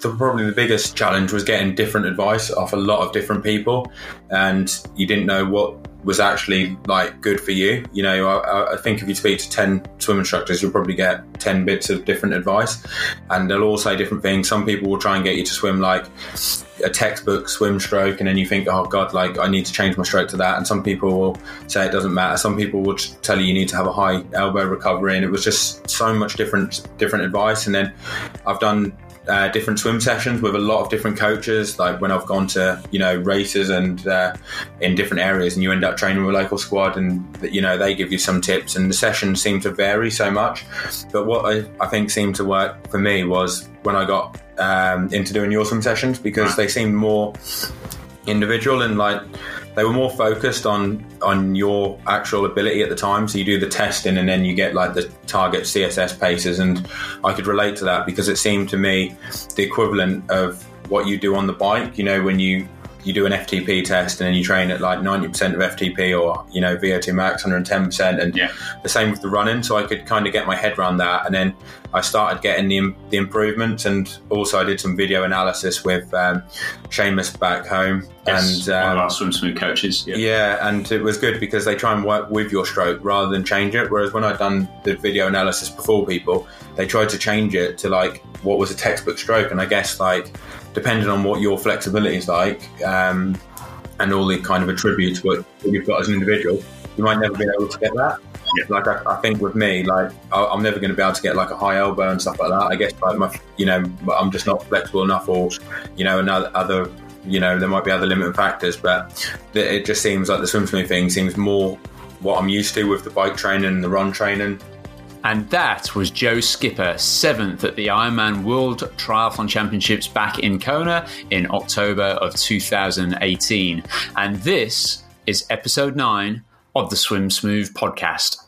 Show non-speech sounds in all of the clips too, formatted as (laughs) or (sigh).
the, probably the biggest challenge was getting different advice off a lot of different people, and you didn't know what was actually like good for you. You know, I, I, think if you speak to 10 swim instructors, you'll probably get 10 bits of different advice and they'll all say different things. Some people will try and get you to swim like a textbook swim stroke and then you think, oh God, like I need to change my stroke to that. And some people will say it doesn't matter. Some people will tell you you need to have a high elbow recovery and it was just so much different, different advice. And then I've done uh, different swim sessions with a lot of different coaches. Like when I've gone to you know races and uh, in different areas, and you end up training with a local squad, and you know they give you some tips, and the sessions seem to vary so much. But what I, I think seemed to work for me was when I got um, into doing your swim sessions because they seemed more individual and like they were more focused on on your actual ability at the time. So you do the testing and then you get like the target CSS paces, and I could relate to that because it seemed to me the equivalent of what you do on the bike. You know, when you you do an FTP test and then you train at like 90% of FTP or, you know, VO2 max 110%. And yeah. the same with the running. So I could kind of get my head around that. And then I started getting the, the improvements. And also I did some video analysis with um, Seamus back home. Yes, and um, one of um, our swim smooth coaches. Yeah. yeah. And it was good because they try and work with your stroke rather than change it. Whereas when I'd done the video analysis before people, they tried to change it to like what was a textbook stroke. And I guess like, depending on what your flexibility is like um, and all the kind of attributes what you've got as an individual, you might never be able to get that. Yeah. Like I, I, think with me, like I, am never going to be able to get like a high elbow and stuff like that. I guess like my, you know, I'm just not flexible enough, or you know, another other, you know, there might be other limiting factors, but it just seems like the swim smooth thing seems more what I'm used to with the bike training and the run training. And that was Joe Skipper, seventh at the Ironman World Triathlon Championships back in Kona in October of 2018. And this is episode nine of the Swim Smooth podcast.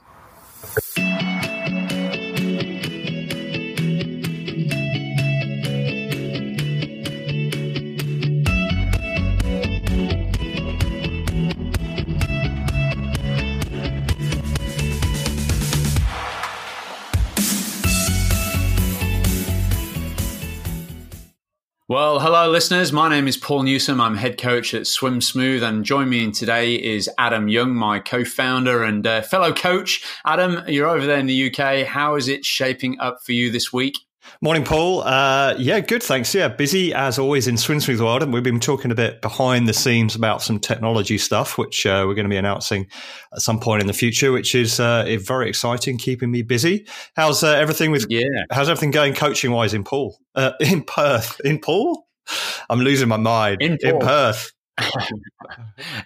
Well, hello, listeners. My name is Paul Newsome. I'm head coach at Swim Smooth, and join me in today is Adam Young, my co-founder and uh, fellow coach. Adam, you're over there in the UK. How is it shaping up for you this week? Morning, Paul. Uh, yeah, good. Thanks. Yeah, busy as always in Swim Smooth World, and we've been talking a bit behind the scenes about some technology stuff, which uh, we're going to be announcing at some point in the future, which is uh, very exciting, keeping me busy. How's uh, everything with? Yeah. How's everything going coaching wise in Paul? Uh, (laughs) in Perth? In Paul? I'm losing my mind. In, in Perth.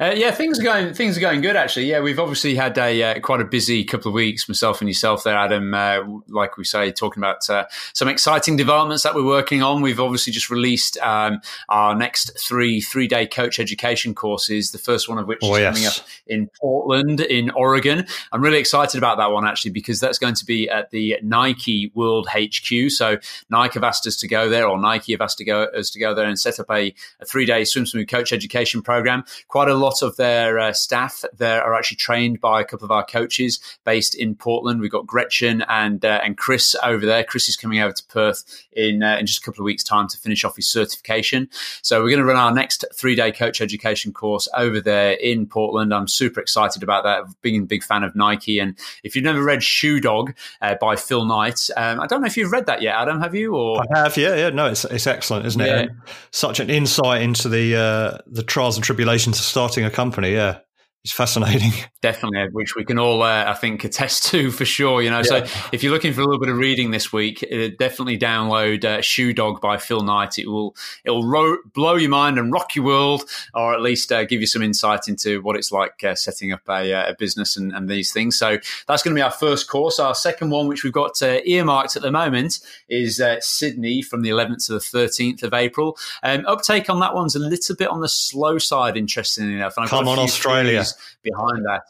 Uh, yeah, things are going things are going good actually. Yeah, we've obviously had a uh, quite a busy couple of weeks. Myself and yourself there, Adam. Uh, like we say, talking about uh, some exciting developments that we're working on. We've obviously just released um, our next three three day coach education courses. The first one of which oh, is yes. coming up in Portland, in Oregon. I'm really excited about that one actually because that's going to be at the Nike World HQ. So Nike have asked us to go there, or Nike have asked to go us to go there and set up a, a three day swim smooth coach education program. Quite a lot of their uh, staff there are actually trained by a couple of our coaches based in Portland. We've got Gretchen and uh, and Chris over there. Chris is coming over to Perth in uh, in just a couple of weeks' time to finish off his certification. So we're going to run our next three day coach education course over there in Portland. I'm super excited about that. Being a big fan of Nike, and if you've never read Shoe Dog uh, by Phil Knight, um, I don't know if you've read that yet, Adam. Have you? Or I have. Yeah, yeah. No, it's it's excellent, isn't it? Such an insight into the uh, the trials and tribulations of starting a company. Yeah it's fascinating. (laughs) Definitely, which we can all, uh, I think, attest to for sure. You know, yeah. so if you're looking for a little bit of reading this week, uh, definitely download uh, Shoe Dog by Phil Knight. It will it will ro- blow your mind and rock your world, or at least uh, give you some insight into what it's like uh, setting up a, uh, a business and, and, these things. So that's going to be our first course. Our second one, which we've got earmarked at the moment, is Sydney from the 11th to the 13th of April. Um, uptake on that one's a little bit on the slow side, interestingly enough. Come on, Australia behind that.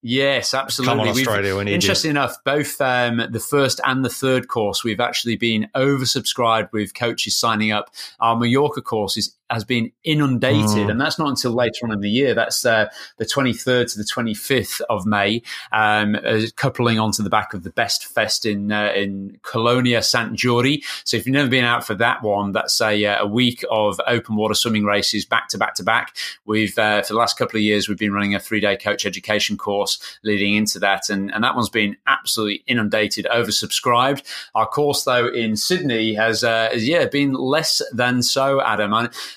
Yes, absolutely. Come on, Australia, we interesting enough, both um, the first and the third course, we've actually been oversubscribed with coaches signing up. Our Mallorca course is has been inundated, mm. and that's not until later on in the year. That's uh, the 23rd to the 25th of May, um, uh, coupling onto the back of the Best Fest in uh, in Colonia Sant Jordi. So if you've never been out for that one, that's a, uh, a week of open water swimming races back to back to back. We've uh, for the last couple of years we've been running a three day coach education course leading into that, and, and that one's been absolutely inundated, oversubscribed. Our course though in Sydney has, uh, has yeah been less than so, Adam.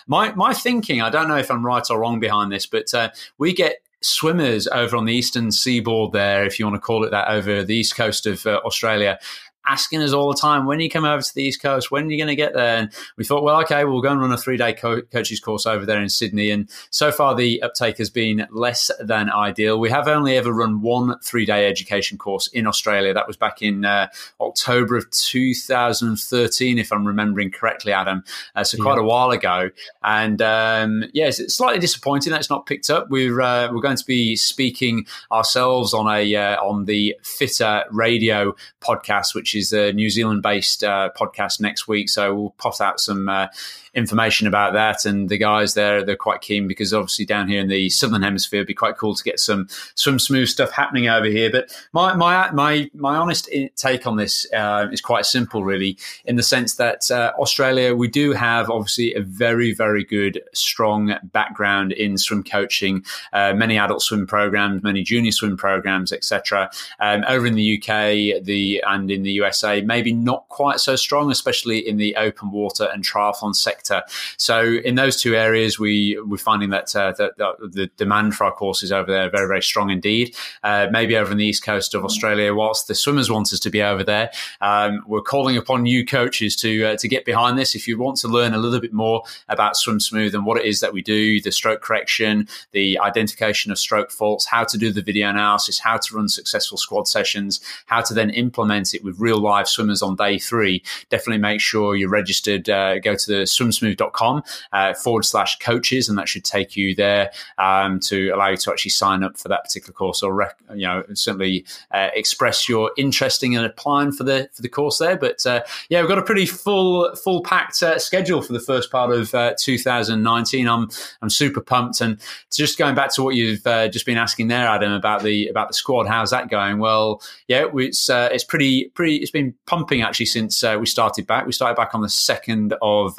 My my thinking, I don't know if I'm right or wrong behind this, but uh, we get swimmers over on the eastern seaboard there, if you want to call it that, over the east coast of uh, Australia, asking us all the time, when are you come over to the East Coast? When are you going to get there? And we thought, well, okay, we'll go and run a three day co- coaches course over there in Sydney. And so far, the uptake has been less than ideal. We have only ever run one three day education course in Australia. That was back in uh, October of 2013, if I'm remembering correctly, Adam. Uh, so quite yeah. a while ago. And um, yes, it's slightly disappointing that it's not picked up. We're uh, we're going to be speaking ourselves on a uh, on the Fitter Radio podcast, which is a New Zealand based uh, podcast next week. So we'll pop out some uh, information about that. And the guys there, they're quite keen because obviously down here in the southern hemisphere, it'd be quite cool to get some swim smooth stuff happening over here. But my my my my honest take on this uh, is quite simple, really, in the sense that uh, Australia, we do have obviously a very very good strong background in swim coaching, uh, many adult swim programs, many junior swim programs, etc. Um, over in the UK, the and in the USA, maybe not quite so strong, especially in the open water and triathlon sector sector. So in those two areas, we we're finding that, uh, that, the demand for our courses over there very very strong indeed. Uh, maybe over on the east coast of Australia, whilst the swimmers want us to be over there, um, we're calling upon you coaches to uh, to get behind this. If you want to learn a little bit more about Swim Smooth and what it is that we do, the stroke correction, the identification of stroke faults, how to do the video analysis, how to run successful squad sessions, how to then implement it with real live swimmers on day three, definitely make sure you're registered. Uh, go to the swim swimsmooth.com uh, forward slash coaches, and that should take you there um, to allow you to actually sign up for that particular course or rec- you know certainly uh, express your interest in applying for the for the course there. But uh, yeah, we've got a pretty full full packed uh, schedule for the first part of uh, 2019. I'm I'm super pumped, and just going back to what you've uh, just been asking there, Adam, about the about the squad. How's that going? Well, yeah, it's it's pretty pretty. It's been pumping actually since we started back. We started back on the second of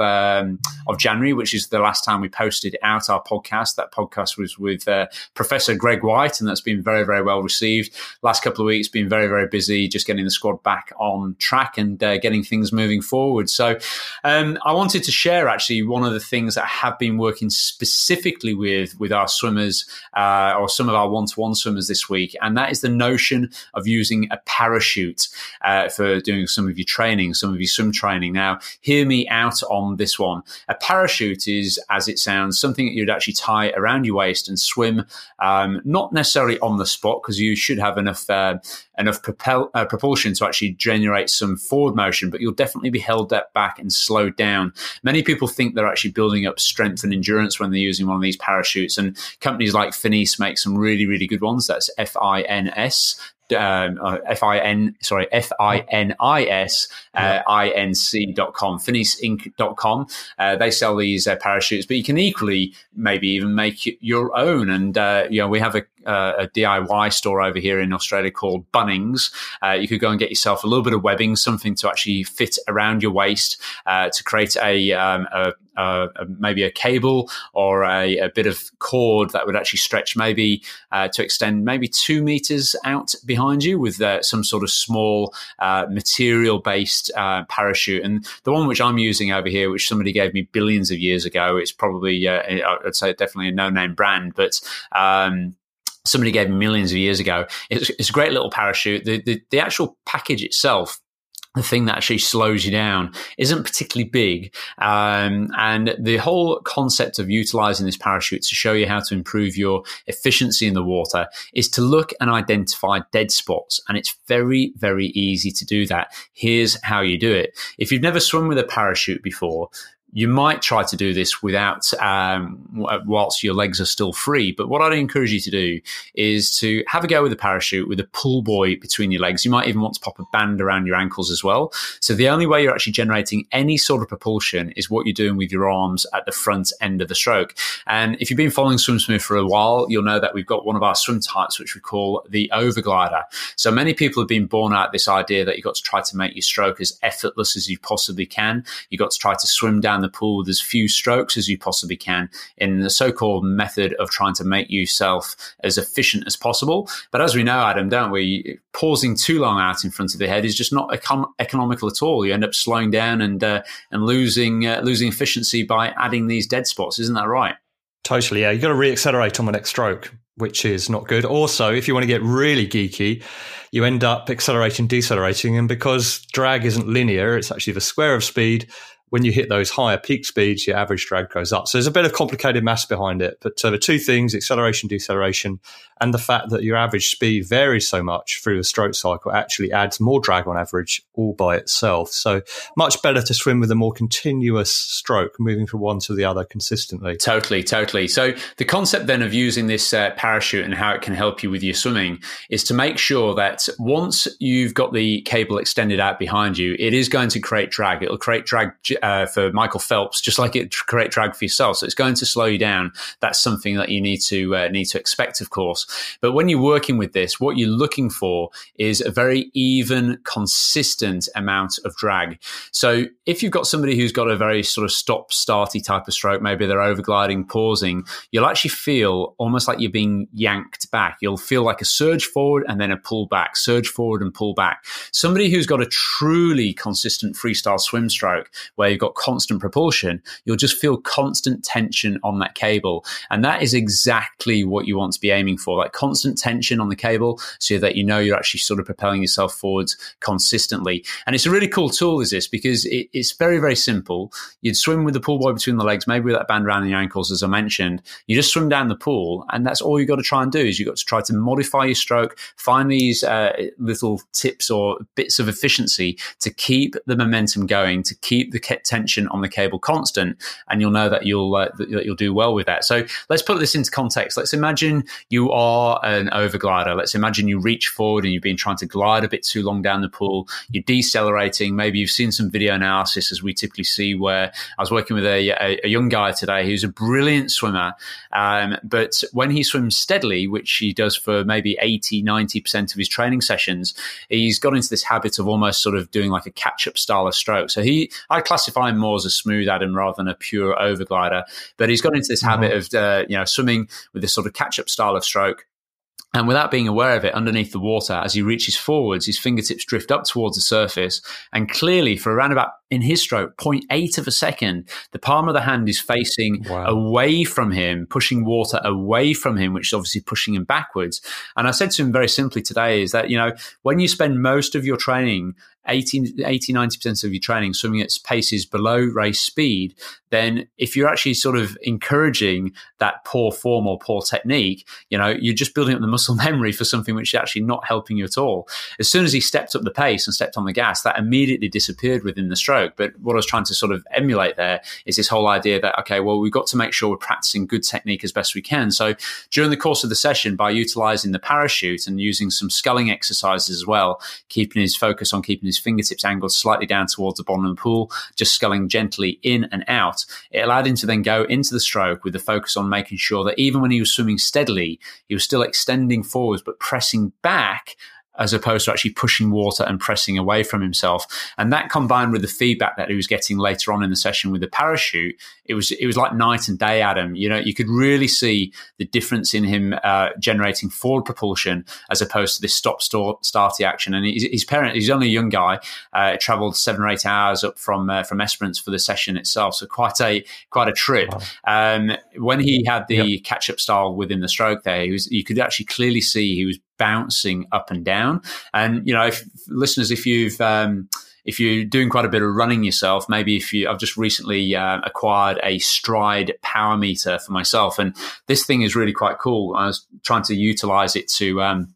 of January, which is the last time we posted out our podcast. That podcast was with uh, Professor Greg White, and that's been very, very well received. Last couple of weeks been very, very busy, just getting the squad back on track and uh, getting things moving forward. So, um, I wanted to share actually one of the things that I have been working specifically with with our swimmers uh, or some of our one to one swimmers this week, and that is the notion of using a parachute uh, for doing some of your training, some of your swim training. Now, hear me out on this one. A parachute is, as it sounds, something that you'd actually tie around your waist and swim, um, not necessarily on the spot because you should have enough uh, enough propel, uh, propulsion to actually generate some forward motion, but you'll definitely be held back and slowed down. Many people think they're actually building up strength and endurance when they're using one of these parachutes, and companies like Finis make some really, really good ones. That's F I N S um, uh, F I N sorry F I N I S uh, I N C dot com. Uh, they sell these uh, parachutes, but you can equally maybe even make your own. And uh, you know we have a, uh, a, DIY store over here in Australia called Bunnings. Uh, you could go and get yourself a little bit of webbing, something to actually fit around your waist to create a, um, a uh, maybe a cable or a, bit of cord that would actually stretch maybe uh, to extend maybe two meters out behind you with uh, some sort of small uh, material based uh, parachute. And the one which I'm using over here, which somebody gave me billions of years ago, it's probably, uh, I'd say definitely a no name brand, but um, somebody gave me millions of years ago. It's, it's a great little parachute. The, the, the actual package itself the thing that actually slows you down isn't particularly big. Um, and the whole concept of utilizing this parachute to show you how to improve your efficiency in the water is to look and identify dead spots. And it's very, very easy to do that. Here's how you do it. If you've never swum with a parachute before, you might try to do this without um, whilst your legs are still free. But what I'd encourage you to do is to have a go with a parachute with a pull buoy between your legs. You might even want to pop a band around your ankles as well. So the only way you're actually generating any sort of propulsion is what you're doing with your arms at the front end of the stroke. And if you've been following Swim Smooth for a while, you'll know that we've got one of our swim types, which we call the overglider. So many people have been born out this idea that you've got to try to make your stroke as effortless as you possibly can. You've got to try to swim down the pool with as few strokes as you possibly can in the so-called method of trying to make yourself as efficient as possible. But as we know, Adam, don't we? Pausing too long out in front of the head is just not econ- economical at all. You end up slowing down and uh, and losing uh, losing efficiency by adding these dead spots. Isn't that right? Totally, yeah. You've got to reaccelerate on the next stroke, which is not good. Also, if you want to get really geeky, you end up accelerating, decelerating. And because drag isn't linear, it's actually the square of speed when you hit those higher peak speeds, your average drag goes up. So there's a bit of complicated maths behind it. But uh, the two things, acceleration, deceleration, and the fact that your average speed varies so much through the stroke cycle actually adds more drag on average all by itself. So much better to swim with a more continuous stroke, moving from one to the other consistently. Totally, totally. So the concept then of using this uh, parachute and how it can help you with your swimming is to make sure that once you've got the cable extended out behind you, it is going to create drag. It'll create drag uh, for Michael Phelps, just like it create drag for yourself. So it's going to slow you down. That's something that you need to uh, need to expect, of course. But when you're working with this, what you're looking for is a very even, consistent amount of drag. So if you've got somebody who's got a very sort of stop starty type of stroke, maybe they're overgliding, pausing, you'll actually feel almost like you're being yanked back. You'll feel like a surge forward and then a pull back, surge forward and pull back. Somebody who's got a truly consistent freestyle swim stroke where you've got constant propulsion, you'll just feel constant tension on that cable. And that is exactly what you want to be aiming for, like constant tension on the cable so that you know you're actually sort of propelling yourself forwards consistently. And it's a really cool tool, is this, because it, it's very, very simple. You'd swim with the pull buoy between the legs, maybe with that band around your ankles, as I mentioned. You just swim down the pool, and that's all you've got to try and do is you've got to try to modify your stroke, find these uh, little tips or bits of efficiency to keep the momentum going, to keep the tension on the cable constant, and you'll know that you'll uh, that you'll do well with that. So let's put this into context. Let's imagine you are an overglider. Let's imagine you reach forward and you've been trying to glide a bit too long down the pool. You're decelerating. Maybe you've seen some video analysis as we typically see. Where I was working with a, a, a young guy today who's a brilliant swimmer, um, but when he swims steadily, which he does for maybe 80, 90% of his training sessions, he's got into this habit of almost sort of doing like a catch up style of stroke. So he, I classify him more as a smooth Adam rather than a pure overglider, but he's got into this mm-hmm. habit of, uh, you know, swimming with this sort of catch up style of stroke. And without being aware of it, underneath the water, as he reaches forwards, his fingertips drift up towards the surface. And clearly, for around about in his stroke, 0.8 of a second, the palm of the hand is facing wow. away from him, pushing water away from him, which is obviously pushing him backwards. And I said to him very simply today is that, you know, when you spend most of your training 80, 80 90% of your training swimming at paces below race speed, then if you're actually sort of encouraging that poor form or poor technique, you know, you're just building up the muscle (laughs) memory for something which is actually not helping you at all. As soon as he stepped up the pace and stepped on the gas, that immediately disappeared within the stroke. But what I was trying to sort of emulate there is this whole idea that, okay, well, we've got to make sure we're practicing good technique as best we can. So during the course of the session, by utilizing the parachute and using some sculling exercises as well, keeping his focus on keeping his fingertips angled slightly down towards the bottom of the pool, just sculling gently in and out. It allowed him to then go into the stroke with the focus on making sure that even when he was swimming steadily, he was still extending forwards but pressing back as opposed to actually pushing water and pressing away from himself. And that combined with the feedback that he was getting later on in the session with the parachute, it was it was like night and day, Adam. You know, you could really see the difference in him uh, generating forward propulsion as opposed to this stop start starty action. And his, his, parent, he's only a young guy, uh, travelled seven or eight hours up from uh, from Esperance for the session itself, so quite a quite a trip. Um, when he had the yep. catch up style within the stroke, there, he was you could actually clearly see he was bouncing up and down. And you know, if listeners, if you've um, if you're doing quite a bit of running yourself, maybe if you, I've just recently uh, acquired a Stryd power meter for myself, and this thing is really quite cool. I was trying to utilize it to um,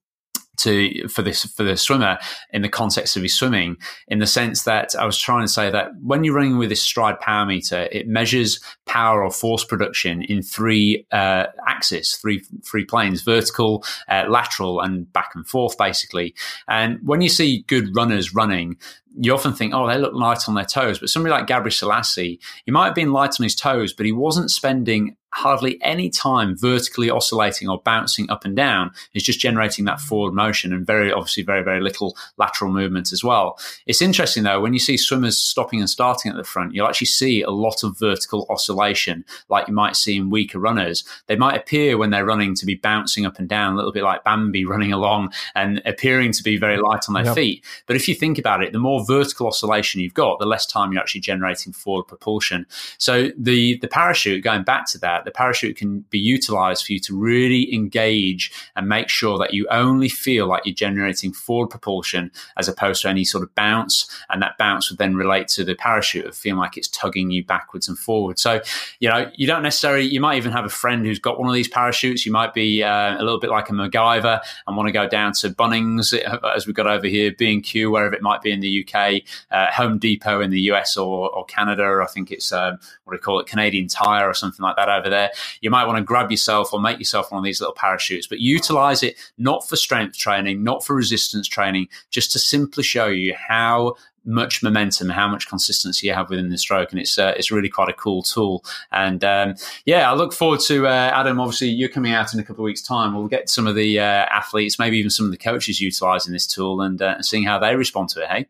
to for this for the swimmer in the context of his swimming in the sense that I was trying to say that when you're running with this Stryd power meter it measures power or force production in three uh, axes three three planes vertical uh, lateral and back and forth basically and when you see good runners running you often think, oh, they look light on their toes. But somebody like Gebrselassie, he might have been light on his toes, but he wasn't spending hardly any time vertically oscillating or bouncing up and down. It's just generating that forward motion and very obviously very, very little lateral movement as well. It's interesting though, when you see swimmers stopping and starting at the front, you'll actually see a lot of vertical oscillation like you might see in weaker runners. They might appear when they're running to be bouncing up and down, a little bit like Bambi (laughs) running along and appearing to be very light on their yep. feet. But if you think about it, the more vertical oscillation you've got, the less time you're actually generating forward propulsion. So the the parachute, going back to that, the parachute can be utilized for you to really engage and make sure that you only feel like you're generating forward propulsion as opposed to any sort of bounce. And that bounce would then relate to the parachute of feeling like it's tugging you backwards and forwards. So, you know, you don't necessarily, you might even have a friend who's got one of these parachutes. You might be uh, a little bit like a MacGyver and want to go down to Bunnings, as we've got over here, B&Q, wherever it might be in the UK, uh, Home Depot in the US or, or Canada. I think it's, um, what do you call it, Canadian Tire or something like that over there. You might want to grab yourself or make yourself one of these little parachutes, but utilize it not for strength training, not for resistance training, just to simply show you how much momentum, how much consistency you have within the stroke, and it's uh, it's really quite a cool tool. And um, yeah, I look forward to uh, Adam. Obviously, you're coming out in a couple of weeks' time. We'll get some of the uh, athletes, maybe even some of the coaches, utilizing this tool and uh, seeing how they respond to it. Hey,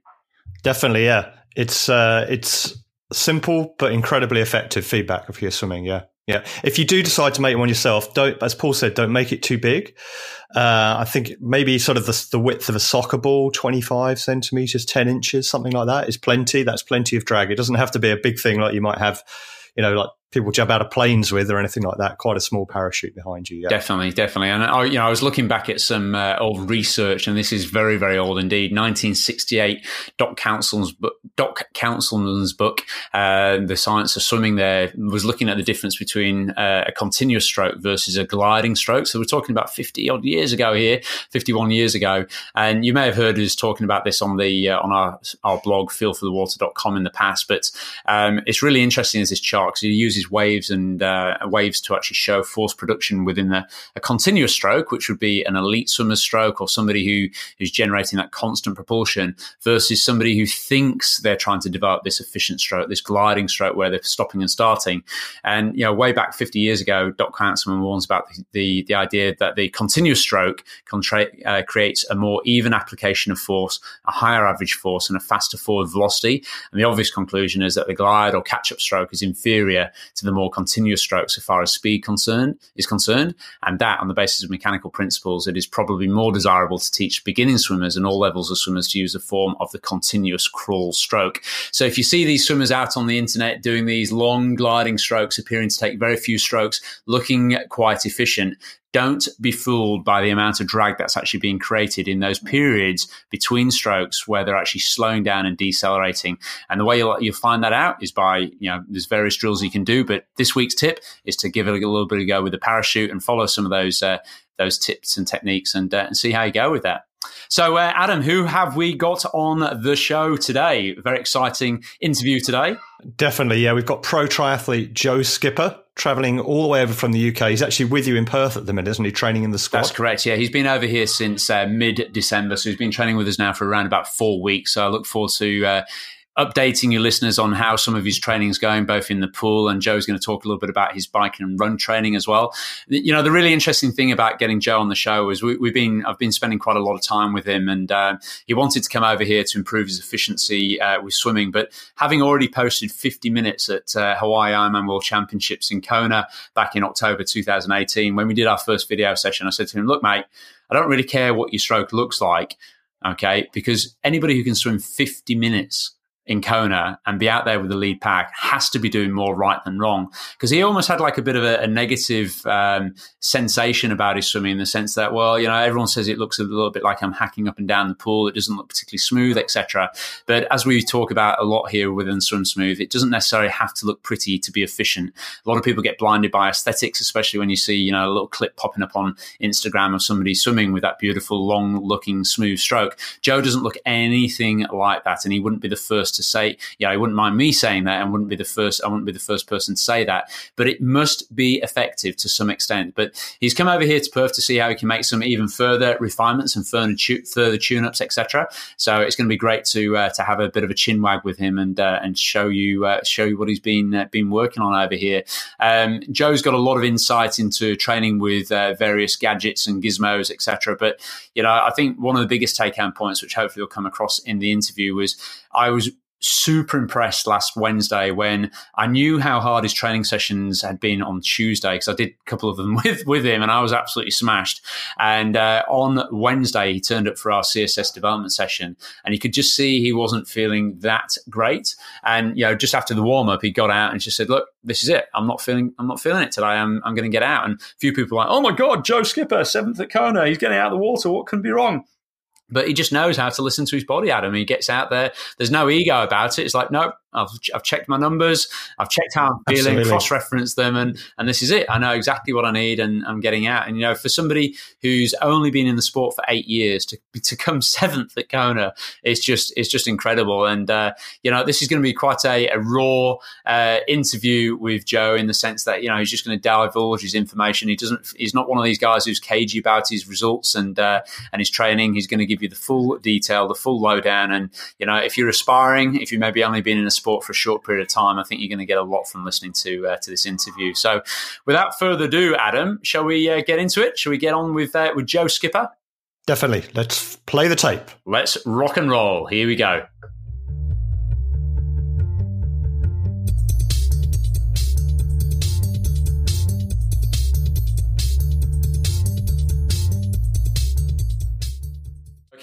definitely, yeah. It's uh, it's simple but incredibly effective feedback of your swimming. Yeah. Yeah. If you do decide to make one yourself, don't, as Paul said, don't make it too big. Uh, I think maybe sort of the, the, width of a soccer ball, 25 centimeters, 10 inches, something like that is plenty. That's plenty of drag. It doesn't have to be a big thing like you might have, you know, like people jump out of planes with or anything like that. Quite a small parachute behind you. Yeah. Definitely, definitely. And I, you know, I was looking back at some uh, old research, and this is very, very old indeed. 1968, Doc Counsilman's book, Doc book, uh, "The Science of Swimming." There was looking at the difference between uh, a continuous stroke versus a gliding stroke. So we're talking about 50 odd years ago here, 51 years ago, and you may have heard us talking about this on the uh, on our our blog, feelforthewater.com in the past. But um, it's really interesting as this chart because he uses waves and uh, waves to actually show force production within a, a, continuous stroke, which would be an elite swimmer's stroke or somebody who is generating that constant propulsion, versus somebody who thinks they're trying to develop this efficient stroke, this gliding stroke where they're stopping and starting. And you know, way back 50 years ago, Doc Counsilman warns about the, the, the idea that the continuous stroke uh, creates a more even application of force, a higher average force, and a faster forward velocity. And the obvious conclusion is that the glide or catch up stroke is inferior to the more continuous stroke so far as speed concerned is concerned. And that, on the basis of mechanical principles, it is probably more desirable to teach beginning swimmers and all levels of swimmers to use a form of the continuous crawl stroke. So if you see these swimmers out on the internet doing these long gliding strokes, appearing to take very few strokes, looking quite efficient, don't be fooled by the amount of drag that's actually being created in those periods between strokes where they're actually slowing down and decelerating. And the way you'll, you'll find that out is by, you know, there's various drills you can do, but this week's tip is to give it a little bit of go with the parachute and follow some of those, uh, those tips and techniques and, uh, and see how you go with that. So, uh, Adam, who have we got on the show today? Very exciting interview today. Definitely, yeah. We've got pro triathlete Joe Skipper traveling all the way over from the UK. He's actually with you in Perth at the minute, isn't he? Training in the squad. That's correct. Yeah, he's been over here since uh, mid December, so he's been training with us now for around about four weeks. So I look forward to uh, updating your listeners on how some of his training is going, both in the pool and Joe's going to talk a little bit about his bike and run training as well. You know, the really interesting thing about getting Joe on the show is we, have been I've been spending quite a lot of time with him, and uh, he wanted to come over here to improve his efficiency uh, with swimming. But having already posted 50 minutes at uh, Hawaii Ironman World Championships in Kona back in October 2018, when we did our first video session, I said to him, "Look, mate." I don't really care what your stroke looks like, okay? Because anybody who can swim 50 minutes in Kona and be out there with the lead pack has to be doing more right than wrong. Because he almost had like a bit of a, a negative um, sensation about his swimming in the sense that, well, you know, everyone says it looks a little bit like I'm hacking up and down the pool. It doesn't look particularly smooth, etc. But as we talk about a lot here within Swim Smooth, it doesn't necessarily have to look pretty to be efficient. A lot of people get blinded by aesthetics, especially when you see, you know, a little clip popping up on Instagram of somebody swimming with that beautiful, long looking, smooth stroke. Joe doesn't look anything like that. And he wouldn't be the first to say, yeah, I wouldn't mind me saying that and wouldn't be the first, I wouldn't be the first person to say that, but it must be effective to some extent. But he's come over here to Perth to see how he can make some even further refinements and further, tune-ups, etc. So it's going to be great to uh, to have a bit of a chin wag with him and uh, and show you uh, show you what he's been uh, been working on over here. Um, Joe's got a lot of insight into training with uh, various gadgets and gizmos, etc. But you know, I think one of the biggest take-home points, which hopefully will come across in the interview, was I was super impressed last Wednesday when I knew how hard his training sessions had been on Tuesday because I did a couple of them (laughs) with with him and I was absolutely smashed. And uh, on Wednesday he turned up for our CSS development session and you could just see he wasn't feeling that great. And you know, just after the warm up, he got out and just said, "Look, this is it. I'm not feeling I'm not feeling it today. I'm I'm going to get out." And a few people were like, "Oh my god, Joe Skipper, seventh at Kona, he's getting out of the water. What can be wrong?" But he just knows how to listen to his body, Adam. He gets out there. There's no ego about it. It's like, no, I've, I've checked my numbers. I've checked how I'm feeling, cross-referenced them, and, and this is it. I know exactly what I need, and I'm getting out. And, you know, for somebody who's only been in the sport for eight years to, to come (laughs) seventh at Kona, it's just, it's just incredible. And, uh, you know, this is going to be quite a, a raw uh, interview with Joe in the sense that, you know, he's just going to divulge his information. He doesn't, he's not one of these guys who's cagey about his results and, uh, and his training. He's going to give you the full detail, the full lowdown. And, you know, if you're aspiring, if you maybe only been in a sport for a short period of time, I think you're going to get a lot from listening to uh, to this interview. So, without further ado, Adam, shall we uh, get into it? Shall we get on with uh, with Joe Skipper? Definitely. Let's play the tape. Let's rock and roll. Here we go.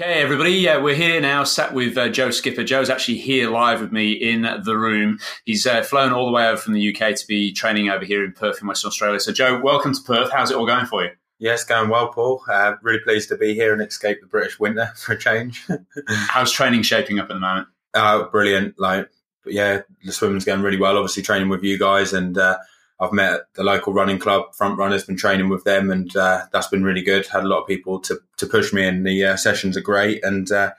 Okay, everybody, uh, we're here now, sat with uh, Joe Skipper. Joe's actually here live with me in the room. He's uh, flown all the way over from the UK to be training over here in Perth in Western Australia. So, Joe, welcome to Perth. How's it all going for you? Yes, going well, Paul. Uh, really pleased to be here and escape the British winter (laughs) for a change. (laughs) How's training shaping up at the moment? Uh, brilliant. Like, yeah, the swimming's going really well. Obviously, training with you guys and uh, I've met the local running club front runners, been training with them, and uh, that's been really good. Had a lot of people to to push me, and the uh, sessions are great. And uh,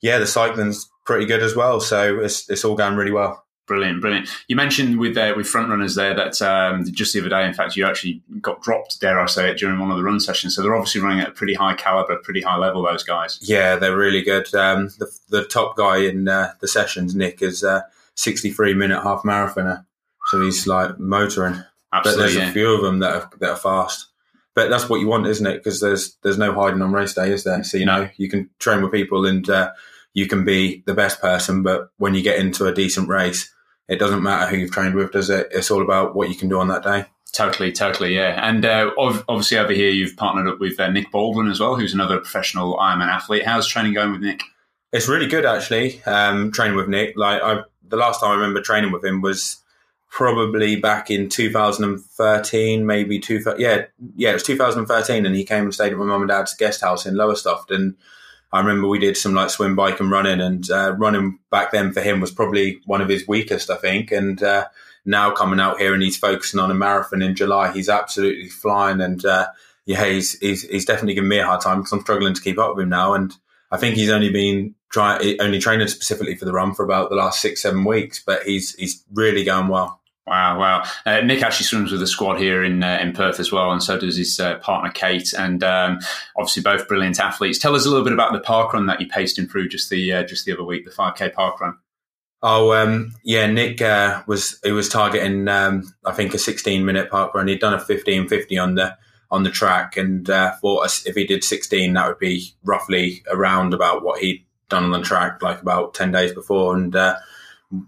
yeah, the cycling's pretty good as well. So it's it's all going really well. Brilliant, brilliant. You mentioned with uh, with front runners there that um, just the other day, in fact, you actually got dropped, dare I say it, during one of the run sessions. So they're obviously running at a pretty high caliber, pretty high level. Those guys. Yeah, they're really good. Um, the, the top guy in uh, the sessions, Nick, is a 63 minute half marathoner. So he's like motoring. Absolutely, but there's yeah. a few of them that are, that are fast. But that's what you want, isn't it? Because there's there's no hiding on race day, is there? So you know you can train with people and uh, you can be the best person, but when you get into a decent race, it doesn't matter who you've trained with, does it? It's all about what you can do on that day. Totally, totally, yeah. And uh, obviously over here you've partnered up with uh, Nick Baldwin as well, who's another professional Ironman athlete. How's training going with Nick? It's really good actually. Um, training with Nick, like I, the last time I remember training with him was probably back in 2013, maybe two. Yeah, yeah, it was 2013, and he came and stayed at my mum and dad's guest house in Lowestoft, and I remember we did some like swim, bike, and running, and uh, running back then for him was probably one of his weakest, I think, and. Uh, now coming out here and he's focusing on a marathon in July, he's absolutely flying, and uh, yeah, he's, he's he's definitely giving me a hard time because I'm struggling to keep up with him now, and I think he's only been trying only training specifically for the run for about the last six seven weeks, but he's he's really going well. Wow, wow! Uh, Nick actually swims with the squad here in uh, in Perth as well, and so does his uh, partner Kate, and um, obviously both brilliant athletes. Tell us a little bit about the park run that you paced him through just the uh, just the other week, the five k park run. Oh, um, yeah, Nick uh, was he was targeting um, I think a 16 minute park run. He'd done a 15:50 on the on the track, and uh, thought if he did 16, that would be roughly around about what he'd done on the track, like about 10 days before, and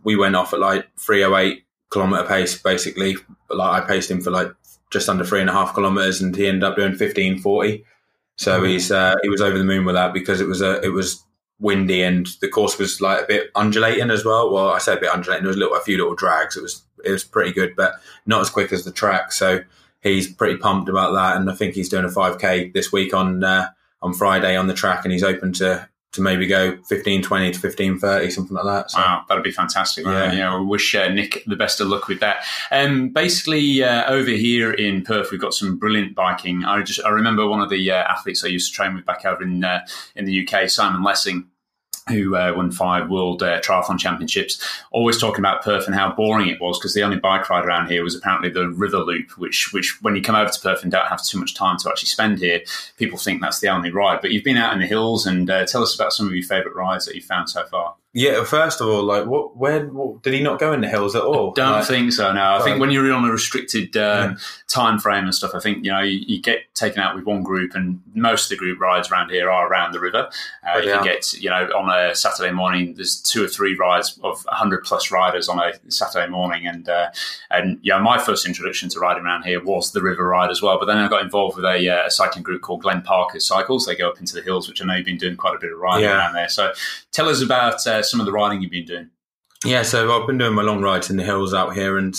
we went off at like 308 kilometer pace basically. Like I paced him for like just under three and a half kilometers, and he ended up doing fifteen forty. So mm-hmm. he's uh, he was over the moon with that because it was a it was windy and the course was like a bit undulating as well. Well, I say a bit undulating. There was a, little, a few little drags. It was it was pretty good, but not as quick as the track. So he's pretty pumped about that, and I think he's doing a 5k this week on uh, on Friday on the track, and he's open to to maybe go 15 20 to 15 30 something like that so. wow that'd be fantastic yeah, yeah we wish uh, nick the best of luck with that. Um, basically uh, over here in perth we've got some brilliant biking. I just i remember one of the uh, athletes i used to train with back over in uh, in the uk simon lessing who uh, won five world uh, triathlon championships, always talking about Perth and how boring it was because the only bike ride around here was apparently the river loop, which, which when you come over to Perth and don't have too much time to actually spend here, people think that's the only ride. But you've been out in the hills and uh, tell us about some of your favourite rides that you've found so far. Yeah, first of all, like, what, where, what, did he not go in the hills at all? I don't like, think so. No, I think when you're on a restricted um, yeah. time frame and stuff, I think you know you, you, get taken out with one group, and most of the group rides around here are around the river. Uh, you yeah. can get, you know, on a Saturday morning, there's two or three rides of 100 plus riders on a Saturday morning, and uh, and yeah, my first introduction to riding around here was the river ride as well. But then I got involved with a, uh, a cycling group called Glen Parker Cycles. They go up into the hills, which I know you've been doing quite a bit of riding yeah. around there. So tell us about uh, some of the riding you've been doing? Yeah, so I've been doing my long rides in the hills out here, and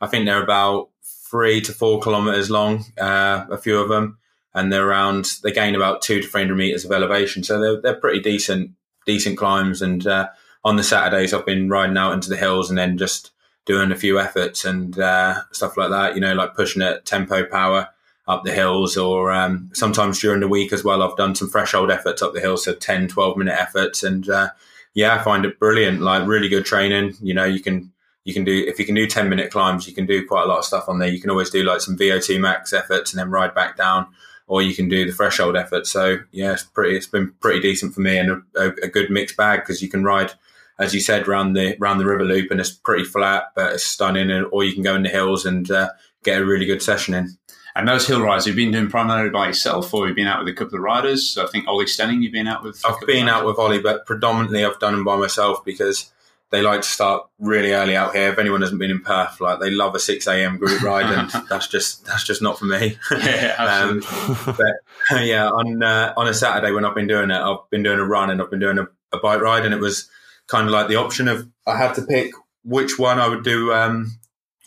I think they're about three to four kilometers long, uh, a few of them, and they're around. They gain about two to three hundred meters of elevation, so they're they're pretty decent decent climbs. And uh, on the Saturdays, I've been riding out into the hills and then just doing a few efforts and uh, stuff like that. You know, like pushing it tempo power up the hills or um, sometimes during the week as well i've done some threshold efforts up the hills so 10 12 minute efforts and uh, yeah, I find it brilliant. Like really good training. You know, you can you can do if you can do ten minute climbs, you can do quite a lot of stuff on there. You can always do like some VO2 max efforts and then ride back down, or you can do the threshold effort. So yeah, it's pretty. It's been pretty decent for me and a, a, a good mixed bag because you can ride, as you said, round the round the river loop and it's pretty flat, but it's stunning. And, or you can go in the hills and uh, get a really good session in. And those hill rides, you've been doing primarily by yourself, or you've been out with a couple of riders. So I think Ollie Stenning, you've been out with. I've been out with Ollie, but predominantly I've done them by myself because they like to start really early out here. If anyone hasn't been in Perth, like they love a six a.m. group ride, and (laughs) that's just that's just not for me. (laughs) Yeah, (laughs) um, but yeah, on uh, on a Saturday when I've been doing it, I've been doing a run and I've been doing a, a bike ride, and it was kind of like the option of I had to pick which one I would do um,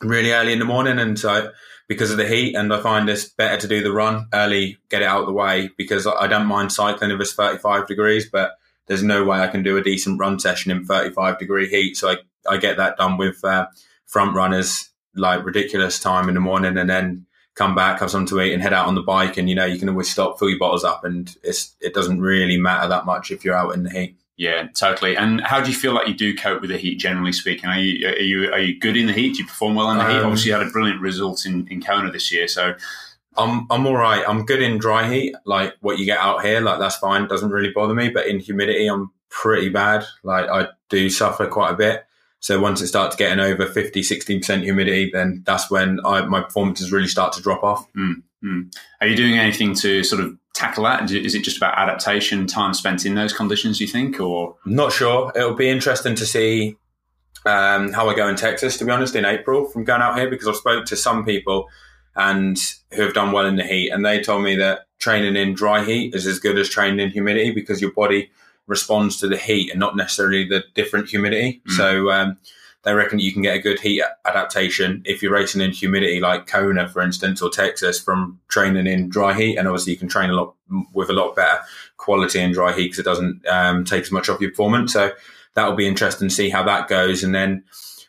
really early in the morning, and so because of the heat. And I find it's better to do the run early, get it out of the way because I don't mind cycling if it's 35 degrees, but there's no way I can do a decent run session in 35 degree heat. So I, I get that done with uh, front runners like ridiculous time in the morning and then come back, have something to eat and head out on the bike. And, you know, you can always stop, fill your bottles up and it's, it doesn't really matter that much if you're out in the heat. Yeah, totally. And how do you feel like you do cope with the heat, generally speaking? Are you are you, are you good in the heat? Do you perform well in the um, heat? Obviously, you had a brilliant result in, in Kona this year, so I'm I'm all right. I'm good in dry heat, like what you get out here. Like that's fine, doesn't really bother me. But in humidity, I'm pretty bad. Like I do suffer quite a bit. So once it starts getting over 50, 16% humidity, then that's when I, my performances really start to drop off. Mm, mm. Are you doing anything to sort of tackle that? Is it just about adaptation, time spent in those conditions? You think, or not sure? It'll be interesting to see um, how I go in Texas. To be honest, in April from going out here because I've spoke to some people and who have done well in the heat, and they told me that training in dry heat is as good as training in humidity because your body responds to the heat and not necessarily the different humidity. Mm. So um, they reckon you can get a good heat adaptation if you're racing in humidity, like Kona, for instance, or Texas, from training in dry heat. And obviously, you can train a lot with a lot better quality in dry heat because it doesn't um, take as much off your performance. So that will be interesting to see how that goes. And then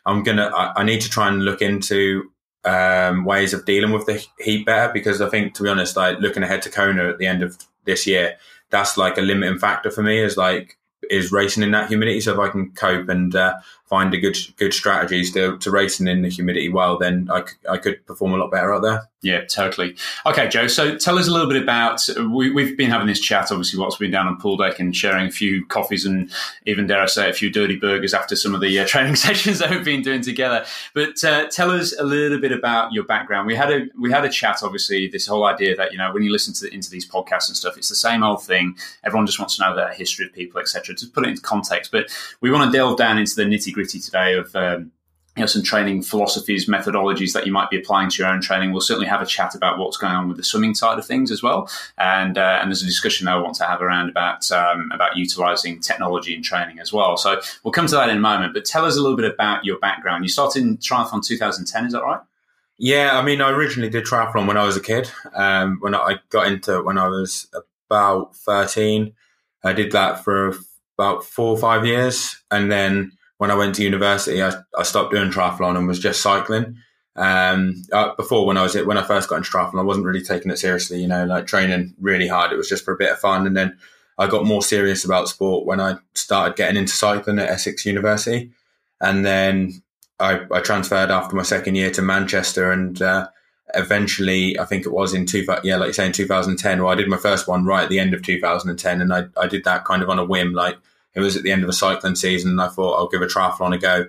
I'm gonna, I, I need to try and look into um, ways of dealing with the heat better because I think, to be honest, like looking ahead to Kona at the end of this year, that's like a limiting factor for me. Is like is racing in that humidity. So if I can cope and uh, find a good good strategies to, to racing in the humidity well, then I, I could perform a lot better out there. Yeah, totally. Okay, Joe. So tell us a little bit about. We, have been having this chat, obviously, we've been down on pool deck and sharing a few coffees and even dare I say a few dirty burgers after some of the uh, (laughs) training sessions that we've been doing together. But uh, tell us a little bit about your background. We had a we had a chat, obviously, this whole idea that you know when you listen to into these podcasts and stuff, it's the same old thing. Everyone just wants to know the history of people, etc. To put it into context, but we want to delve down into the nitty gritty today of. Um, you know, some training philosophies, methodologies that you might be applying to your own training. We'll certainly have a chat about what's going on with the swimming side of things as well. And uh, and there's a discussion I want to have around about um, about utilizing technology in training as well. So we'll come to that in a moment. But tell us a little bit about your background. You started in triathlon 2010, is that right? Yeah, I mean, I originally did triathlon when I was a kid. Um, when I got into it when I was about 13, I did that for about four or five years, and then when I went to university, I, I stopped doing triathlon and was just cycling. Um, uh, before when I was when I first got into triathlon, I wasn't really taking it seriously, you know, like training really hard. It was just for a bit of fun. And then I got more serious about sport when I started getting into cycling at Essex University. And then I, I transferred after my second year to Manchester and, uh, eventually, I think it was in two, yeah, like you say, in 2010, well, I did my first one right at the end of 2010. And I, I did that kind of on a whim, like, it was at the end of a cycling season, and I thought I'll give a triathlon a go.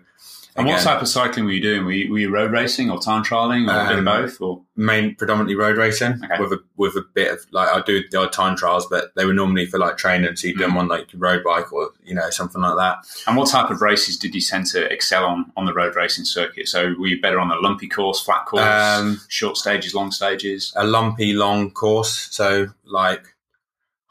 And what type of cycling were you doing? Were you, were you road racing or time trialing or um, a bit of both? Or main predominantly road racing okay. with a with a bit of like I do the odd time trials, but they were normally for like training. So you do mm. them on like road bike or you know something like that. And what type of races did you tend to excel on on the road racing circuit? So were you better on a lumpy course, flat course, um, short stages, long stages? A lumpy long course, so like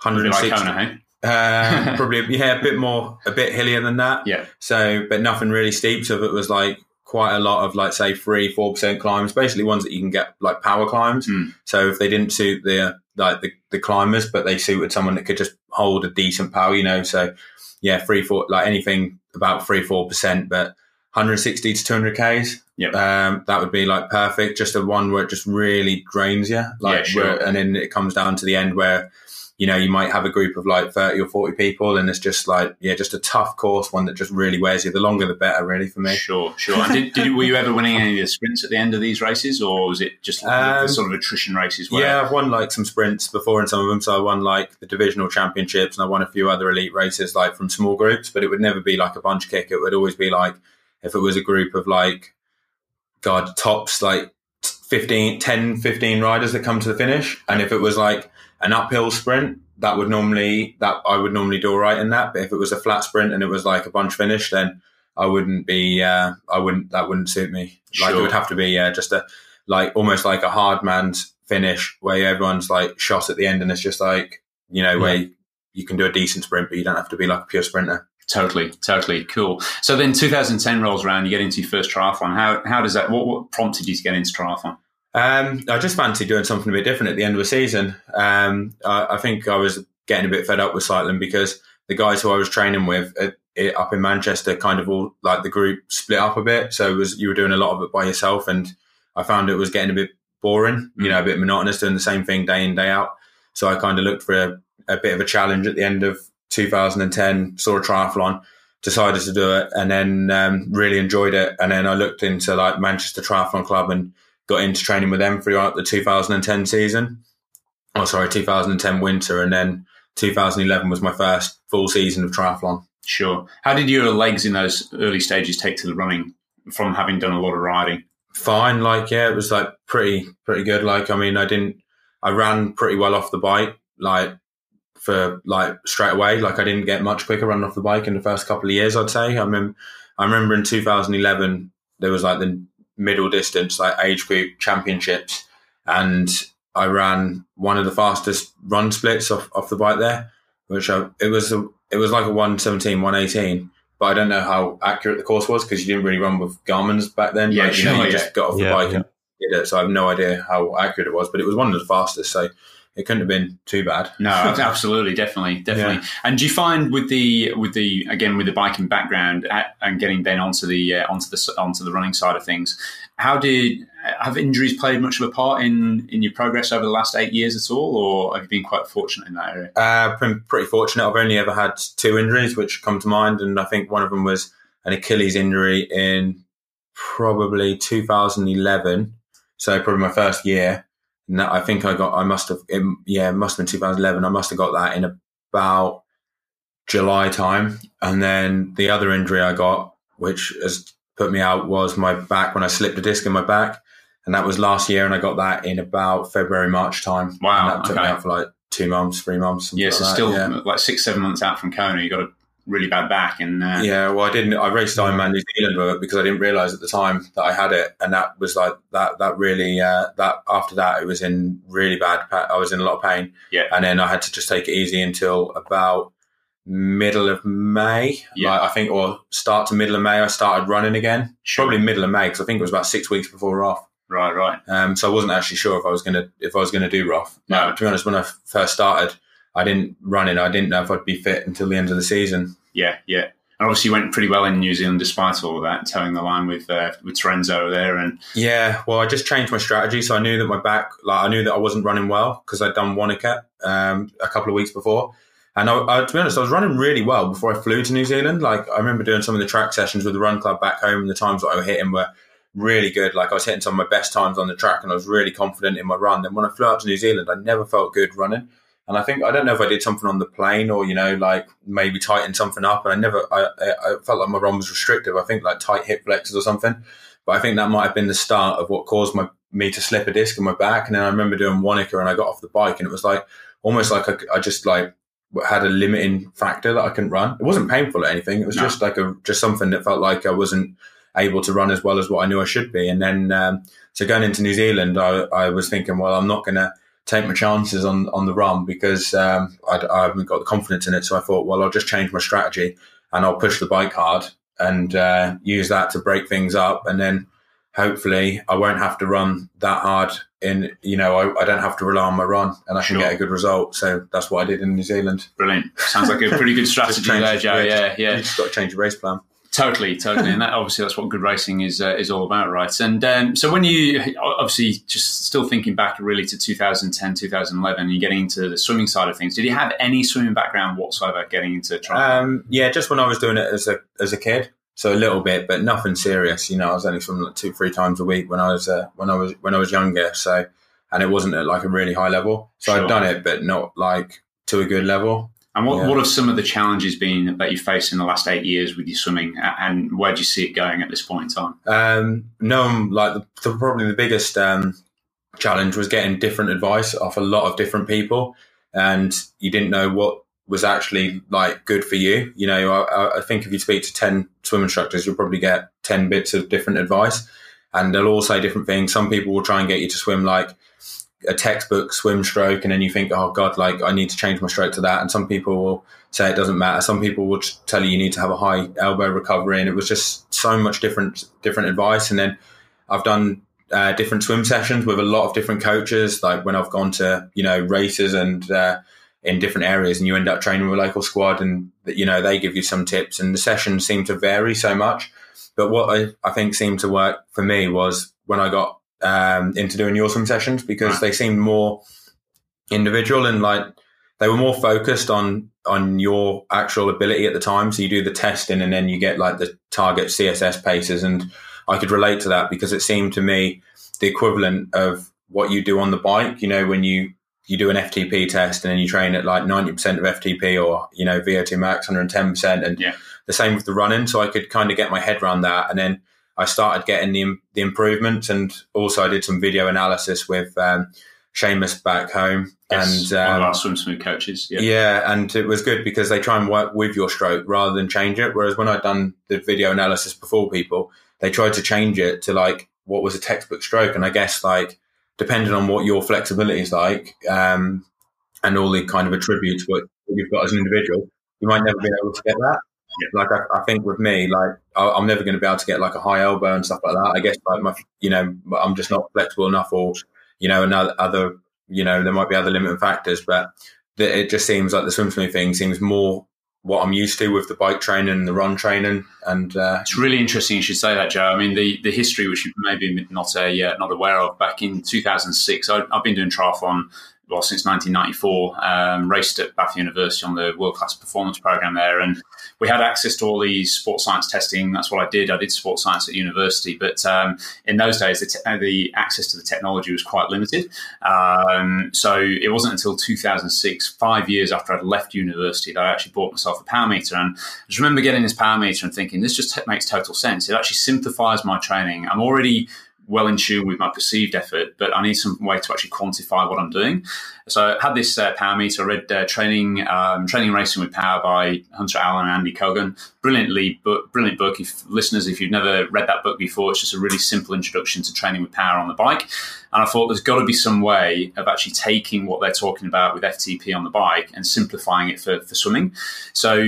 160. Like Kona, hey? Uh, (laughs) probably yeah, a bit more, a bit hillier than that. Yeah. So, but nothing really steep. So it was like quite a lot of like say three, four percent climbs, basically ones that you can get like power climbs. Mm. So if they didn't suit the like the, the climbers, but they suited someone that could just hold a decent power, you know. So yeah, three, four, like anything about three, four percent, but 160 to 200 k's. Yep. Um, that would be like perfect. Just a one where it just really drains you, like, yeah, sure. where, and then it comes down to the end where you know, you might have a group of like 30 or 40 people and it's just like, yeah, just a tough course, one that just really wears you. The longer, the better, really, for me. Sure, sure. did, did, were you ever winning any of the sprints at the end of these races or was it just um, the sort of attrition races? Where- yeah, I've won like some sprints before in some of them. So I won like the divisional championships and I won a few other elite races like from small groups, but it would never be like a bunch kick. It would always be like, if it was a group of like, God, tops like 15, 10, 15 riders that come to the finish. And if it was like, an uphill sprint, that would normally that I would normally do all right in that. But if it was a flat sprint and it was like a bunch finish, then I wouldn't be. Uh, I wouldn't. That wouldn't suit me. Like sure. it would have to be uh, just a like almost like a hard man's finish where everyone's like shot at the end and it's just like you know yeah. where you can do a decent sprint, but you don't have to be like a pure sprinter. Totally, totally cool. So then 2010 rolls around, you get into your first triathlon. How how does that? What, what prompted you to get into triathlon? Um, I just fancied doing something a bit different at the end of the season. Um, I, I, think I was getting a bit fed up with cycling because the guys who I was training with at, at, up in Manchester kind of all like the group split up a bit. So it was you were doing a lot of it by yourself, and I found it was getting a bit boring, you know, a bit monotonous doing the same thing day in day out. So I kind of looked for a, a bit of a challenge at the end of 2010. Saw a triathlon decided to do it and then um, really enjoyed it. And then I looked into like Manchester Triathlon Club and got into training with them throughout the 2010 season. Oh, sorry, 2010 winter, and then 2011 was my first full season of triathlon. Sure. How did your legs in those early stages take to the running from having done a lot of riding? Fine, like yeah, it was like pretty pretty good. Like I mean, I didn't, I ran pretty well off the bike, like for like straight away. Like I didn't get much quicker running off the bike in the first couple of years. I'd say. I mean, I remember in 2011 there was like the middle distance, like age group championships, and I ran one of the fastest run splits off, off the bike there, which I, it was a, it was like a 117, 118. But I don't know how accurate the course was because you didn't really run with Garmin's back then. Yeah, like, sure, you, know, you yeah. just got off the yeah, bike yeah. and did it. So I have no idea how accurate it was, but it was one of the fastest. So it couldn't have been too bad. (laughs) No, (laughs) absolutely, definitely, definitely. Yeah. And do you find with the with the again with the biking background and getting then onto the uh, onto the onto the running side of things, how did have injuries played much of a part in in your progress over the last eight years at all, or have you been quite fortunate in that area? Uh, been pretty fortunate. I've only ever had two injuries which come to mind, and I think one of them was an Achilles injury in probably 2011. So probably my first year. And that, I think I got, I must have, it, yeah, it must have been 2011. I must have got that in about July time. And then the other injury I got, which has put me out was my back when I slipped a disc in my back. And that was last year. And I got that in about February, March time. Wow. And that took okay. me out for like two months, three months. Yeah, so like still yeah. like six, seven months out from Kona, you got to really bad back. And uh, yeah, well, I didn't. I raced Ironman New Zealand with it because I didn't realize at the time that I had it, and that was like that. That really uh, that after that, it was in really bad. I was in a lot of pain. Yeah, and then I had to just take it easy until about middle of May. Yeah, like, I think, or start to middle of May. I started running again. Sure. Probably middle of May because I think it was about six weeks before off. Right, right. Um, so I wasn't actually sure if I was gonna if I was gonna do Roth. No, to be honest, when I first started, I didn't run it. I didn't know if I'd be fit until the end of the season. Yeah, yeah. And obviously, went pretty well in New Zealand despite all of that, towing the line with uh, with Terenzo there. And yeah, well, I just changed my strategy, so I knew that my back, like, I knew that I wasn't running well because I'd done Wanaka um, a couple of weeks before. And I, I, to be honest, I was running really well before I flew to New Zealand. Like I remember doing some of the track sessions with the run club back home, and the times that I was hitting were really good. Like I was hitting some of my best times on the track, and I was really confident in my run. Then when I flew out to New Zealand, I never felt good running. And I think I don't know if I did something on the plane or you know like maybe tighten something up. And I never I, I felt like my run was restrictive. I think like tight hip flexors or something. But I think that might have been the start of what caused my me to slip a disc in my back. And then I remember doing Wanaka and I got off the bike and it was like almost like I, I just like had a limiting factor that I couldn't run. It wasn't painful or anything. It was no. just like a just something that felt like I wasn't able to run as well as what I knew I should be. And then um, so going into New Zealand, I, I was thinking, well, I'm not going to take my chances on on the run because um, I, I, haven't got the confidence in it. So I thought, well, I'll just change my strategy and I'll push the bike hard and uh, use that to break things up, and then hopefully I won't have to run that hard. In you know, I, I don't have to rely on my run, and I can sure. get a good result. So that's what I did in New Zealand. Brilliant. Sounds like a pretty good (laughs) strategy there, Joe. Yeah, yeah. You just got to change your race plan. Totally, totally, and that obviously that's what good racing is uh, is all about, right? And um, so when you obviously just still thinking back really to 2010, 2011, you're getting into the swimming side of things. Did you have any swimming background whatsoever getting into triathlon? Um, yeah, just when I was doing it as a as a kid, so a little bit, but nothing serious. You know, I was only swimming like two, three times a week when I was uh, when I was when I was younger. So, and it wasn't at like a really high level. So sure. I'd done it, but not like to a good level. And what, yeah. what have some of the challenges been that you faced in the last eight years with your swimming, and where do you see it going at this point in time? Um, no, like the, the, probably the biggest um, challenge was getting different advice off a lot of different people, and you didn't know what was actually like good for you. You know, I, I think if you speak to ten swim instructors, you'll probably get ten bits of different advice, and they'll all say different things. Some people will try and get you to swim like a textbook swim stroke and then you think oh god like i need to change my stroke to that. And some people will say it doesn't matter. Some people will tell you you need to have a high elbow recovery and it was just so much different different advice. And then i've done uh, different swim sessions with a lot of different coaches. Like when i've gone to you know races and uh, in different areas and you end up training with a local squad and you know they give you some tips and the sessions seem to vary so much. But what I, I think seemed to work for me was when i got um, into doing your swim sessions because right. they seemed more individual and like they were more focused on on your actual ability at the time. So you do the testing and then you get like the target CSS paces, and I could relate to that because it seemed to me the equivalent of what you do on the bike. You know, when you you do an FTP test and then you train at like 90% of FTP or, you know, VO2 max 110%. And yeah. the same with the running. So I could kind of get my head around that. And then I started getting the, the improvements, and also I did some video analysis with um, Seamus back home. Yes, and um, one of um, our swim smooth coaches. Yeah. yeah, and it was good because they try and work with your stroke rather than change it. Whereas when I'd done the video analysis before people, they tried to change it to like what was a textbook stroke. And I guess like depending on what your flexibility is like um, and all the kind of attributes what you've got as an individual, you might never be able to get that. Like I, I, think with me, like I, am never going to be able to get like a high elbow and stuff like that. I guess like my, you know, I'm just not flexible enough, or you know, another other, you know, there might be other limiting factors, but the, it just seems like the swim thing seems more what I'm used to with the bike training and the run training. And uh, it's really interesting you should say that, Joe. I mean, the, the history, which you maybe not uh, not aware of, back in 2006, I, I've been doing triathlon well since 1994. Um, raced at Bath University on the world class performance program there, and we had access to all these sports science testing. That's what I did. I did sports science at university, but um, in those days, the, te- the, access to the technology was quite limited. Um, so it wasn't until 2006, five years after I'd left university, that I actually bought myself a power meter. And I just remember getting this power meter and thinking, this just t- makes total sense. It actually simplifies my training. I'm already well in tune with my perceived effort, but I need some way to actually quantify what I'm doing. So I had this uh, power meter. I read uh, training um, training racing with power by Hunter Allen and Andy Coggan. Brilliantly, brilliant book. If listeners, if you've never read that book before, it's just a really simple introduction to training with power on the bike. And I thought there's got to be some way of actually taking what they're talking about with FTP on the bike and simplifying it for, for swimming. So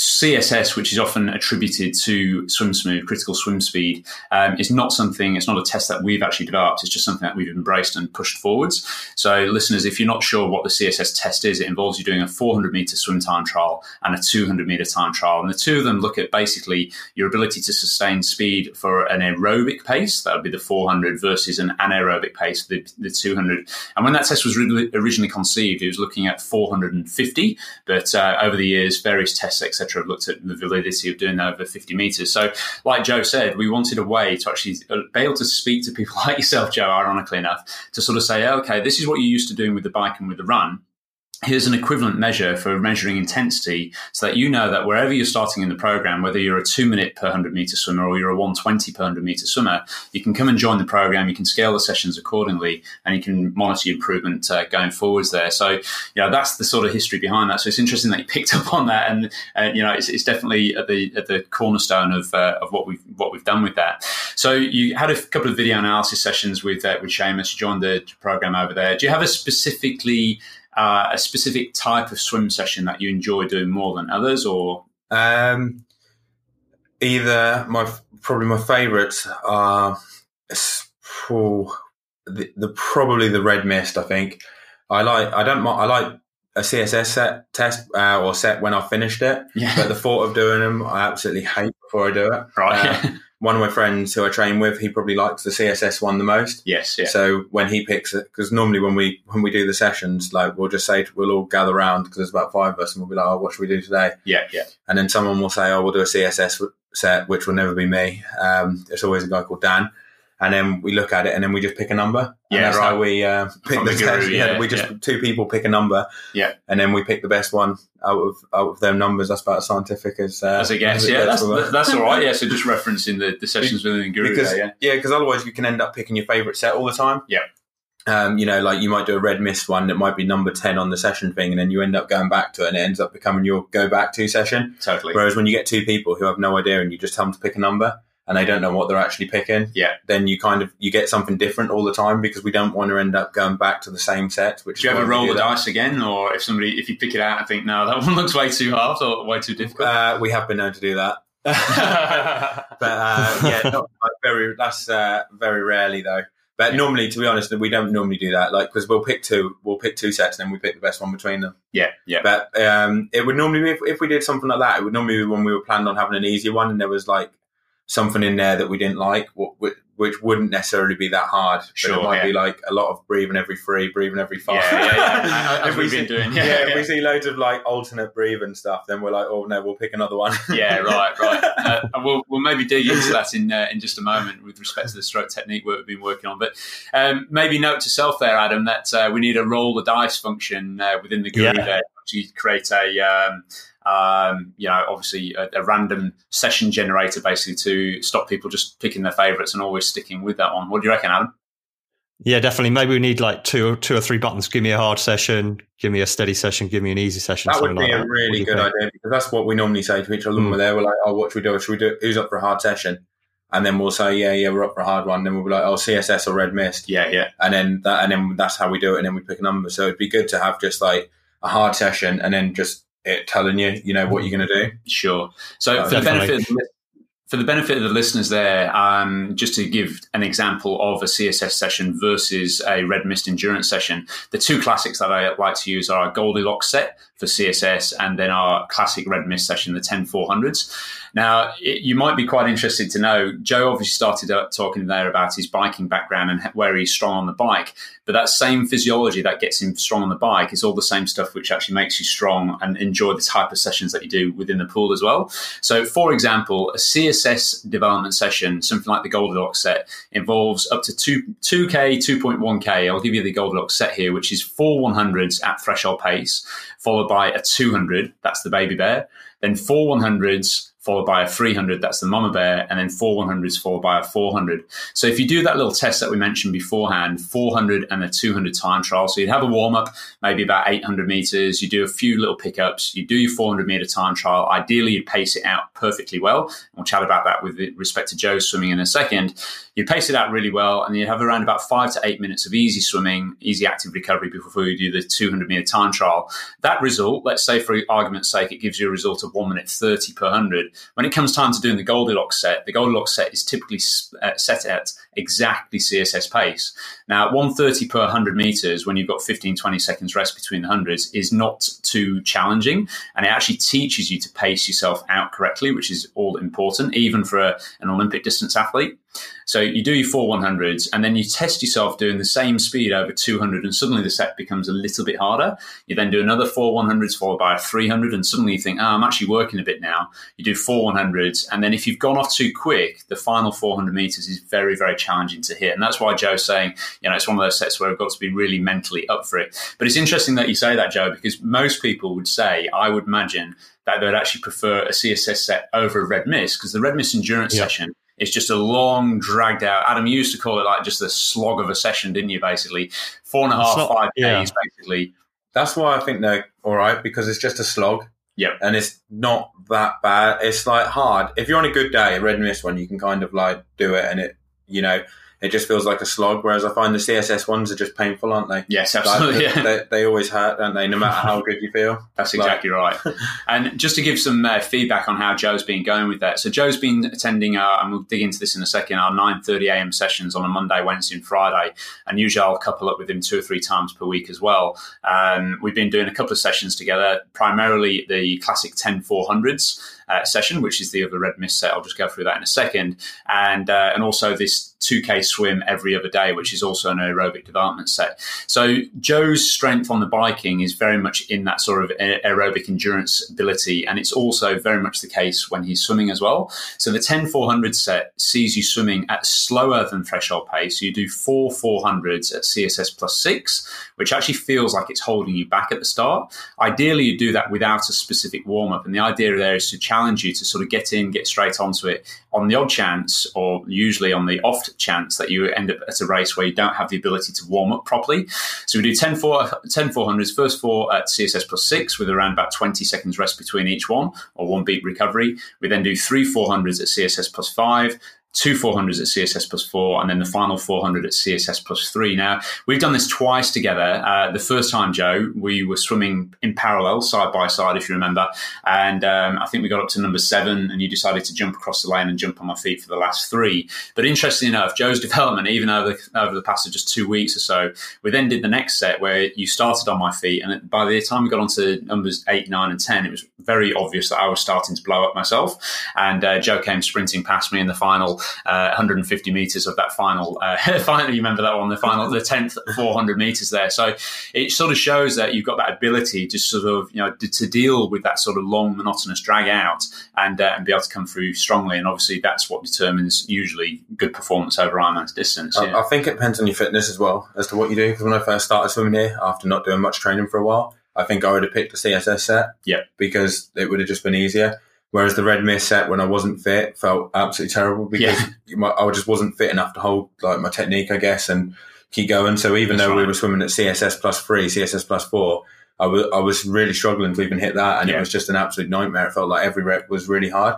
CSS, which is often attributed to swim smooth, critical swim speed, um, is not something, it's not a test that we've actually developed. It's just something that we've embraced and pushed forwards. So, listeners, if you're not sure what the CSS test is, it involves you doing a 400 meter swim time trial and a 200 meter time trial. And the two of them look at basically your ability to sustain speed for an aerobic pace, that would be the 400, versus an anaerobic pace, the, the 200. And when that test was originally conceived, it was looking at 450. But uh, over the years, various tests, etc., have looked at the validity of doing that over 50 meters. So, like Joe said, we wanted a way to actually uh, be able to speak to people (laughs) like yourself, Joe, ironically enough, to sort of say, okay, this is what you're used to doing with the bike and with the run here's an equivalent measure for measuring intensity so that you know that wherever you're starting in the program, whether you're a two minute per 100 meter swimmer or you're a 120 per 100 meter swimmer, you can come and join the program. You can scale the sessions accordingly and you can monitor improvement uh, going forwards there. So, you know, that's the sort of history behind that. So it's interesting that you (laughs) picked up on that. And, uh, you know, it's, it's, definitely at the, at the cornerstone of, uh, of what we've, what we've done with that. So you had a couple of video analysis sessions with, uh, with Seamus. You joined the program over there. Do you have a specifically uh, a specific type of swim session that you enjoy doing more than others, or um, either my probably my favourites are oh, the, the, probably the red mist. I think I like. I don't. I like a CSS set test uh, or set when I finished it. Yeah. But the thought of doing them, I absolutely hate before I do it. Right. Uh, (laughs) one of my friends who I train with, he probably likes the CSS one the most. Yes, yeah. So when he picks it, because normally when we when we do the sessions, like we'll just say we'll all gather around because there's about five of us, and we'll be like, "Oh, what should we do today?" Yeah, yeah. And then someone will say, "Oh, we'll do a CSS set," which will never be me. Um, it's always a guy called Dan, and then we look at it and then we just pick a number. Yeah, that's right. how we uh, pick the, the guru. Yeah, yeah, we just yeah. two people pick a number. Yeah. and then we pick the best one out of out of their numbers. That's about as scientific as uh, As I guess, it yeah, gets that's, that's all right. Yeah, so (laughs) just referencing the, the sessions within the Guru because there, yeah. yeah, because otherwise you can end up picking your favorite set all the time. Yeah. Um, you know, like you might do a red mist one that might be number ten on the session thing, and then you end up going back to it, and it ends up becoming your go back to session. Totally. Whereas when you get two people who have no idea and you just tell them to pick a number and they don't know what they're actually picking, Yeah. then you kind of you get something different all the time because we don't want to end up going back to the same set. Which Do you ever roll the that. dice again, or if somebody, if you pick it out and think, no, that (laughs) one looks way too hard or way too difficult? Uh, we have been known to do that. (laughs) but uh, yeah, (laughs) not like very. That's uh, very rarely though. But normally, to be honest, we don't normally do that. Like because we'll pick two, we'll pick two sets, and then we pick the best one between them. yeah, yeah. But um, it would normally be if, if we did something like that. It would normally be when we were planned on having an easier one, and there was like something in there that we didn't like, wh- wh- which wouldn't necessarily be that hard. But Sure, it might yeah. be like a lot of breathing every three, breathing every five. Yeah, yeah, yeah. (laughs) As if we we've been see, doing. yeah, Yeah, if we see loads of like alternate breathing stuff, then we're like, oh no, we'll pick another one. yeah, (laughs) right, right. Uh, and we'll, we'll maybe dig into that in uh, in just a moment with respect to the stroke technique work we've been working on. But um, maybe note to self there, Adam, that uh, we need a roll the dice function uh, within the Guru Yeah. there to create a. Um, um, you know, obviously a, a random session generator basically to stop people just picking their favourites and always sticking with that one. What do you reckon, Adam? Yeah, definitely. Maybe we need like two, two or three buttons. Give me a hard session. Give me a steady session. Give me an easy session. That would be like a that. Really good think? idea because that's what we normally say to each other. When Mm. we're there, we're like, "Oh, what should we do? Should we do? Who's up for a hard session?" And then we'll say, "Yeah, yeah, we're up for a hard one." Then we'll be like, "Oh, CSS or Red Mist," Yeah, yeah, and then that, and then that's how we do it. And then we pick a number. So it'd be good to have just like a hard session, and then just it telling you, you know, what you're going to do. sure. So Uh, for the benefit of the, for the benefit of the listeners there, um, just to give an example of a CSS session versus a Red Mist endurance session, the two classics that I like to use are our Goldilocks set for CSS and then our classic Red Mist session, the 10400s. Now, it, you might be quite interested to know, Joe obviously started talking there about his biking background and where he's strong on the bike, but that same physiology that gets him strong on the bike is all the same stuff which actually makes you strong and enjoy the type of sessions that you do within the pool as well. So, for example, a CSS development session, something like the Goldilocks set, involves up to 2, 2K, 2.1K. I'll give you the Goldilocks set here, which is four 100s at threshold pace, followed by a 200, that's the baby bear, then four 100s, followed by a 300, that's the mama bear, and then four 100s followed by a 400. So if you do that little test that we mentioned beforehand, 400 and a 200 time trial, so you'd have a warm up, maybe about 800 meters, you do a few little pickups, you do your 400 meter time trial. Ideally, you'd pace it out perfectly well. We'll chat about that with respect to Joe's swimming in a second. You'd pace it out really well, and you'd have around about five to eight minutes of easy swimming, easy active recovery before you do the 200 meter time trial. That result, let's say for argument's sake, it gives you a result of one minute 30 per 100 when it comes time to doing the Goldilocks set, the Goldilocks set is typically uh, set at exactly CSS pace. Now, 130 per 100 meters, when you've got 15, 20 seconds rest between the hundreds, is not too challenging. And it actually teaches you to pace yourself out correctly, which is all important, even for a, an Olympic distance athlete. So you do your four 100s and then you test yourself doing the same speed over 200 and suddenly the set becomes a little bit harder. You then do another four 100s followed by a 300 and suddenly you think, oh, I'm actually working a bit now. You do four 100s and then if you've gone off too quick, the final 400 meters is very, very challenging to hit. And that's why Joe's saying, you know, it's one of those sets where we've got to be really mentally up for it. But it's interesting that you say that, Joe, because most people would say, I would imagine that they'd actually prefer a CSS set over a red mist because the red mist endurance yeah. session it's just a long, dragged out. Adam you used to call it like just a slog of a session, didn't you? Basically, four and a half, five yeah. days, basically. That's why I think they're all right because it's just a slog. Yeah, and it's not that bad. It's like hard. If you're on a good day, a red mist one, you can kind of like do it, and it, you know, it just feels like a slog. Whereas I find the CSS ones are just painful, aren't they? Yes, absolutely. Like, yeah. they, they, always hurt, don't they? No matter how good you feel. (laughs) That's exactly like, right. and just to give some uh, feedback on how Joe's been going with that. So Joe's been attending, our, and we'll dig into this in a second, our 9.30 a.m. sessions on a Monday, Wednesday and Friday. And usually I'll couple up with him two or three times per week as well. Um, we've been doing a couple of sessions together, primarily the classic 10 400s uh, session, which is the other red mist set. I'll just go through that in a second. And, uh, and also this 2K swim every other day, which is also an aerobic development set. So Joe's strength on the biking is very much in that sort of aerobic endurance ability. And it's also very much the case when he's swimming as well. So the 10 400 set sees you swimming at slower than threshold pace. You do four 400s at CSS plus six, which actually feels like it's holding you back at the start. Ideally, you do that without a specific warm up. And the idea there is to challenge you to sort of get in, get straight onto it on the odd chance, or usually on the off chance that you end up at a race where you don't have the ability to warm up properly. So we do 10, 4, 10 400s, first four at CSS plus six with around about 20 seconds rest between each one or one beat recovery. We then do three 400s at CSS plus five, two 400s at CSS plus four, and then the final 400 at CSS plus three. Now, we've done this twice together. Uh, the first time, Joe, we were swimming in parallel, side by side, if you remember. And um, I think we got up to number seven, and you decided to jump across the lane and jump on my feet for the last three. But interestingly enough, Joe's development, even over the, over the past of just two weeks or so, we then did the next set where you started on my feet. And by the time we got onto numbers eight, nine, and 10, it was very obvious that I was starting to blow up myself. And uh, Joe came sprinting past me in the final uh, 150 meters of that final. Uh, (laughs) finally, you remember that one, the final, the 10th 400 meters there. So it sort of shows that you've got that ability to sort of, you know, to, to deal with that sort of long, monotonous drag out and, uh, and be able to come through strongly. And obviously, that's what determines usually good performance over Ironman's distance. Yeah. I, I think it depends on your fitness as well as to what you do. Because when I first started swimming here, after not doing much training for a while, I think I would have picked the CSS set. Yeah. Because it would have just been easier. Whereas the red mist set when I wasn't fit felt absolutely terrible because yeah. I just wasn't fit enough to hold like my technique, I guess, and keep going. So even That's though right. we were swimming at CSS plus three, CSS plus four, I was I was really struggling to even hit that, and yeah. it was just an absolute nightmare. It felt like every rep was really hard.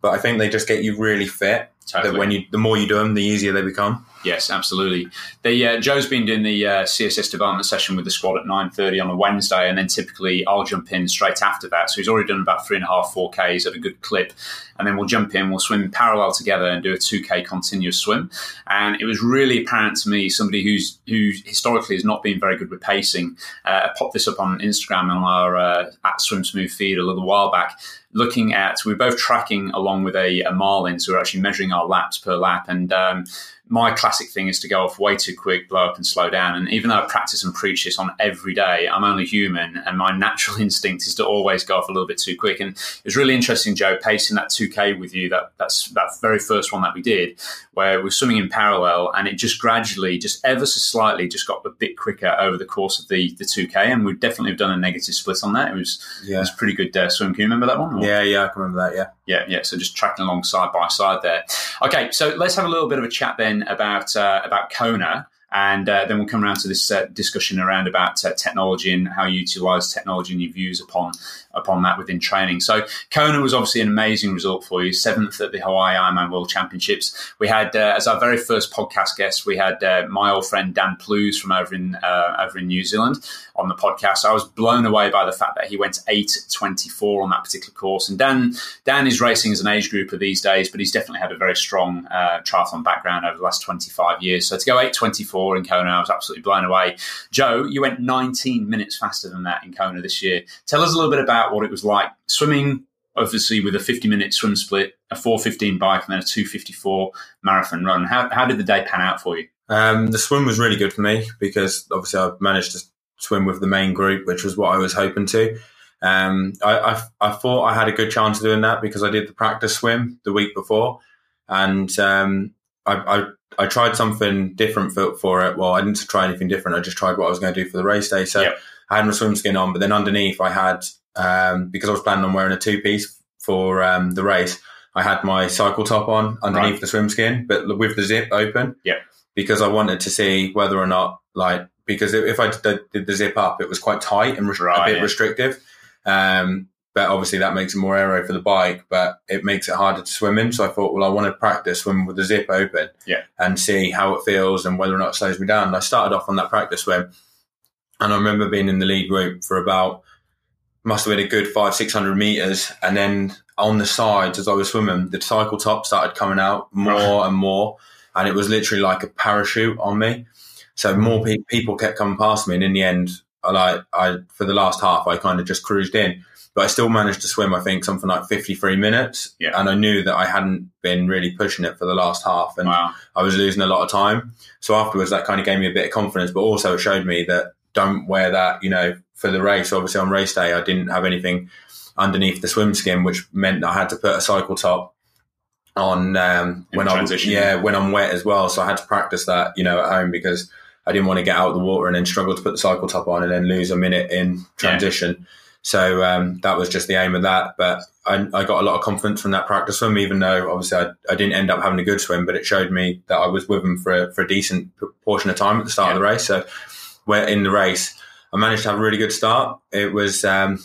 But I think they just get you really fit. Totally. That when you the more you do them, the easier they become. Yes, absolutely. The uh, Joe's been doing the uh, CSS development session with the squad at nine thirty on a Wednesday, and then typically I'll jump in straight after that. So he's already done about three and a half, four Ks at a good clip, and then we'll jump in, we'll swim parallel together and do a two K continuous swim. And it was really apparent to me, somebody who's who historically has not been very good with pacing. Uh, I popped this up on Instagram on our uh, at Swim Smooth feed a little while back looking at we are both tracking along with a, a Marlin, so we're actually measuring our laps per lap. And um, my classic thing is to go off way too quick, blow up and slow down. And even though I practice and preach this on every day, I'm only human and my natural (laughs) instinct is to always go off a little bit too quick. And it was really interesting, Joe, pacing that 2K with you, that that's that very first one that we did, where we are swimming in parallel and it just gradually, just ever so slightly, just got a bit quicker over the course of the, the 2K. And we've definitely have done a negative split on that. It was, yeah. it was pretty good uh, swim. Can you remember that one? Or? Yeah, yeah, I can remember that, yeah. Yeah, yeah. So just tracking along side by side there. Okay, so let's have a little bit of a chat then about uh, about Kona. And uh, then we'll come around to this uh, discussion around about uh, technology and how you utilize technology and your views upon upon that within training. So Kona was obviously an amazing result for you, seventh at the Hawaii Ironman World Championships. We had uh, as our very first podcast guest, we had uh, my old friend Dan Plews from over in uh, over in New Zealand on the podcast. I was blown away by the fact that he went eight twenty four on that particular course. And Dan Dan is racing as an age grouper these days, but he's definitely had a very strong triathlon background over the last twenty five years. So to go eight twenty four in Kona. I was absolutely blown away. Joe, you went 19 minutes faster than that in Kona this year. Tell us a little bit about what it was like swimming, obviously with a 50 minute swim split, a 415 bike, and then a 254 marathon run. How, how did the day pan out for you? Um, the swim was really good for me because obviously I managed to swim with the main group, which was what I was hoping to. Um, I, I, I, thought I had a good chance of doing that because I did the practice swim the week before, and um, I, I I tried something different for, for it. Well, I didn't try anything different. I just tried what I was going to do for the race day. So yep. I had my swim skin on, but then underneath I had, um, because I was planning on wearing a two piece for um, the race, I had my cycle top on underneath right. the swim skin, but with the zip open. Yeah. Because I wanted to see whether or not, like, because if I did the zip up, it was quite tight and right, a bit yeah. restrictive. Um, but obviously that makes it more aero for the bike, but it makes it harder to swim in. So I thought, well, I want to practice swimming with the zip open yeah. and see how it feels and whether or not it slows me down. And I started off on that practice swim and I remember being in the lead group for about, must have been a good five, 600 meters. And then on the sides as I was swimming, the cycle top started coming out more right. and more. And it was literally like a parachute on me. So more mm. pe- people kept coming past me. And in the end, I like, I, for the last half, I kind of just cruised in but I still managed to swim, I think, something like 53 minutes. Yeah. And I knew that I hadn't been really pushing it for the last half and wow. I was losing a lot of time. So afterwards, that kind of gave me a bit of confidence, but also it showed me that don't wear that, you know, for the race. Obviously, on race day, I didn't have anything underneath the swim skin, which meant I had to put a cycle top on um, when I'm yeah when I'm wet as well. So I had to practice that, you know, at home because I didn't want to get out of the water and then struggle to put the cycle top on and then lose a minute in transition. Yeah. So um, that was just the aim of that. But I, I, got a lot of confidence from that practice swim, even though obviously I, I, didn't end up having a good swim, but it showed me that I was with them for a, for a decent portion of time at the start yeah. of the race. So we're in the race. I managed to have a really good start. It was um,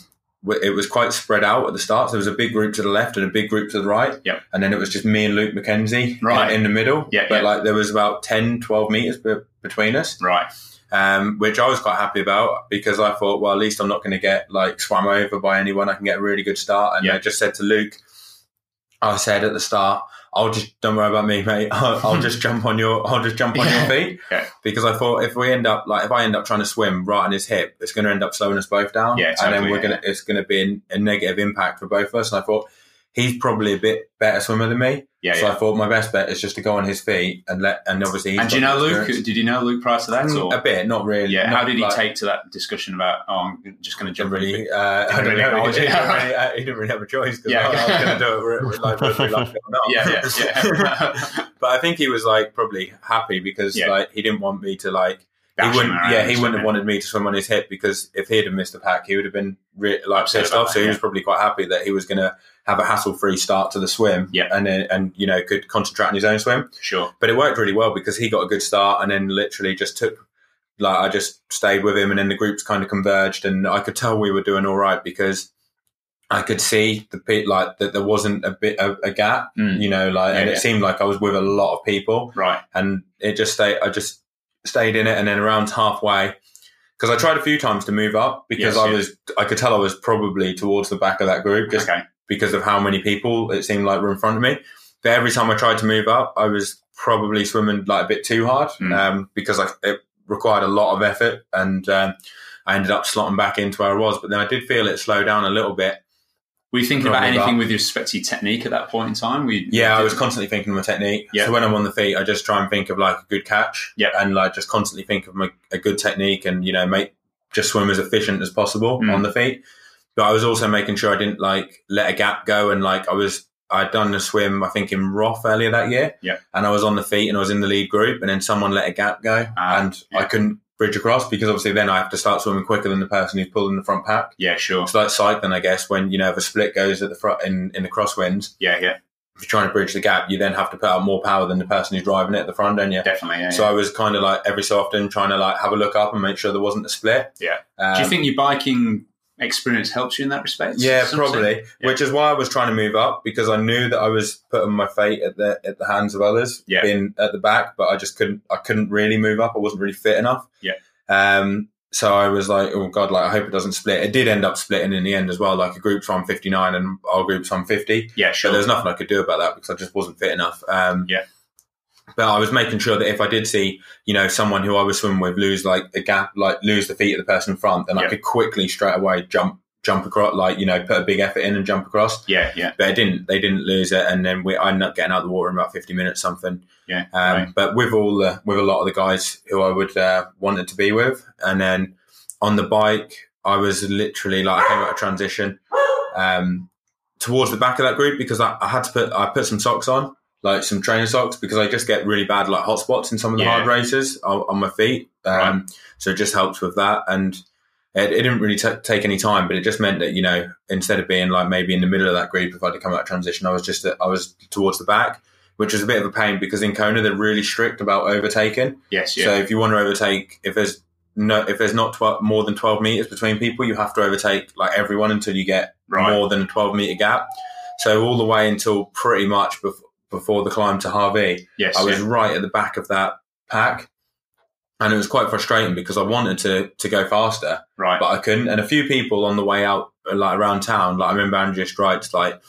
it was quite spread out at the start. So there was a big group to the left and a big group to the right. Yep. And then it was just me and Luke McKenzie right. in, in the middle. Yeah, but like there was about 10, 12 meters be- between us. Right um, which I was quite happy about because I thought, well, at least I'm not going to get like swam over by anyone. I can get a really good start. And yeah. I just said to Luke, I said at the start, I'll just don't worry about me, mate. (laughs) I'll, I'll just (laughs) jump on your, I'll just jump on yeah. your feet. Yeah. Because I thought if we end up like if I end up trying to swim right on his hip, it's going to end up slowing us both down. Yeah, totally, and then we're yeah. gonna, it's going to be a negative impact for both of us. And I thought he's probably a bit better swimmer than me. Yeah, so yeah. I thought my best bet is just to go on his feet and let, and obviously. and do you know Luke? Did you know Luke prior to that? Mm, or? A bit, not really. Yeah. Not How did he like, take to that discussion about? Oh, I'm just going to jump really. Uh, (laughs) I don't know. He didn't, really, uh, he didn't really have a choice because (laughs) Yeah. I, I was going to do it like, whether he liked it or not. Yeah, yeah, yeah. (laughs) but I think he was like probably happy because Yeah. like he didn't want me to like. He wouldn't, yeah, he wouldn't have wanted me to swim on his hip because if he'd have missed the pack, he would have been re- like pissed off. So that, he was probably quite happy that he was going to have a hassle-free start to the swim, Yeah. and then and you know could concentrate on his own swim. Sure. But it worked really well because he got a good start and then literally just took like I just stayed with him and then the groups kind of converged and I could tell we were doing all right because I could see the like that there wasn't a bit of a gap, Mm. you know, like and Yeah, it yeah. seemed like I was with a lot of people Right. and it just stayed I just stayed in it and then around halfway because I tried a few times to move up because Yes, I yeah. was I could tell I was probably towards the back of that group just okay. because of how many people it seemed like were in front of me. But every time I tried to move up, I was probably swimming like a bit too hard Mm. um, because I, it required a lot of effort, and um, I ended up slotting back into where I was. But then I did feel it slow down a little bit Were you thinking about anything that. with respect to your technique at that point in time? Were you, Yeah, I was constantly thinking of my technique. Yeah. So when I'm on the feet, I just try and think of like a good catch. Yeah. And like just constantly think of my, a good technique and, you know, make just swim as efficient as possible Mm. on the feet. But I was also making sure I didn't like let a gap go. And like I was, I'd done a swim, I think in Roth earlier that year. Yeah. And I was on the feet and I was in the lead group and then someone let a gap go Ah, and yeah. I couldn't bridge across because obviously then I have to start swimming quicker than the person who's pulling the front pack. Yeah, sure. It's like cycling, I guess, when, you know, if a split goes at the front in, in the crosswinds, Yeah, yeah, if you're trying to bridge the gap, you then have to put out more power than the person who's driving it at the front, don't you? definitely. Yeah, So I was kind of like every so often trying to like have a look up and make sure there wasn't a split. Yeah. Um, Do you think your biking experience helps you in that respect? Yeah, To some extent? probably. Yeah. Which is why I was trying to move up because I knew that I was putting my fate at the at the hands of others, Yeah. being at the back, but I just couldn't. I couldn't really move up. I wasn't really fit enough. Yeah. Um. So I was like, oh god, like I hope it doesn't split. It did end up splitting in the end as well. Like a group's on fifty nine and our group's on fifty. Yeah, But sure. there's nothing I could do about that because I just wasn't fit enough. Um, Yeah. But I was making sure that if I did see, you know, someone who I was swimming with lose like a gap, like lose the feet of the person in front, then Yeah. I could quickly straight away jump, jump across, like you know, put a big effort in and jump across. Yeah, yeah, But it didn't. They didn't lose it, and then we I ended up getting out of the water in about fifty minutes, something. yeah. Um, right. But with all the with a lot of the guys who I would uh, wanted to be with, and then on the bike, I was literally like I came out of transition um, towards the back of that group because I, I had to put I put some socks on, like some training socks, because I just get really bad like hot spots in some of the Yeah. hard races on, on my feet. Um, Right. So it just helps with that, and it, it didn't really ta take any time, but it just meant that you know instead of being like maybe in the middle of that group, if I had to come out of transition, I was just I was towards the back. Which was a bit of a pain because in Kona they're really strict about overtaking. Yes, yeah. So if you want to overtake, if there's no, if there's not 12, more than twelve meters between people, you have to overtake like everyone until you get Right. more than a twelve meter gap. So all the way until pretty much bef- before the climb to Hawi, yes, I was yeah. right at the back of that pack, and it was quite frustrating because I wanted to to go faster, right. but I couldn't. And a few people on the way out, like around town, like I remember Andreas Dreitz, like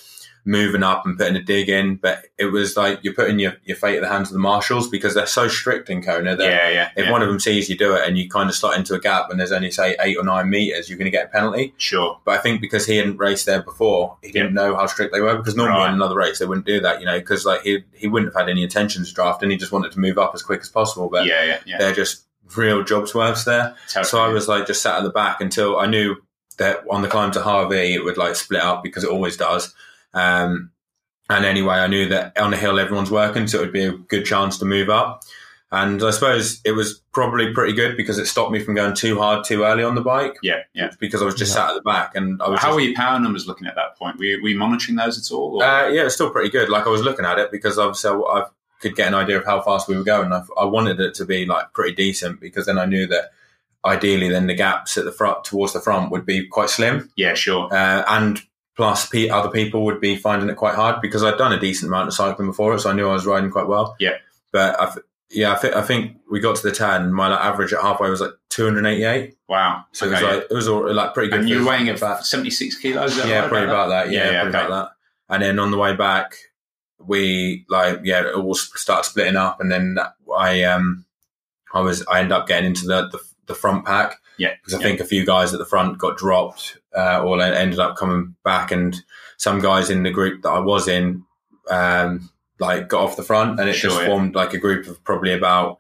moving up and putting a dig in, but it was like you're putting your, your fate at the hands of the marshals because they're so strict in Kona that yeah, yeah. if yeah. one of them sees you do it and you kind of slot into a gap and there's only say eight or nine meters, you're going to get a penalty. Sure. But I think because he hadn't raced there before, he didn't know how strict they were. Because normally Right. in another race they wouldn't do that, you know, because like he he wouldn't have had any intentions to draft and he just wanted to move up as quick as possible. But yeah, yeah, yeah. they're just real job swerves there. Totally. So I was like just sat at the back until I knew that on the climb to Hawi it would like split up because it always does. Um, and anyway, I knew that on the hill everyone's working, so it would be a good chance to move up. And I suppose it was probably pretty good because it stopped me from going too hard too early on the bike yeah, yeah. because I was just Yeah. sat at the back and I was How just, were your power numbers looking at that point? Were you, were you monitoring those at all? uh, yeah, it's still pretty good. Like I was looking at it because obviously I, I could get an idea of how fast we were going. I, I wanted it to be like pretty decent because then I knew that ideally then the gaps at the front towards the front would be quite slim. yeah, sure. uh, and plus pe- other people would be finding it quite hard because I'd done a decent amount of cycling before it, so I knew I was riding quite well. Yeah. but I yeah, I, th- I think we got to the ten. My like, average at halfway was like two hundred eighty-eight, Wow. so Okay, it was like it was all, like pretty good. and you were weighing at 76 kilos? Yeah, right, probably about that. Yeah, Yeah, yeah, probably okay. about that. And then on the way back, we like yeah, it all started splitting up, and then I um I was I end up getting into the the, the front pack Yeah. because I yeah. think a few guys at the front got dropped uh, or ended up coming back, and some guys in the group that I was in, um, like got off the front, and it Sure, just yeah. formed like a group of probably about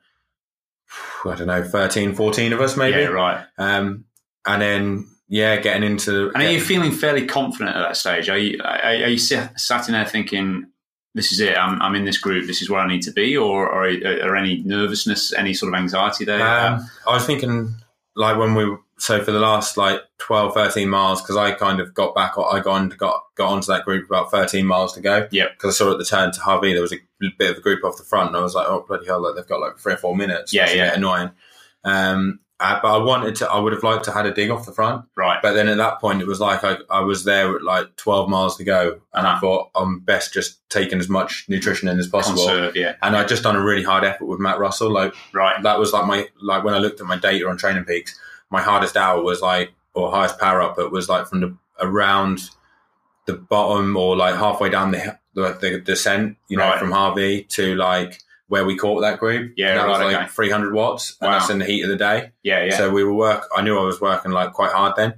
I don't know 13, 14 of us maybe, Yeah, right. um, and then yeah, getting into And are you feeling fairly confident at that stage? Are you are, are you sat, sat in there thinking, "This is it. I'm, I'm in this group. This is where I need to be," or, or are, are any nervousness, any sort of anxiety there? Um, I was thinking, like when we so for the last like 12, 13 miles, because I kind of got back, I got on, got got onto that group about thirteen miles to go. Yeah. Because I saw at the turn to Hawi there was a bit of a group off the front, and I was like, oh bloody hell, like they've got like three or four minutes. Yeah, yeah. bit annoying. Um, uh, but I wanted to, I would have liked to had a dig off the front, right. but then at that point it was like I, I was there at like twelve miles to go, and I Uh-huh. thought I'm best just taking as much nutrition in as possible. Conserve, yeah. And I'd just done a really hard effort with Matt Russell, like Right. that was like my like when I looked at my data on Training Peaks, my hardest hour was like or highest power output was like from the around the bottom or like halfway down the the, the descent, you know, Right. from Hawi to like where we caught that group. Yeah, And that was like okay. 300 watts, and Wow. that's in the heat of the day. Yeah, yeah. So we were work. I knew I was working like quite hard then.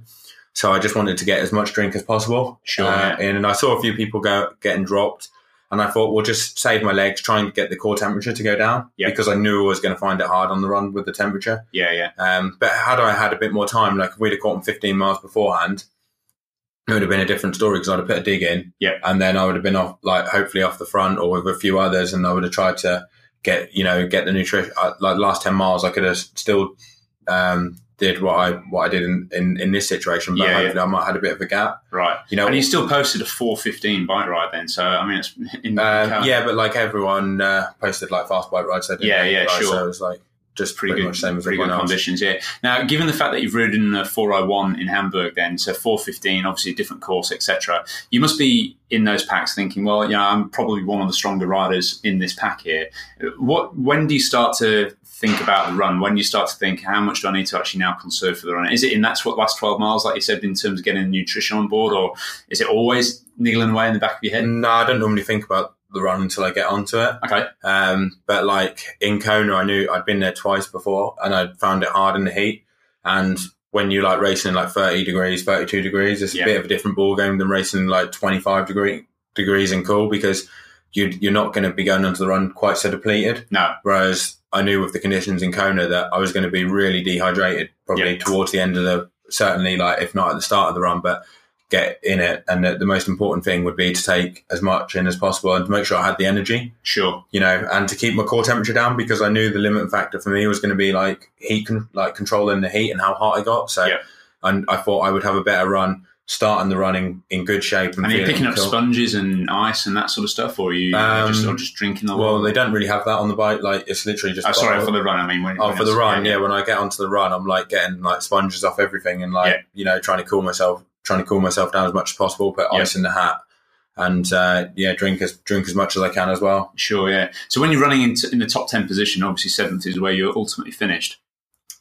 So I just wanted to get as much drink as possible. Sure, Uh, yeah. And I saw a few people go getting dropped. And I thought, well, just save my legs, try and get the core temperature to go down Yeah. because I knew I was going to find it hard on the run with the temperature. Yeah, yeah. Um, but had I had a bit more time, like if we'd have caught them 15 miles beforehand, it would have been a different story because I'd have put a dig in. Yeah. And then I would have been off, like, hopefully off the front or with a few others. And I would have tried to get, you know, get the nutrition. Uh, like, last 10 miles, I could have still um, did what I what I did in, in, in this situation. But Yeah, hopefully I might have had a bit of a gap. Right. You know, And you still posted a 415 bike ride then. So, I mean, it's in um, yeah, but like everyone uh, posted like fast bike rides. They Yeah, yeah, right? sure. So it was like just pretty, pretty, good, much same as pretty good else. conditions. Yeah. Now, given the fact that you've ridden a 401 in Hamburg, then so 415, obviously a different course, etc. You must be in those packs thinking, well, you know, I'm probably one of the stronger riders in this pack here. What? When do you start to think about the run? When you start to think, how much do I need to actually now conserve for the run? Is it in that tw- last 12 miles, like you said, in terms of getting nutrition on board, or is it always niggling away in the back of your head? No, I don't normally think about the run until I get onto it. Okay. Um, but like in Kona, I knew I'd been there twice before, and I found it hard in the heat. And when you like racing in like thirty degrees, thirty two degrees, it's Yeah. a bit of a different ball game than racing in like twenty five degree degrees in cool because you you're not going to be going onto the run quite so depleted. No. Whereas I knew with the conditions in Kona that I was going to be really dehydrated probably Yeah. towards the end of the certainly like if not at the start of the run, but get in it. And the, the most important thing would be to take as much in as possible and to make sure I had the energy Sure. you know, and to keep my core temperature down because I knew the limit factor for me was going to be like heat, con- like controlling the heat and how hot I got. So, Yeah. and I thought I would have a better run starting the running in good shape. And, And are you picking up cool. sponges and ice and that sort of stuff, or are you Um, just, or just drinking the Well, they don't really have that on the bike. Like it's literally just. Oh, sorry for the run. I mean, when, Oh, when for the run, yeah, When I get onto the run, I'm like getting like sponges off everything and like Yeah. you know trying to cool myself, trying to cool myself down as much as possible. Put Yeah. ice in the hat, and uh, yeah, drink as drink as much as I can as well. Sure, yeah. So when you're running into, in the top ten position, obviously seventh is where you're ultimately finished.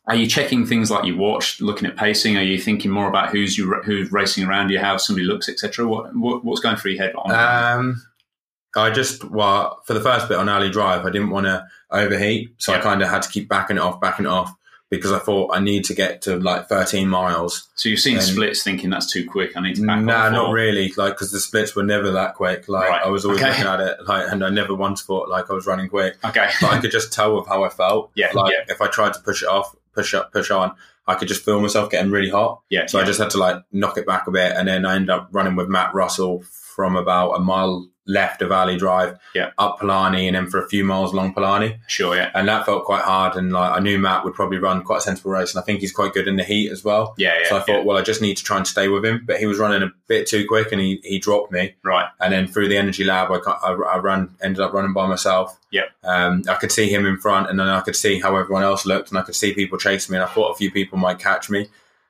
Are you checking things like you watch, looking at pacing? Are you thinking more about who's you who's racing around you, how somebody looks, etc.? What, what what's going through your head? On Um, I just well for the first bit on Ali'i Drive, I didn't want to overheat, so I kind of had to keep backing it off, backing it off because I thought I need to get to like 13 miles. so you've seen and- splits, thinking that's too quick. I need to back off. not really, like because the splits were never that quick. Like Right. I was always Okay. looking at it, like, and I never once thought like I was running quick. Okay. But I could just tell with how I felt. (laughs) Yeah, like yeah. if I tried to push it off, push up, push on, I could just feel myself getting really hot. yeah. So yeah. I just had to like knock it back a bit, and then I ended up running with Matt Russell from about a mile left of Ali'i Drive, Yeah. up Palani, and then for a few miles along Palani, sure, yeah. and that felt quite hard. And like I knew Matt would probably run quite a sensible race, and I think he's quite good in the heat as well. Yeah, yeah. so I thought, yeah. well, I just need to try and stay with him, but he was running a bit too quick, and he, he dropped me. Right. And then through the energy lab, I, I, I ran, ended up running by myself. Yep. Um, I could see him in front, and then I could see how everyone else looked, and I could see people chasing me. And I thought a few people might catch me,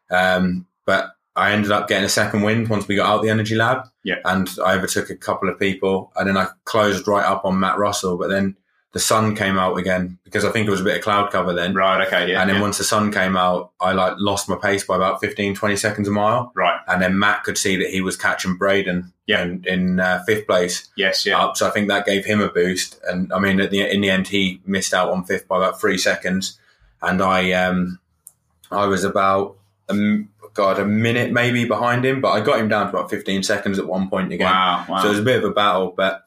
um, but I ended up getting a second wind once we got out the energy lab. Yep. And I overtook a couple of people, and then I closed right up on Matt Russell. But then the sun came out again because I think it was a bit of cloud cover then. Right. Okay. Yeah. and then yeah. once the sun came out, I like lost my pace by about 15, 20 seconds a mile. right. And then Matt could see that he was catching Braden Yeah. in, in uh, fifth place Yes. Yeah. up. So I think that gave him a boost. And I mean, at the, in the end, he missed out on fifth by about three seconds. And I, um, I was about, um, God, a minute maybe behind him, but I got him down to about 15 seconds at one point again. Wow. Wow. So it was a bit of a battle, but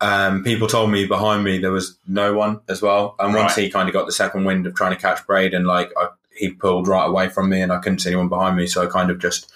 um, people told me behind me there was no one as well. And once Right. he kind of got the second wind of trying to catch Braden, like I, he pulled right away from me, and I couldn't see anyone behind me. So I kind of just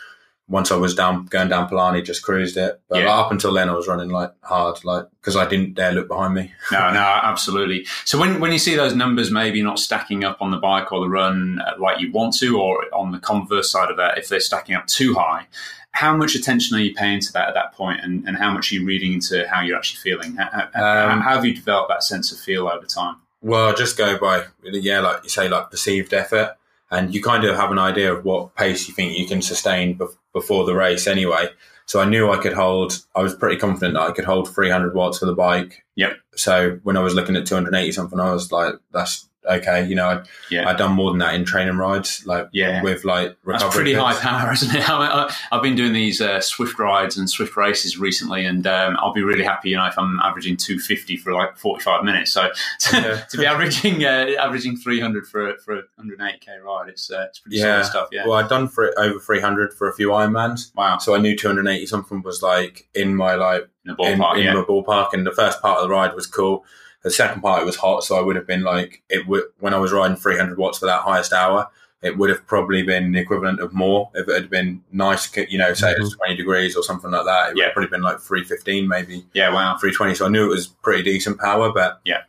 once I was down going down Palani, just cruised it. But Yeah. up until then, I was running like hard, like because I didn't dare look behind me. (laughs) No, no, absolutely. So when, when you see those numbers maybe not stacking up on the bike or the run uh, like you want to, or on the converse side of that, if they're stacking up too high, how much attention are you paying to that at that point, and, and how much are you reading into how you're actually feeling? How, how, Um, how have you developed that sense of feel over time? Well, I just go by yeah, like you say, like perceived effort, and you kind of have an idea of what pace you think you can sustain bef- before the race, anyway. So I knew I could hold. I was pretty confident that I could hold 300 watts for the bike. Yep. So when I was looking at 280 something, I was like, "That's okay. You know, I'd, Yeah. I'd done more than that in training rides, like Yeah. with like recovery. That's pretty high power, (laughs) isn't it? I mean, I, I've been doing these uh, Zwift rides and Zwift races recently, and um, I'll be really happy, you know, if I'm averaging 250 for like 45 minutes. So (laughs) to, Yeah. to be averaging uh, averaging 300 for a, for a 108k ride, it's uh, it's pretty Yeah. solid stuff. Yeah. Well, I've done for it over 300 for a few Ironmans. wow. So I knew 280 something was like in my like In the ballpark. in yeah. my ballpark. And the first part of the ride was cool. The second part it was hot, so I would have been like it would when I was riding 300 watts for that highest hour. It would have probably been the equivalent of more if it had been nice, you know, say it was mm-hmm. 20 degrees or something like that. It would Yeah. have probably been like 315, maybe yeah. Wow. 320. So I knew it was pretty decent power, but Yeah.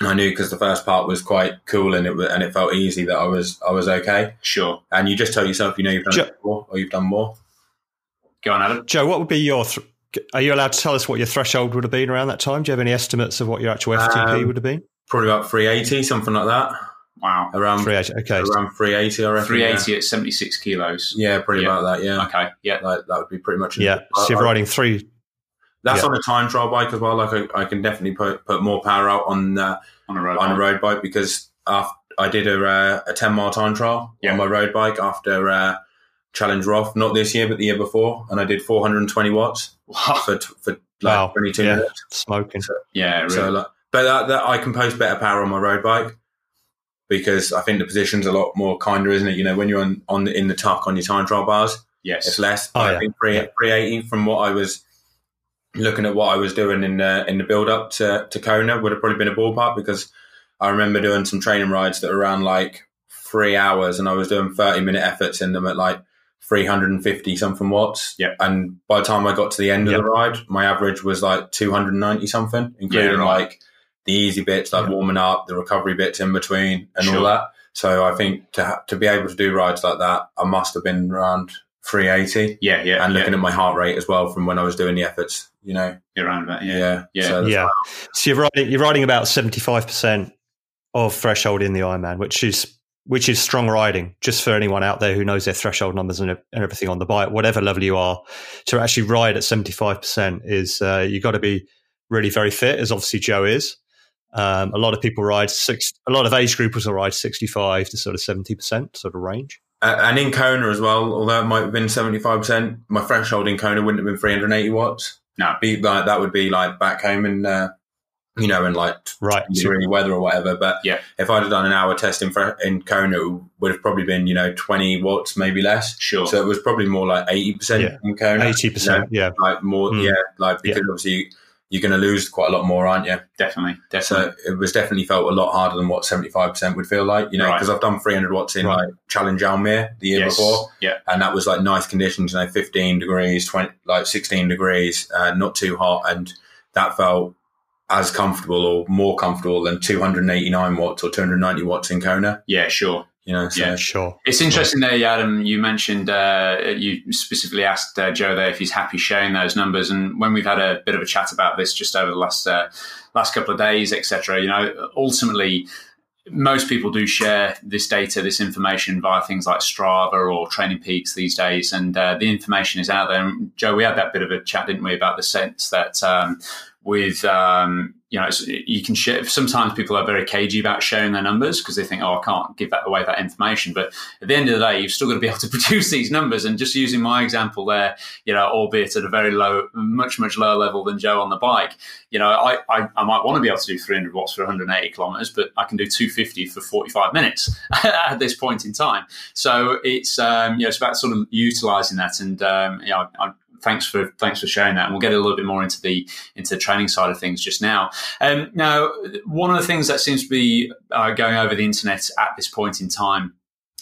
I knew because the first part was quite cool and it wa- and it felt easy that I was I was okay. Sure. And you just tell yourself, you know, you've done Ju- it before or you've done more. Go on, Adam. Joe, what would be your? Th- are you allowed to tell us what your threshold would have been around that time? Do you have any estimates of what your actual FTP Um, would have been? Probably about 380, something like that. Wow. Around Three eighty. Okay. around 380, I reckon. 380 at 76 kilos. Yeah, yeah pretty Yeah. about that. Yeah, Okay. Yeah. like that would be pretty much. Yeah. So you're I- riding three. That's yeah. on a time trial bike as well. Like I, I can definitely put put more power out on uh, On a road. on a bike. road bike because after, I did a uh, a 10 mile time trial Yeah. on my road bike after uh, Challenge Roth, not this year but the year before, and I did 420 watts Wow. for for like Wow. 22 Yeah. minutes. Smoking. Yeah. Really. So, like, but that, that I can post better power on my road bike because I think the position's a lot more kinder, isn't it? You know, when you're on, on the, in the tuck on your time trial bars, yes, it's less. Oh, I yeah. think 3, Yeah. 380 from what I was looking at what I was doing in the, in the build up to, to Kona would have probably been a ballpark because I remember doing some training rides that were around like three hours and I was doing 30 minute efforts in them at like 350 something watts. Yeah. And by the time I got to the end Yeah. of the ride, my average was like 290 something, including Yeah, right. like the easy bits like Yeah. warming up, the recovery bits in between, and Sure. all that. So I think to ha- to be able to do rides like that, I must have been around 380, Yeah. Yeah. and looking yeah. at my heart rate as well from when I was doing the efforts. You know, You're around that. Yeah. yeah, Yeah. So that's- Yeah. So you're riding, you're riding about 75% of threshold in the Ironman, which is which is strong riding. Just for anyone out there who knows their threshold numbers and, and everything on the bike, whatever level you are, to actually ride at 75% is uh, you got to be really very fit, as obviously Joe is. Um, a lot of people ride six. A lot of age groupers will ride 65 to sort of 70% sort of range. Uh, and in Kona as well, although it might have been 75%, my threshold in Kona wouldn't have been 380 watts. No. Be like that would be like back home in, uh, you know, in like Right. So, degree weather or whatever. But Yeah. if I'd have done an hour test in, in Kona, it would have probably been, you know, 20 watts, maybe less. Sure. So it was probably more like 80% Yeah. in Kona. 80%. Yeah. Like more, Mm. yeah, like because obviously you're going to lose quite a lot more, aren't you? definitely. Definitely. So it was definitely felt a lot harder than what 75% would feel like, you know, Right. because I've done 300 watts in Right. like Challenge Almere the year yes. before, Yeah. and that was like nice conditions, you know, 15 degrees, 20, like 16 degrees, uh, not too hot, and that felt as comfortable or more comfortable than 289 watts or 290 watts in Kona, Yeah. Sure. you know. So, Yeah. Sure. It's interesting there, Adam. You mentioned uh, you specifically asked uh, Joe there if he's happy sharing those numbers, and when we've had a bit of a chat about this just over the last uh, last couple of days, etc. You know, ultimately. Most people do share this data, this information via things like Strava or Training Peaks these days, and uh, the information is out there. And Joe, we had that bit of a chat, didn't we, about the sense that um, with um, you know you can share. Sometimes people are very cagey about sharing their numbers because they think, oh, I can't give that away that information. But at the end of the day, you've still got to be able to (laughs) produce these numbers. And just using my example there, you know, albeit at a very low, much much lower level than Joe on the bike, you know, I I, I might want to be able to do 300 watts for 180 kilometers, but I can do 250 for 45 minutes (laughs) at this point in time. So it's um, you know it's about sort of utilizing that and um, you know. I, Thanks for thanks for sharing that, and we'll get a little bit more into the into the training side of things just now. Um, now, one of the things that seems to be uh, going over the internet at this point in time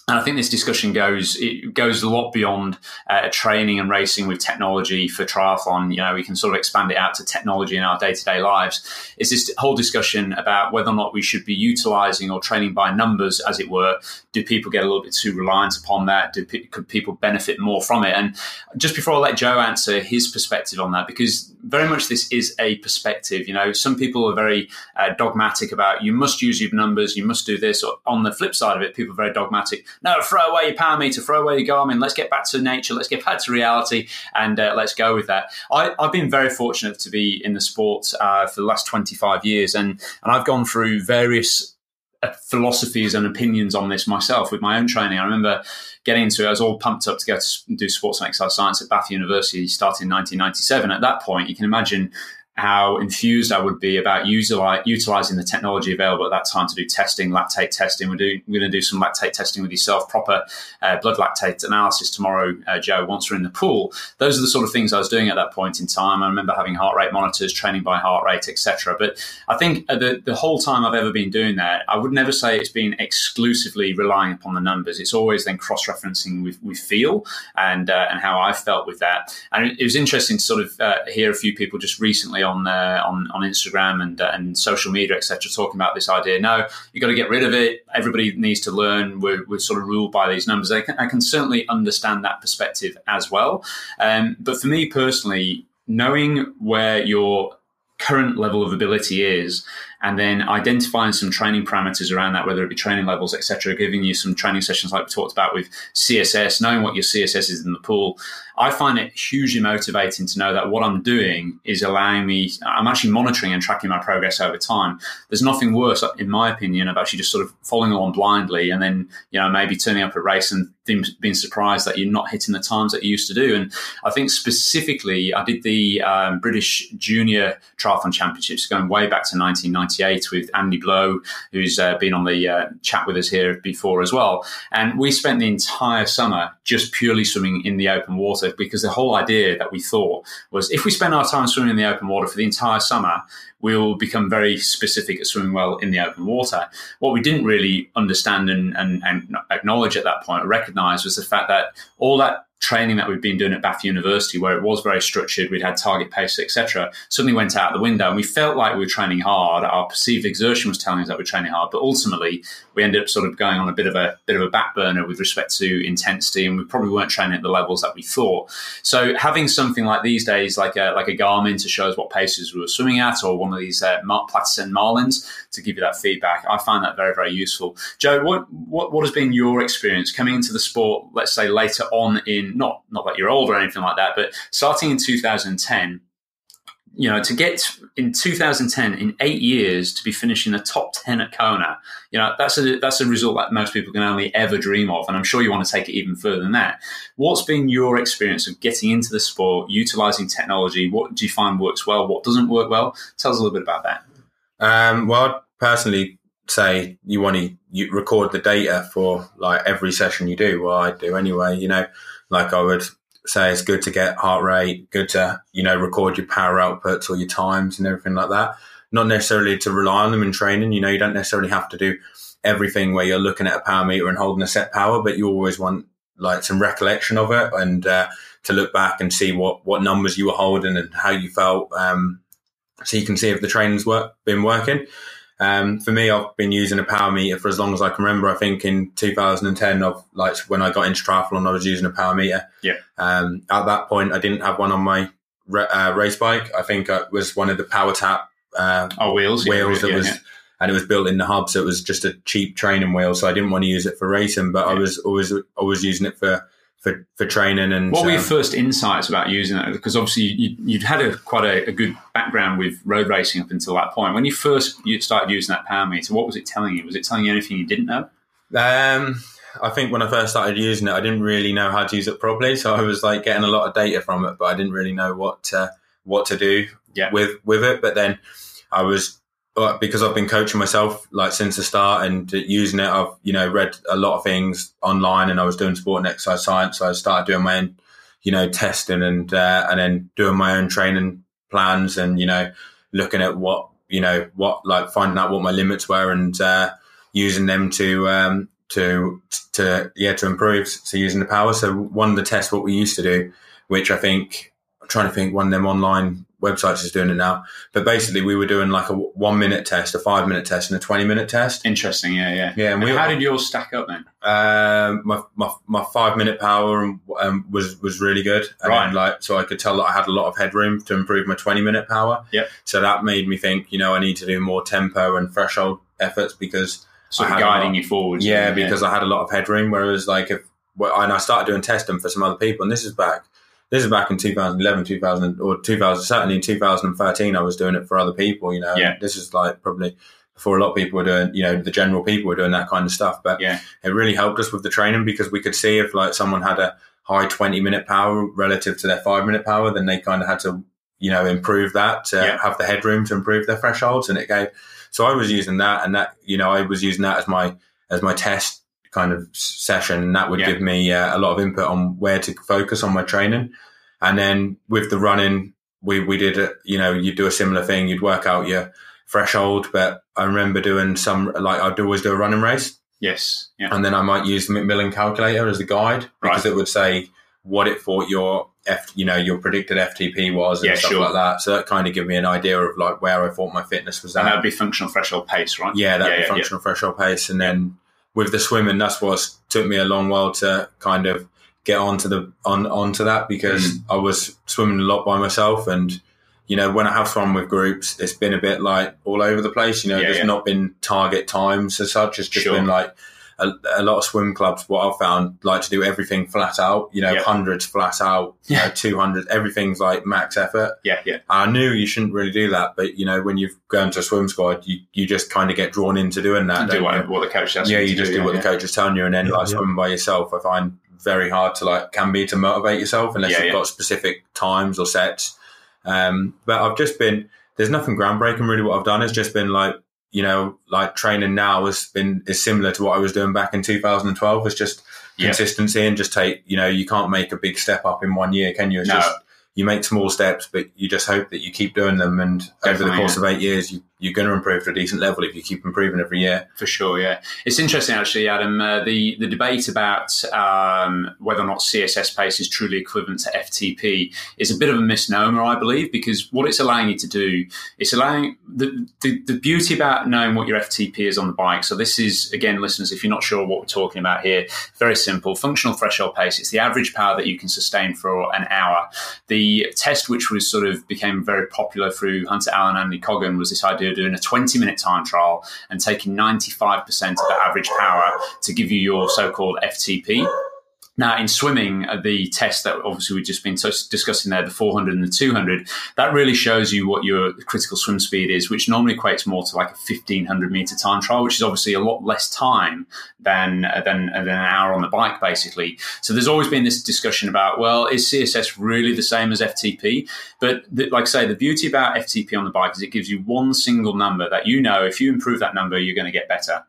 and I think this discussion goes it goes a lot beyond uh, training and racing with technology for triathlon. You know, we can sort of expand it out to technology in our day to day lives. It's this whole discussion about whether or not we should be utilizing or training by numbers, as it were? Do people get a little bit too reliant upon that? Do pe- could people benefit more from it? And just before I let Joe answer his perspective on that, because very much this is a perspective. You know, some people are very uh, dogmatic about you must use your numbers, you must do this. Or on the flip side of it, people are very dogmatic. No, throw away your power meter, throw away your Garmin. Let's get back to nature. Let's get back to reality, and uh, let's go with that. I, I've been very fortunate to be in the sport uh, for the last twenty five years, and and I've gone through various uh, philosophies and opinions on this myself with my own training. I remember getting into it. I was all pumped up to go to do sports and exercise science at Bath University, starting in 1997. At that point, you can imagine how enthused I would be about utilizing the technology available at that time to do testing, lactate testing. We're, we're going to do some lactate testing with yourself, proper uh, blood lactate analysis tomorrow, uh, Joe, once we're in the pool. Those are the sort of things I was doing at that point in time. I remember having heart rate monitors, training by heart rate, etc. But I think uh, the, the whole time I've ever been doing that, I would never say it's been exclusively relying upon the numbers. It's always then cross-referencing with, with feel and, uh, and how I felt with that. And it was interesting to sort of uh, hear a few people just recently on uh, on on Instagram and uh, and social media, etc., talking about this idea. No, you've got to get rid of it. Everybody needs to learn. We're, we're sort of ruled by these numbers. I can, I can certainly understand that perspective as well. Um, but for me personally, knowing where your current level of ability is and then identifying some training parameters around that, whether it be training levels, etc., giving you some training sessions like we talked about with CSS, knowing what your CSS is in the pool. I find it hugely motivating to know that what I'm doing is allowing me, I'm actually monitoring and tracking my progress over time. There's nothing worse, in my opinion, of actually just sort of following along blindly and then, you know, maybe turning up a race and being surprised that you're not hitting the times that you used to do. And I think specifically, I did the um, British Junior Triathlon Championships going way back to 1998 with Andy Blow, who's uh, been on the uh, chat with us here before as well. And we spent the entire summer just purely swimming in the open water because the whole idea that we thought was if we spend our time swimming in the open water for the entire summer, we'll become very specific at swimming well in the open water. What we didn't really understand and, and, and acknowledge at that point or recognize was the fact that all that training that we'd been doing at Bath University, where it was very structured, we'd had target pace, etc., suddenly went out the window, and we felt like we were training hard. Our perceived exertion was telling us that we we're training hard, but ultimately we ended up sort of going on a bit of a bit of a back burner with respect to intensity, and we probably weren't training at the levels that we thought. So having something like these days, like a like a Garmin to show us what paces we were swimming at, or one of these uh, Platysens Marlins to give you that feedback, I find that very very useful. Joe, what what what has been your experience coming into the sport? Let's say later on in not not that you're old or anything like that, but starting in 2010, you know, to get in 2010 in eight years to be finishing the top 10 at Kona, you know, that's a that's a result that most people can only ever dream of, and I'm sure you want to take it even further than that. What's been your experience of getting into the sport, utilizing technology? What do you find works well? What doesn't work well? Tell us a little bit about that. Um, well, I'd personally say you want to you record the data for like every session you do. Well, I do anyway. You know, like I would say, it's good to get heart rate, good to you know record your power outputs or your times and everything like that. Not necessarily to rely on them in training. You know, you don't necessarily have to do everything where you're looking at a power meter and holding a set power, but you always want like some recollection of it and uh, to look back and see what what numbers you were holding and how you felt. Um, so you can see if the training's work been working. Um, for me, I've been using a power meter for as long as I can remember. I think in 2010, of like when I got into triathlon, I was using a power meter. Yeah. Um, at that point, I didn't have one on my uh, race bike. I think it was one of the power tap uh, oh, wheels. Wheels yeah, that yeah, was, yeah. and it was built in the hub, so it was just a cheap training wheel. So I didn't want to use it for racing, but I was always always using it for for, for training and what were your um, first insights about using it because obviously you, would had a quite a, a, good background with road racing up until that point. When you first you started using that power meter what was it telling you? Was it telling you anything you didn't know? Um, I think when I first started using it I didn't really know how to use it properly. So I was like getting a lot of data from it but I didn't really know what to, what to do yeah. with with it. But then I was but because I've been coaching myself like since the start and using it, I've you know read a lot of things online, and I was doing sport and exercise science. So I started doing my own, you know, testing and uh, and then doing my own training plans, and you know, looking at what you know what like finding out what my limits were and uh, using them to um, to to yeah to improve. So using the power. So one of the tests what we used to do, which I think I'm trying to think one of them online websites is doing it now. But basically, we were doing like a one minute test, a five minute test, and a twenty minute test. Interesting, yeah, yeah, yeah. And, and we, how did yours stack up then? Um, my, my my five minute power um, was was really good, and right? like, so I could tell that I had a lot of headroom to improve my twenty minute power. Yeah. So that made me think, you know, I need to do more tempo and threshold efforts because sort of guiding you forward. Yeah, yeah, because I had a lot of headroom. Whereas, like, if and I started doing testing for some other people, and this is back this is back in 2011, 2000, or 2000, certainly in 2013, I was doing it for other people, you know. Yeah. This is like probably before a lot of people were doing, you know, the general people were doing that kind of stuff. But Yeah. it really helped us with the training because we could see if like someone had a high 20 minute power relative to their five minute power, then they kind of had to, you know, improve that to Yeah. have the headroom to improve their thresholds. And it gave, so I was using that and that, you know, I was using that as my, as my test kind of session. And that would Yeah. give me uh, a lot of input on where to focus on my training. And then with the running, we, we did, a, you know, you'd do a similar thing. You'd work out your threshold, but I remember doing some, like I'd always do a running race Yes. Yeah. and then I might use the McMillan calculator as a guide because Right. it would say what it thought your F, you know, your predicted FTP was and Yeah, stuff sure. like that. So that kind of give me an idea of like where I thought my fitness was And that'd be functional threshold pace, right? yeah, that yeah, be yeah, functional threshold pace. And then with the swimming, that's what took me a long while to kind of get onto the on onto that because Mm. I was swimming a lot by myself and. You know, when I have swum with groups, it's been a bit like all over the place. You know, Yeah, there's yeah. not been target times as such. It's just Sure. been like a, a lot of swim clubs, what I've found, like to do everything flat out, you know, Yeah. hundreds flat out, you know, 200, everything's like max effort. Yeah. Yeah. I knew you shouldn't really do that, but you know, when you've gone to a swim squad, you, you just kind of get drawn into doing that. do what, you? what the coach asks yeah, you just do yeah, what yeah. the coach is telling you, and then Yeah, like yeah. swimming by yourself, I find very hard to like can be to motivate yourself unless Yeah, you've yeah. got specific times or sets. Um, but I've just been there's nothing groundbreaking really. What I've done has just been like you know like training now has been is similar to what I was doing back in 2012. It's just Yeah. consistency and just take you know you can't make a big step up in one year, can you? It's No. just you make small steps, but you just hope that you keep doing them, and over the Definitely, course of eight years, you, you're going to improve to a decent level if you keep improving every year. For sure, yeah. It's interesting, actually, Adam. Uh, the the debate about um, whether or not CSS pace is truly equivalent to FTP is a bit of a misnomer, I believe, because what it's allowing you to do, it's allowing the, the the beauty about knowing what your FTP is on the bike. So this is again, listeners, if you're not sure what we're talking about here, very simple. Functional threshold pace. It's the average power that you can sustain for an hour. The test, which was sort of became very popular through Hunter Allen and Andy Coggan, was this idea doing a 20 minute time trial and taking 95% of the average power to give you your so called FTP. Now, in swimming, uh, the test that obviously we've just been discussing there, the 400 and the 200, that really shows you what your critical swim speed is, which normally equates more to like a 1500 meter time trial, which is obviously a lot less time than, uh, than, uh, than an hour on the bike, basically. So there's always been this discussion about, well, is CSS really the same as FTP? But the, like I say, the beauty about FTP on the bike is it gives you one single number that you know if you improve that number, you're going to get better.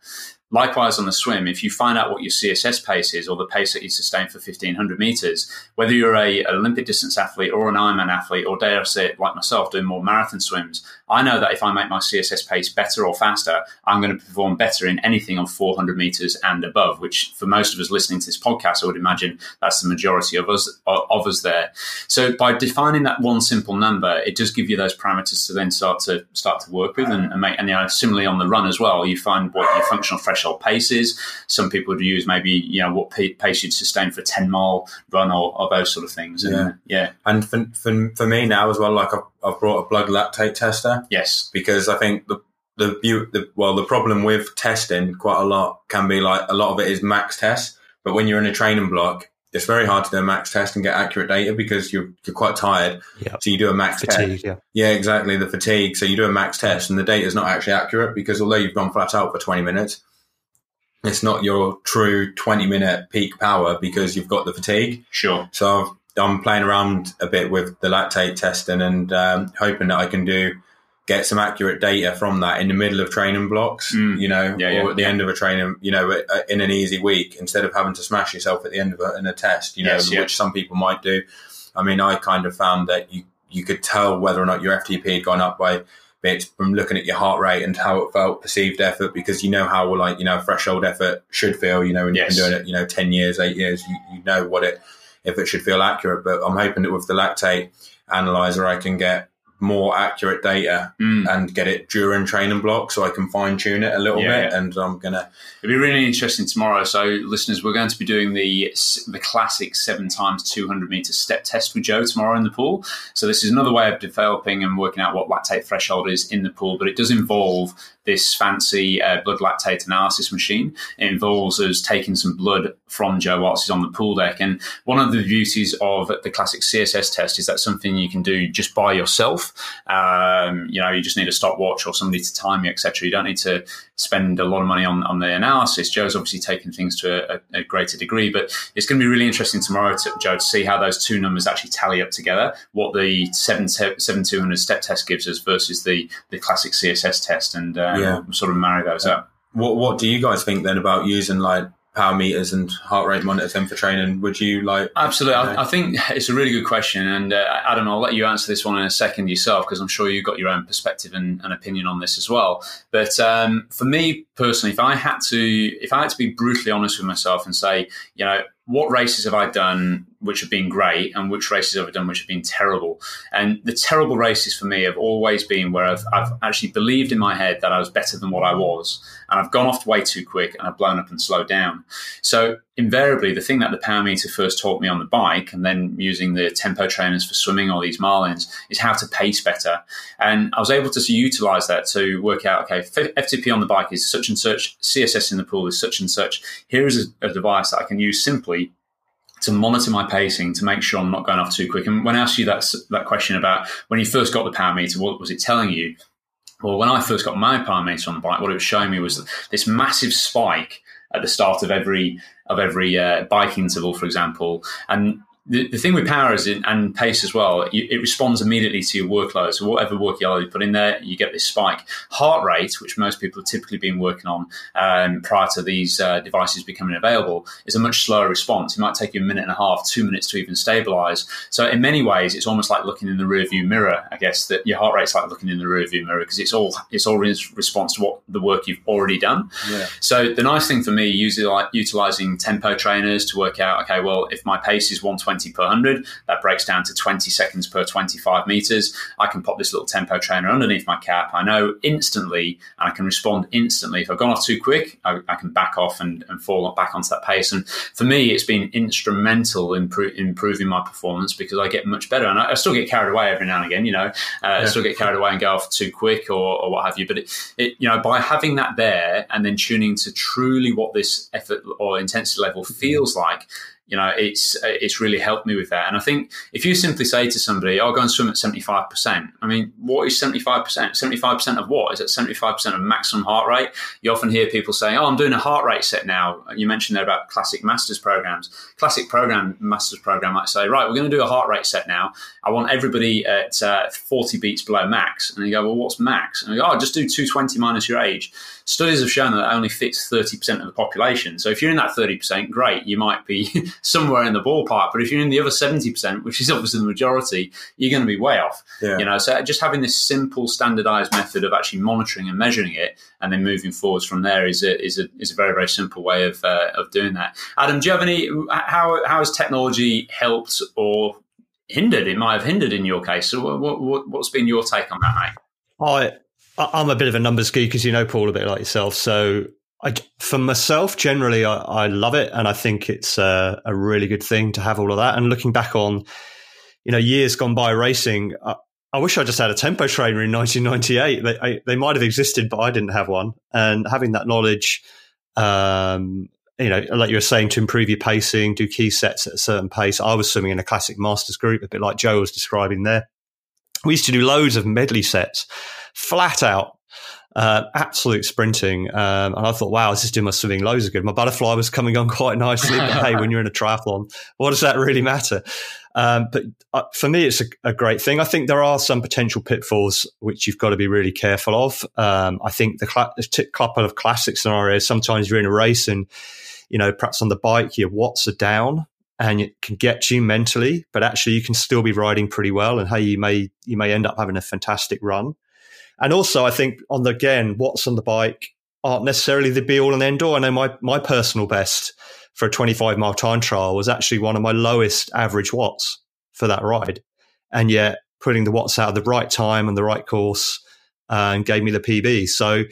Likewise, on the swim, if you find out what your CSS pace is or the pace that you sustain for 1500 meters, whether you're a, Olympic distance athlete or an Ironman athlete, or dare I say it like myself, doing more marathon swims, I know that if I make my CSS pace better or faster, I'm going to perform better in anything on 400 meters and above, which for most of us listening to this podcast, I would imagine that's the majority of us, of us there. So by defining that one simple number, it does give you those parameters to then start to start to work with and, and make. And you know, similarly on the run as well, you find what your functional threshold pace is. Some people would use maybe you know what pace you'd sustain for a ten mile run or, or those sort of things. And, Yeah. yeah, And for, for, for me now as well, like I've, I've brought a blood lactate tester yes, because I think the the, the well the problem with testing quite a lot can be like a lot of it is max test, but when you're in a training block, it's very hard to do a max test and get accurate data because you're you're quite tired. Yeah. So you do a max test. Fatigue, yeah. Yeah, exactly. The fatigue. So you do a max test, and the data is not actually accurate because although you've gone flat out for 20 minutes, it's not your true 20 minute peak power because you've got the fatigue. sure, So I've, I'm playing around a bit with the lactate testing and um, hoping that I can do get some accurate data from that in the middle of training blocks, Mm. you know, Yeah, or yeah, at the yeah. end of a training, you know, uh, in an easy week instead of having to smash yourself at the end of a, in a test, you know, Yes, which some people might do. I mean, I kind of found that you you could tell whether or not your FTP had gone up by bits from looking at your heart rate and how it felt, perceived effort, because you know how like you know threshold effort should feel. You know, when Yes. you've been doing it, you know, ten years, eight years, you, you know what it if it should feel accurate. But I'm hoping that with the lactate analyzer, I can get more accurate data Mm. and get it during training block so I can fine tune it a little Yeah, bit. yeah. And I'm gonna It'll be really interesting tomorrow. So, listeners, we're going to be doing the the classic seven times two hundred meter step test with Joe tomorrow in the pool. So, this is another way of developing and working out what lactate threshold is in the pool, but it does involve this fancy uh, blood lactate analysis machine. It involves us taking some blood from Joe whilst he's on the pool deck. And one of the beauties of the classic CSS test is that something you can do just by yourself. yourself. Um, you know, you just need a stopwatch or somebody to time you, etc. You don't need to spend a lot of money on, on the analysis. Joe's obviously taken things to a, a greater degree, but it's going to be really interesting tomorrow, to, Joe, to see how those two numbers actually tally up together. What the 7, 7200 step test gives us versus the the classic CSS test, and uh, yeah. sort of marry those up. What What do you guys think then about using like power meters and heart rate monitors in for training? Would you like? Absolutely. You know? I, I, think it's a really good question. And uh, Adam, I'll let you answer this one in a second yourself, because I'm sure you've got your own perspective and, and opinion on this as well. But um, for me personally, if I had to, if I had to be brutally honest with myself and say, you know, what races have I done which have been great and which races have I done which have been terrible? And the terrible races for me have always been where I've, I've actually believed in my head that I was better than what I was. And I've gone off way too quick and I've blown up and slowed down. So invariably, the thing that the power meter first taught me on the bike and then using the tempo trainers for swimming or these Marlins is how to pace better. And I was able to utilize that to work out, okay, FTP on the bike is such and such, CSS in the pool is such and such. Here is a, a device that I can use simply to monitor my pacing to make sure I'm not going off too quick. And when I asked you that that question about when you first got the power meter, what was it telling you? Well, when I first got my power meter on the bike, what it was showing me was this massive spike at the start of every of every uh, bike interval, for example, and the, the thing with power is in, and pace as well, you, it responds immediately to your workload. So whatever work you put in there, you get this spike. Heart rate, which most people have typically been working on um, prior to these uh, devices becoming available, is a much slower response. It might take you a minute and a half, two minutes to even stabilize. So in many ways, it's almost like looking in the rearview mirror. I guess that your heart rate's like looking in the rearview mirror because it's all it's all in response to what the work you've already done. Yeah. So the nice thing for me, usually like utilizing tempo trainers to work out, okay, well, if my pace is 120 20 per 100. That breaks down to 20 seconds per 25 meters. I can pop this little tempo trainer underneath my cap. I know instantly, and I can respond instantly. If I've gone off too quick, I, I can back off and, and, fall back onto that pace. And for me, it's been instrumental in pro- improving my performance because I get much better. And I, I, still get carried away every now and again, you know, uh, yeah. I still get carried away and go off too quick or, or what have you. But it, it, you know, by having that there and then tuning to truly what this effort or intensity level feels like, you know, it's it's really helped me with that. And I think if you simply say to somebody, "I'll oh, go and swim at seventy five percent," I mean, what is seventy five percent? Seventy five percent of what? Is it seventy five percent of maximum heart rate? You often hear people saying, "Oh, I'm doing a heart rate set now." You mentioned there about classic masters programs. Classic program masters program might say, "Right, we're going to do a heart rate set now. I want everybody at uh, forty beats below max." And you go, "Well, what's max?" And you go, "Oh, just do two twenty minus your age." Studies have shown that, that only fits thirty percent of the population. So if you're in that thirty percent, great, you might be (laughs) somewhere in the ballpark. But if you're in the other 70%, which is obviously the majority, you're going to be way off. Yeah. You know, so just having this simple standardized method of actually monitoring and measuring it and then moving forwards from there is a, is a, is a very, very simple way of, uh, of doing that. Adam, do you have any, how, how has technology helped or hindered? It might have hindered in your case. So what, what, what's been your take on that, mate? I, I'm a bit of a numbers geek, as you know, Paul, a bit like yourself. So I, for myself, generally, I, I, love it, and I think it's a, a, really good thing to have all of that. And looking back on, you know, years gone by racing, I, I wish I just had a tempo trainer in 1998. They, I, they might have existed, but I didn't have one. And having that knowledge, um, you know, like you were saying, to improve your pacing, do key sets at a certain pace. I was swimming in a classic masters group, a bit like Joe was describing there. We used to do loads of medley sets, flat out uh, absolute sprinting. Um, and I thought, wow, this is doing my swimming loads of good. My butterfly was coming on (laughs) quite nicely. But hey, when you're in a triathlon, what does that really matter? Um, but uh, for me, it's a, a, great thing. I think there are some potential pitfalls which you've got to be really careful of. Um, I think the, cl- the couple of classic scenarios, sometimes you're in a race and, you know, perhaps on the bike, your watts are down and it can get you mentally, but actually you can still be riding pretty well. And hey, you may, you may end up having a fantastic run. And also, I think on the again, what's on the bike aren't necessarily the be all and end all. I know my my personal best for a 25 mile time trial was actually one of my lowest average watts for that ride, and yet putting the watts out at the right time and the right course uh, and gave me the PB. So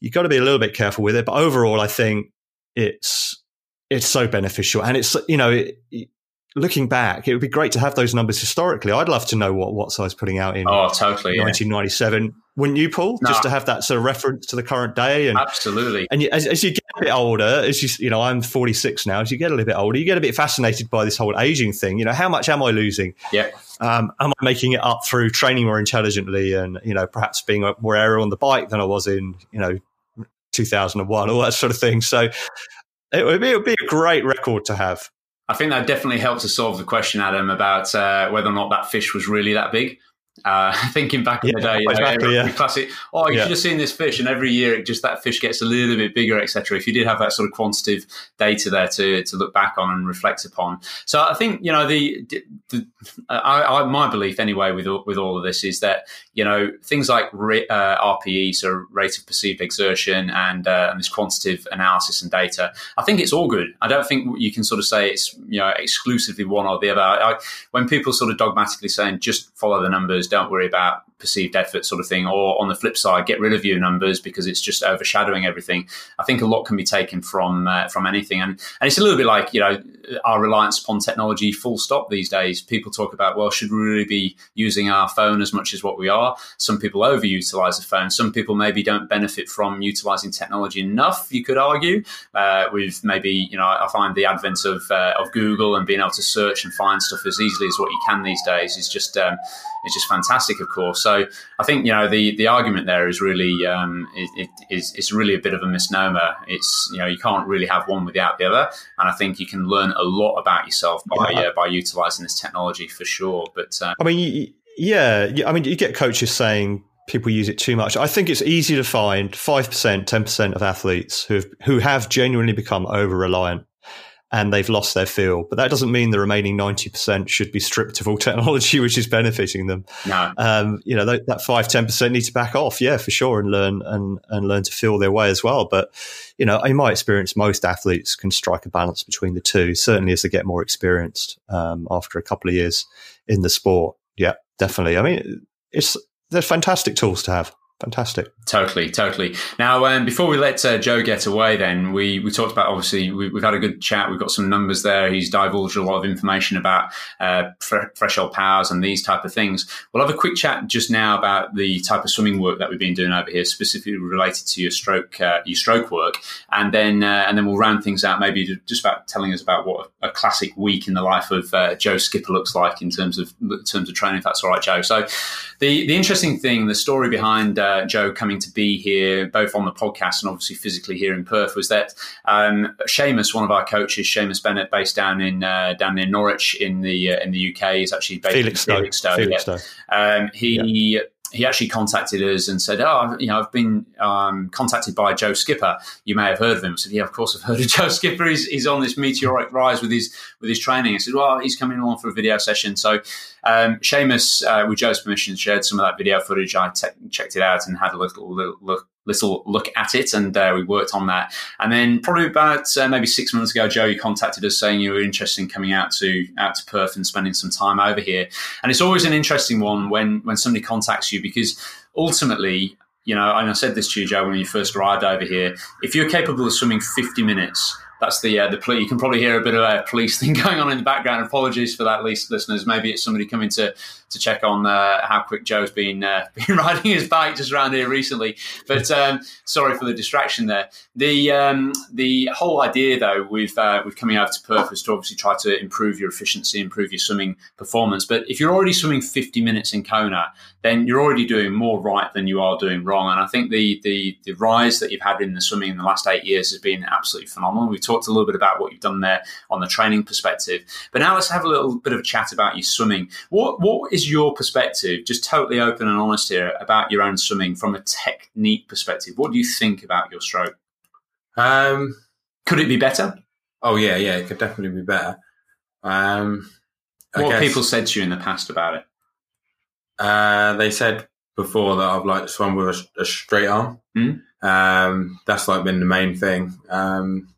you've got to be a little bit careful with it. But overall, I think it's it's so beneficial, and it's you know. It, looking back, it would be great to have those numbers historically. I'd love to know what Watts I was putting out in oh totally 1997. Yeah. Wouldn't you, Paul? No. Just to have that sort of reference to the current day and absolutely. And as, as, you get a bit older, as you you know, I'm 46 now. As you get a little bit older, you get a bit fascinated by this whole aging thing. You know, how much am I losing? Yeah. Um, am I making it up through training more intelligently and you know perhaps being more aerial on the bike than I was in you know 2001, all that sort of thing. So it would be, it would be a great record to have. I think that definitely helped to solve the question, Adam, about uh, whether or not that fish was really that big. Uh, (laughs) thinking back in yeah, the day, you exactly, know, yeah. classic. Oh, you yeah. should have seen this fish, and every year, it just that fish gets a little bit bigger, etc. If you did have that sort of quantitative data there to to look back on and reflect upon, so I think you know the, the I, I, my belief anyway with with all of this is that you know things like re, uh, RPE, so rate of perceived exertion, and, uh, and this quantitative analysis and data. I think it's all good. I don't think you can sort of say it's you know exclusively one or the other. I, when people sort of dogmatically saying just follow the numbers, don't worry about perceived effort sort of thing. Or on the flip side, get rid of your numbers because it's just overshadowing everything. I think a lot can be taken from uh, from anything, and and it's a little bit like you know our reliance upon technology. Full stop. These days, people talk about well, should we really be using our phone as much as what we are? Some people overutilize the phone. Some people maybe don't benefit from utilizing technology enough. You could argue uh, with maybe you know I find the advent of uh, of Google and being able to search and find stuff as easily as what you can these days is just um, it's just fantastic, of course. So I think you know the the argument there is really um, it, it is it's really a bit of a misnomer. It's you know you can't really have one without the other, and I think you can learn a lot about yourself by yeah. uh, by utilizing this technology for sure. But uh, I mean, yeah, I mean, you get coaches saying people use it too much. I think it's easy to find five percent, ten percent of athletes who who have genuinely become over reliant and they've lost their feel. But that doesn't mean the remaining 90% should be stripped of all (laughs) technology, which is benefiting them. No. Um, you know, that, that 5, 10% need to back off. Yeah, for sure. And learn and, and learn to feel their way as well. But, you know, in my experience, most athletes can strike a balance between the two, certainly as they get more experienced, um, after a couple of years in the sport. Yeah, definitely. I mean, it's, they're fantastic tools to have. Fantastic. Totally, totally. Now, um, before we let uh, Joe get away, then we, we talked about obviously we, have had a good chat. We've got some numbers there. He's divulged a lot of information about uh, threshold powers and these type of things. We'll have a quick chat just now about the type of swimming work that we've been doing over here, specifically related to your stroke uh, your stroke work, and then uh, and then we'll round things out. Maybe just about telling us about what a, classic week in the life of uh, Joe Skipper looks like in terms of in terms of training. If that's all right, Joe. So the the interesting thing, the story behind uh, Joe coming to be here, both on the podcast and obviously physically here in Perth, was that um, Seamus, one of our coaches, Seamus Bennett, based down in uh, down near Norwich in the uh, in the UK, is actually based Felixstowe. in Felixstowe. Felixstowe. Yeah. Um, he. Yeah he actually contacted us and said, "Oh, you know, I've been um, contacted by Joe Skipper. You may have heard of him." I said, "Yeah, of course, I've heard of (laughs) Joe Skipper. He's, he's on this meteoric rise with his with his training." I said, "Well, he's coming along for a video session." So, um, Seamus, uh, with Joe's permission, shared some of that video footage. I te- checked it out and had a little, little look little look at it, and uh, we worked on that. And then probably about uh, maybe six months ago, Joe, you contacted us saying you were interested in coming out to out to Perth and spending some time over here. And it's always an interesting one when when somebody contacts you because ultimately. You know, and I said this to you, Joe, when you first arrived over here. If you're capable of swimming 50 minutes, that's the uh, the police. You can probably hear a bit of a police (laughs) thing going on in the background. Apologies for that, least listeners. Maybe it's somebody coming to to check on uh, how quick Joe's been uh, (laughs) been riding his bike just around here recently. But um, sorry for the distraction there. The um, the whole idea though with uh, with coming out to Perth is to obviously try to improve your efficiency, improve your swimming performance. But if you're already swimming 50 minutes in Kona, then you're already doing more right than you are doing wrong. And I think the the the rise that you've had in the swimming in the last eight years has been absolutely phenomenal. We've talked a little bit about what you've done there on the training perspective, but now let's have a little bit of a chat about your swimming. What what is your perspective, just totally open and honest here, about your own swimming from a technique perspective? What do you think about your stroke? Um, could it be better? Oh yeah, yeah, it could definitely be better. Um, what guess, people said to you in the past about it? Uh, they said before that I've like swum with a, a straight arm. Mm. Um, that's like been the main thing. Um,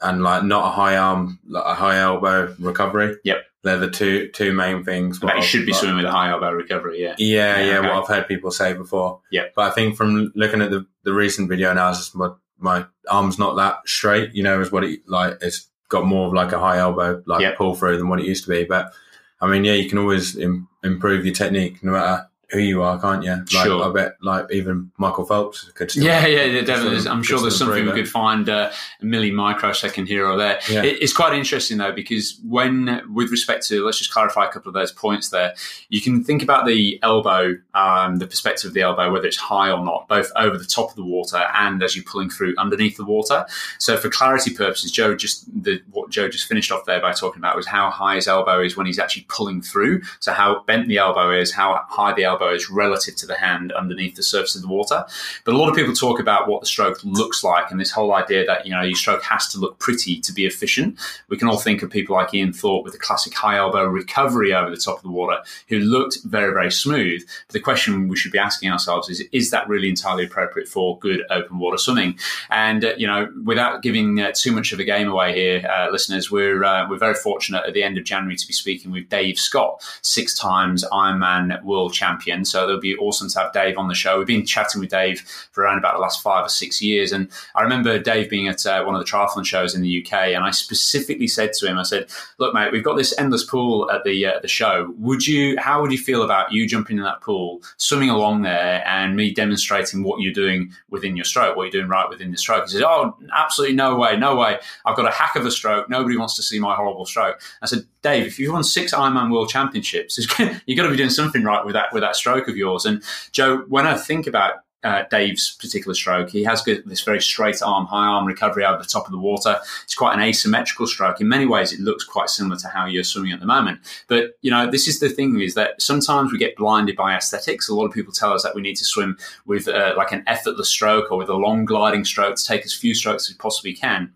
and like not a high arm, like a high elbow recovery. Yep. They're the two two main things. But you should be swimming with a high elbow recovery, yeah. Yeah, yeah, yeah okay. what I've heard people say before. Yeah. But I think from looking at the, the recent video analysis, my, my arm's not that straight, you know, is what it like it's got more of like a high elbow like Yep. pull through than what it used to be. But I mean, yeah, you can always Im- improve your technique no matter who you are, can't you? Like, Sure. I bet like even Michael Phelps could still. Yeah, yeah, yeah, definitely. I'm sure there's something we could find uh, a milli microsecond here or there. Yeah. It- it's quite interesting though because when, with respect to, let's just clarify a couple of those points there. You can think about the elbow, um, the perspective of the elbow, whether it's high or not, both over the top of the water and as you're pulling through underneath the water. So for clarity purposes, Joe just the what Joe just finished off there by talking about was how high his elbow is when he's actually pulling through. So how bent the elbow is, how high the elbow is relative to the hand underneath the surface of the water. But a lot of people talk about what the stroke looks like and this whole idea that, you know, your stroke has to look pretty to be efficient. We can all think of people like Ian Thorpe with the classic high elbow recovery over the top of the water who looked very, very smooth. But the question we should be asking ourselves is, is that really entirely appropriate for good open water swimming? And, uh, you know, without giving uh, too much of a game away here, uh, listeners, we're, uh, we're very fortunate at the end of January to be speaking with Dave Scott, six times Ironman world champion. So it'll be awesome to have Dave on the show. We've been chatting with Dave for around about the last five or six years. And I remember Dave being at uh, one of the triathlon shows in the UK, and I specifically said to him, I said, "Look, mate, we've got this endless pool at the uh, the show. Would you? How would you feel about you jumping in that pool, swimming along there, and me demonstrating what you're doing within your stroke, what you're doing right within your stroke?" He said, "Oh, absolutely no way, no way. I've got a hack of a stroke. Nobody wants to see my horrible stroke." I said, "Dave, if you've won six Ironman World Championships, (laughs) you've got to be doing something right with that with that stroke of yours." And Joe, when I think about uh, Dave's particular stroke. He has this very straight arm, high arm recovery over the top of the water. It's quite an asymmetrical stroke. In many ways, it looks quite similar to how you're swimming at the moment. But you know, this is the thing: is that sometimes we get blinded by aesthetics. A lot of people tell us that we need to swim with uh, like an effortless stroke or with a long gliding stroke to take as few strokes as we possibly can.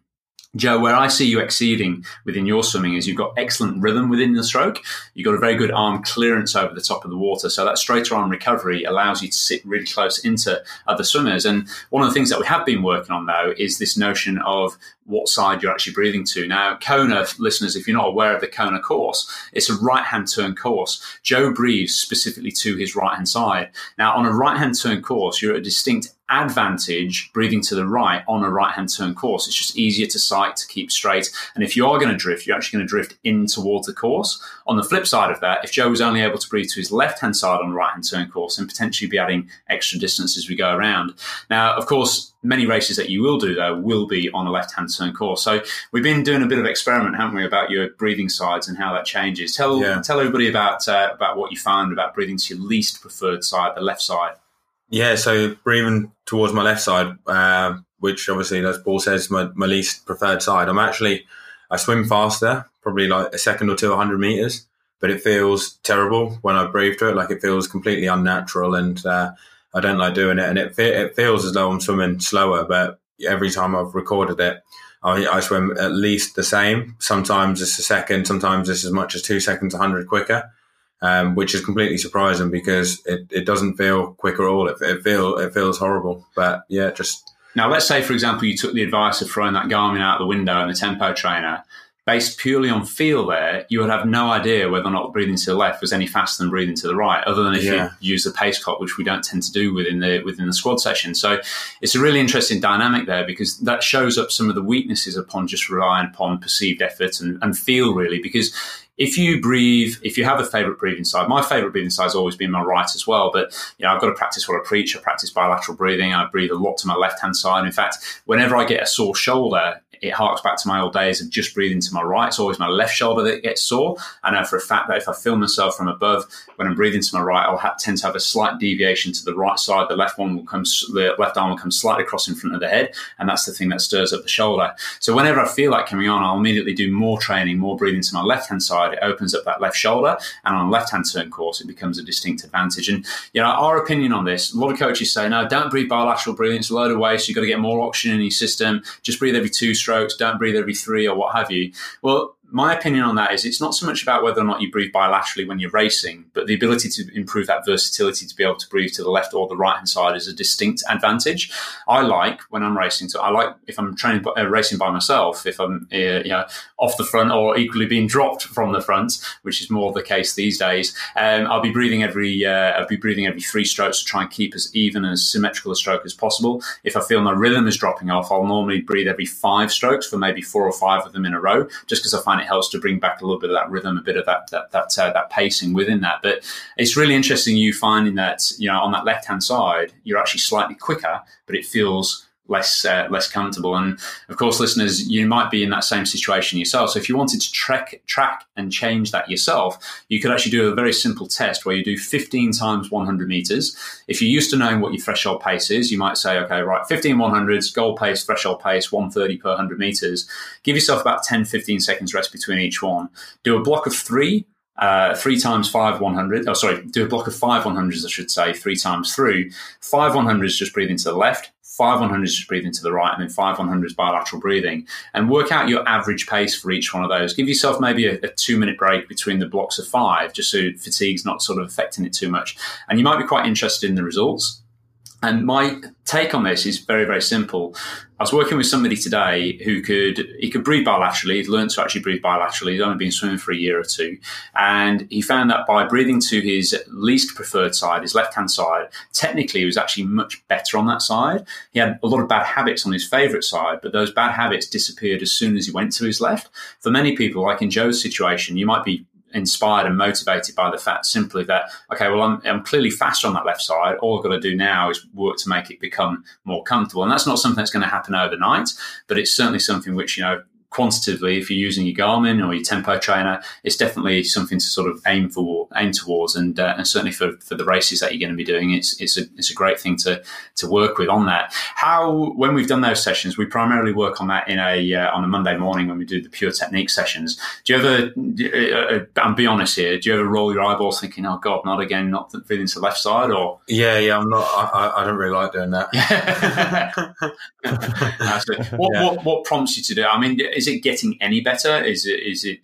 Joe, where I see you exceeding within your swimming is you've got excellent rhythm within the stroke. You've got a very good arm clearance over the top of the water. So that straighter arm recovery allows you to sit really close into other swimmers. And one of the things that we have been working on, though, is this notion of what side you're actually breathing to. Now, Kona, listeners, if you're not aware of the Kona course, it's a right hand turn course. Joe breathes specifically to his right hand side. Now, on a right hand turn course, you're at a distinct advantage breathing to the right on a right hand turn course. It's just easier to sight, to keep straight. And if you are going to drift, you're actually going to drift in towards the course. On the flip side of that, if Joe was only able to breathe to his left hand side on the right hand turn course, and potentially be adding extra distance as we go around. Now, of course, many races that you will do though will be on a left hand turn course. So we've been doing a bit of experiment, haven't we, about your breathing sides and how that changes. Tell Yeah. tell everybody about uh, about what you found about breathing to your least preferred side, the left side. Yeah, so breathing towards my left side, uh, which obviously, as Paul says, my, my least preferred side. I'm actually, I swim faster, probably like a second or two, 100 meters, but it feels terrible when I breathe to it. Like it feels completely unnatural and uh, I don't like doing it. And it, it feels as though I'm swimming slower, but every time I've recorded it, I, I swim at least the same. Sometimes it's a second, sometimes it's as much as two seconds, 100 quicker um, which is completely surprising because it, it doesn't feel quick at all. It, it feel it feels horrible, but yeah, just Now, let's say, for example, you took the advice of throwing that Garmin out the window and the tempo trainer. Based purely on feel, there, you would have no idea whether or not breathing to the left was any faster than breathing to the right, other than if Yeah. you use the pace clock, which we don't tend to do within the within the squad session. So it's a really interesting dynamic there because that shows up some of the weaknesses upon just relying upon perceived effort and, and feel, really. Because if you breathe, if you have a favorite breathing side, my favorite breathing side has always been my right as well. But you know, I've got to practice what I preach. I practice bilateral breathing. I breathe a lot to my left hand side. In fact, whenever I get a sore shoulder, it harks back to my old days of just breathing to my right. It's always my left shoulder that gets sore. I know for a fact that if I feel myself from above, when I'm breathing to my right, I'll have, tend to have a slight deviation to the right side. The left one will come, the left arm will come slightly across in front of the head, and that's the thing that stirs up the shoulder. So whenever I feel like coming on, I'll immediately do more training, more breathing to my left hand side. It opens up that left shoulder, and on left hand turn course, it becomes a distinct advantage. And you know, our opinion on this, a lot of coaches say, no, don't breathe bilateral breathing. It's a load of waste. You've got to get more oxygen in your system. Just breathe every two strokes. Don't breathe every three or what have you. Well, my opinion on that is it's not so much about whether or not you breathe bilaterally when you're racing, but the ability to improve that versatility to be able to breathe to the left or the right hand side is a distinct advantage. I like when I'm racing. So I like if I'm training uh, racing by myself, if I'm uh, you know off the front or equally being dropped from the front, which is more the case these days. Um, I'll be breathing every uh, I'll be breathing every three strokes to try and keep as even and as symmetrical a stroke as possible. If I feel my rhythm is dropping off, I'll normally breathe every five strokes for maybe four or five of them in a row, just because I find it helps to bring back a little bit of that rhythm, a bit of that that that, uh, that pacing within that. But it's really interesting you finding that you know on that left hand side you're actually slightly quicker, but it feels less uh, less comfortable. And of course, listeners, you might be in that same situation yourself. So if you wanted to track track and change that yourself, you could actually do a very simple test where you do 15 times 100 meters. If you're used to knowing what your threshold pace is, you might say, okay, right, 15 100s, goal pace, threshold pace, 130 per 100 meters. Give yourself about 10, 15 seconds rest between each one. Do a block of three uh, three times five 100. Oh, sorry, do a block of five 100s, I should say, three times through. Five 100s, just breathe into the left. Five 100s, just breathe into the right. And then five 100s bilateral breathing. And work out your average pace for each one of those. Give yourself maybe a, a two minute break between the blocks of five, just so fatigue's not sort of affecting it too much. And you might be quite interested in the results. And my take on this is very, very simple. I was working with somebody today who could he could breathe bilaterally. He'd learned to actually breathe bilaterally. He'd only been swimming for a year or two, and he found that by breathing to his least preferred side, his left hand side, technically he was actually much better on that side. He had a lot of bad habits on his favourite side, but those bad habits disappeared as soon as he went to his left. For many people, like in Joe's situation, you might be inspired and motivated by the fact simply that okay well I'm, I'm, clearly faster on that left side. All i've got to do now is work to make it become more comfortable. And that's not something that's going to happen overnight but it's certainly something which you know quantitatively, if you're using your Garmin or your tempo trainer, it's definitely something to sort of aim for, aim towards, and uh, and certainly for, for the races that you're going to be doing, it's it's a it's a great thing to to work with on that. How when we've done those sessions, we primarily work on that in a uh, on a Monday morning when we do the pure technique sessions. Do you ever? Uh, uh and be honest here. Do you ever roll your eyeballs thinking, "Oh God, not again, not feeling to the left side"? Or yeah, yeah, I'm not. I, I don't really like doing that. (laughs) (laughs) what, yeah. what what prompts you to do? I mean is it getting any better? Is it is it,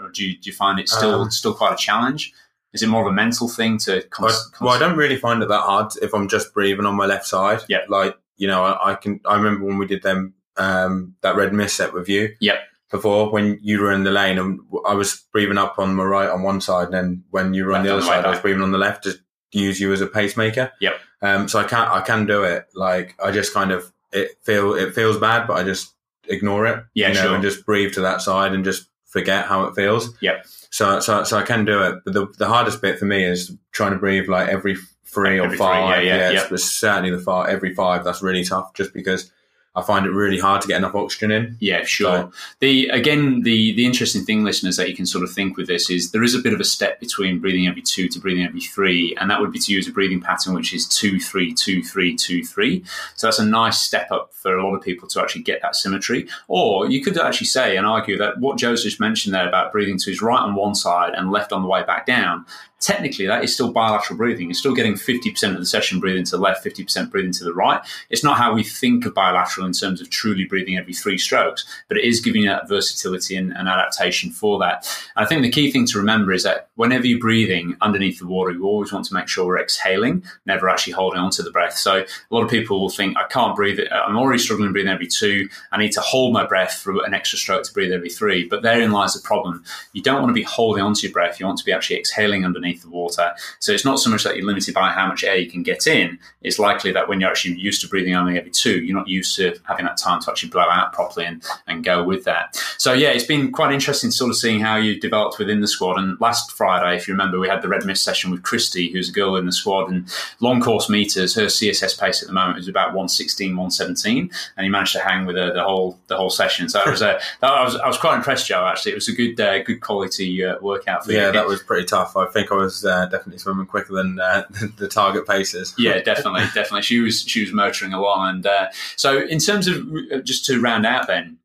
or do you, do you find it still um, still quite a challenge? Is it more of a mental thing to? Cons- well, I don't really find it that hard if I'm just breathing on my left side. Yeah, like you know, I, I can. I remember when we did them um, that red mist set with you. Yep. Before when you were in the lane and I was breathing up on my right on one side, and then when you were on the other side, I was breathing on the left to use you as a pacemaker. Yep. Um, so I can I can do it. Like I just kind of it feel it feels bad, but I just ignore it. Yeah, you know, sure. And just breathe to that side and just forget how it feels. Yeah. So, so, so I can do it. But the, the hardest bit for me is trying to breathe like every three every or five. Three, yeah, yeah, yeah, It's certainly the five, every five. That's really tough just because I find it really hard to get enough oxygen in. Yeah, sure. So, the again, the the interesting thing, listeners, that you can sort of think with this is there is a bit of a step between breathing every two to breathing every three, and that would be to use a breathing pattern which is two, three, two, three, two, three. So that's a nice step up for a lot of people to actually get that symmetry. Or you could actually say and argue that what Joe's just mentioned there about breathing to his right on one side and left on the way back down technically that is still bilateral breathing. You're still getting 50% of the session breathing to the left, 50% breathing to the right. It's not how we think of bilateral in terms of truly breathing every three strokes, but it is giving you that versatility and, and adaptation for that. And I think the key thing to remember is that whenever you're breathing underneath the water, you always want to make sure we're exhaling, never actually holding onto the breath. So a lot of people will think, I can't breathe. I'm already struggling breathing every two. I need to hold my breath for an extra stroke to breathe every three. But therein lies the problem. You don't want to be holding onto your breath. You want to be actually exhaling underneath underneath the water. So it's not so much that you're limited by how much air you can get in. It's likely that when you're actually used to breathing only every two, you're not used to having that time to actually blow out properly and, and go with that. So yeah, it's been quite interesting sort of seeing how you developed within the squad. And last Friday, if you remember, we had the Red Mist session with Christy, who's a girl in the squad, and long course meters, her CSS pace at the moment is about 116, 117, and he managed to hang with her the whole the whole session. So that was a, (laughs) that, I was I was quite impressed, Joe. Actually, it was a good uh, good quality uh, workout for yeah, you. Yeah, that was pretty tough. I think I was uh, definitely swimming quicker than uh, (laughs) the target paces. yeah, definitely, (laughs) definitely. She was she was motoring along, and uh, so in terms of uh, just to round out, then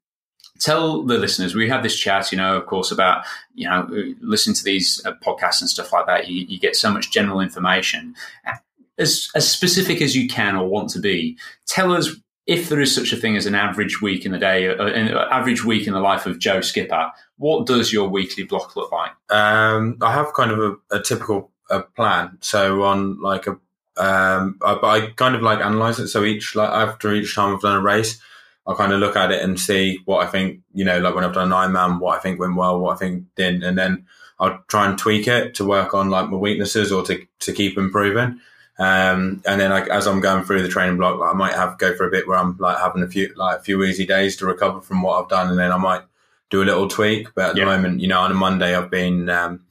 tell the listeners we have this chat you know of course about you know listening to these uh, podcasts and stuff like that you, you, get so much general information as as specific as you can or want to be tell us if there is such a thing as an average week in the day, uh, an average week in the life of Joe Skipper, what does your weekly block look like? Um, I have kind of a, a typical uh, plan. So on like a, um, I, I kind of like analyze it. So each like after each time I've done a race, I kind of look at it and see what I think. You know, like when I've done an Ironman, what I think went well, what I think didn't, and then I'll try and tweak it to work on like my weaknesses or to to keep improving. Um, and then like as I'm going through the training block, like, I might have go for a bit where I'm like having a few like a few easy days to recover from what I've done, and then I might do a little tweak. But at Yeah. the moment, you know, on a Monday I've been um,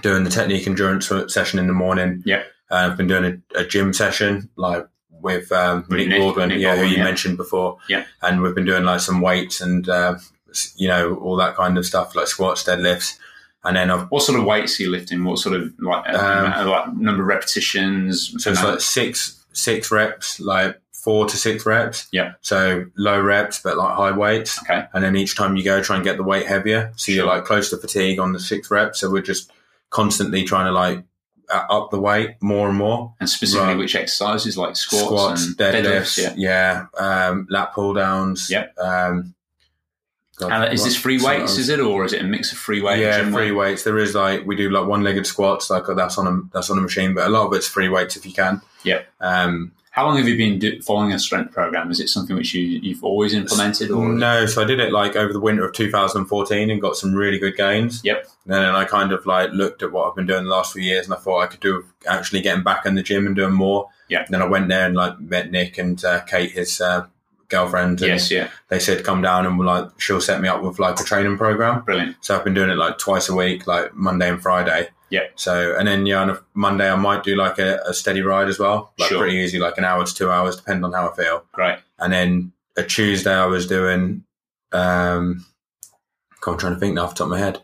doing the technique endurance session in the morning. Yeah. Uh, I've been doing a, a gym session like with um, Nick, Nick- Baldwin, Nick yeah, Baldwin, who you yeah. mentioned before. Yeah. And we've been doing like some weights and uh, you know all that kind of stuff like squats, deadlifts, and then I've What sort of weights are you lifting? What sort of like, Um, like number of repetitions? So it's like six six reps, like four to six reps. Yeah. So low reps, but like high weights. Okay. And then each time you go, try and get the weight heavier. So you're like close to fatigue on the six reps. So we're just constantly trying to like uh, up the weight more and more. and specifically Right. which exercises like squats, Squats, and deadlifts, yeah. yeah, um, lat pull downs. Yep. Um, And is this free weights? Is it, or is it a mix of free weights? yeah, free weight? weights. There is like we do like one-legged squats, like that's on a that's on a machine, but a lot of it's free weights if you can. Yeah. Um, How long have you been do- following a strength program? Is it something which you, you've always implemented, or No, so I did it like over the winter of 2014 and got some really good gains. Yep. And then I kind of like looked at what I've been doing the last few years and I thought I could do actually getting back in the gym and doing more. Yeah. Then I went there and like met Nick and uh, Kate, his uh, girlfriend. And yes, yeah, They said come down and like she'll set me up with like a training program. brilliant. So I've been doing it like twice a week, like Monday and Friday. Yeah. So and then yeah, on a Monday I might do like a, a steady ride as well, like Sure. pretty easy, like an hour to two hours, depending on how I feel Right. and then a Tuesday I was doing. Um, God, I'm trying to think now off the top of my head.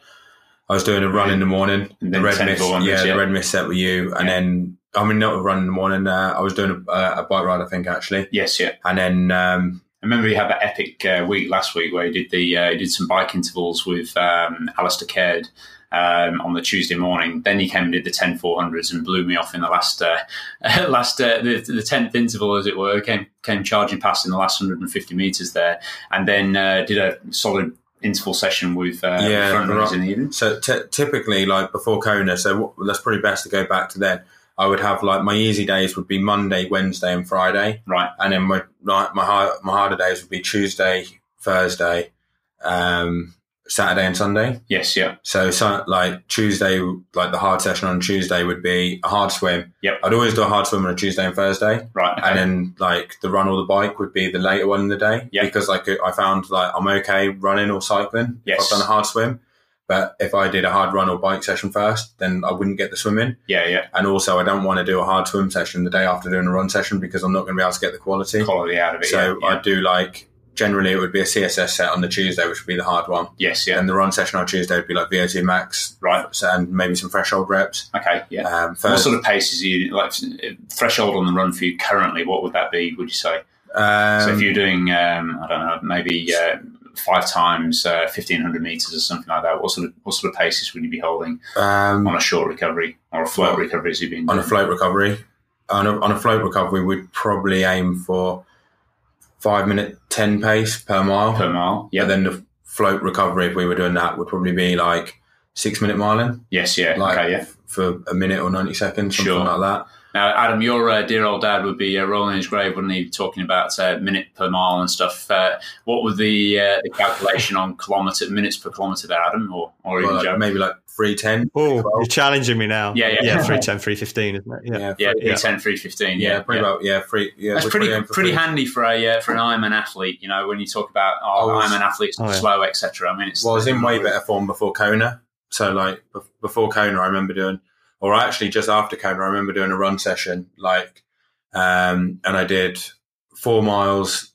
I was doing a run in the morning, the red 10 mist, yeah, yeah. the red mist set with you, and Yeah. then I mean not a run in the morning. Uh, I was doing a, a bike ride, I think actually, Yes, yeah. and then um, I remember you had that epic uh, week last week where you did the uh, you did some bike intervals with um, Alistair Caird um, on the Tuesday morning. Then he came and did the 10 400s and blew me off in the last uh, (laughs) last uh, the the tenth interval, as it were. Came came charging past in the last 150 meters there, and then uh, did a solid interval session with uh, Yeah, front runners right. in the evening. so t- typically like before Kona, so what, that's probably best to go back to then. I would have like my easy days would be Monday, Wednesday, and Friday. Right. and then my like my hard, my harder days would be Tuesday, Thursday, um, Saturday, and Sunday. Yes. Yeah. So, so like Tuesday, like the hard session on Tuesday would be a hard swim. Yep. I'd always do a hard swim on a Tuesday and Thursday, Right. Okay. and then like the run or the bike would be the later one in the day. Yep. Because like I found like I'm okay running or cycling Yes. if I've done a hard swim. But if I did a hard run or bike session first, then I wouldn't get the swim in. yeah. Yeah. And also, I don't want to do a hard swim session the day after doing a run session because I'm not going to be able to get the quality. Quality out of it. So yeah, yeah. I do like generally it would be a CSS set on the Tuesday, which would be the hard one. yes. Yeah. And the run session on Tuesday would be like VO2 max, Right. and maybe some threshold reps. Okay. Yeah. Um, What sort of paces are you like threshold on the run for you currently? What would that be? Would you say? um, so if you're doing, um, I don't know, maybe uh, five times uh, fifteen hundred meters or something like that, what sort of what sort of paces would you be holding um, on a short recovery or a float Well, recovery? As you've been on a float recovery, on a, on a float recovery, we'd probably aim for five minute ten pace per mile. per mile. Yeah. Yeah. then the float recovery, if we were doing that, would probably be like six minute miling, yes. Yeah. like okay. Yeah. for a minute or ninety seconds, something Sure. like that. Now, Adam, your uh, dear old dad would be uh, rolling his grave, wouldn't he? Talking about uh, minute per mile and stuff. Uh, what would the uh, the calculation on kilometre minutes per kilometre there, Adam, or or Well, Joe? like, maybe like three ten. Oh, you're challenging me now. Yeah, yeah. yeah. (laughs) 310, 315, isn't it? Yeah. Yeah, yeah, three- 310, 315. yeah, Yeah, pretty yeah. about yeah, three. Yeah, That's we're pretty for pretty handy for a uh, for an Ironman athlete. You know, when you talk about oh, I was- Ironman athletes Oh, yeah. slow, etc. I mean, it's Well, I was in way better form before Kona. So, like before Kona, I remember doing, or actually just after Kona, I remember doing a run session. Like, um, and I did four miles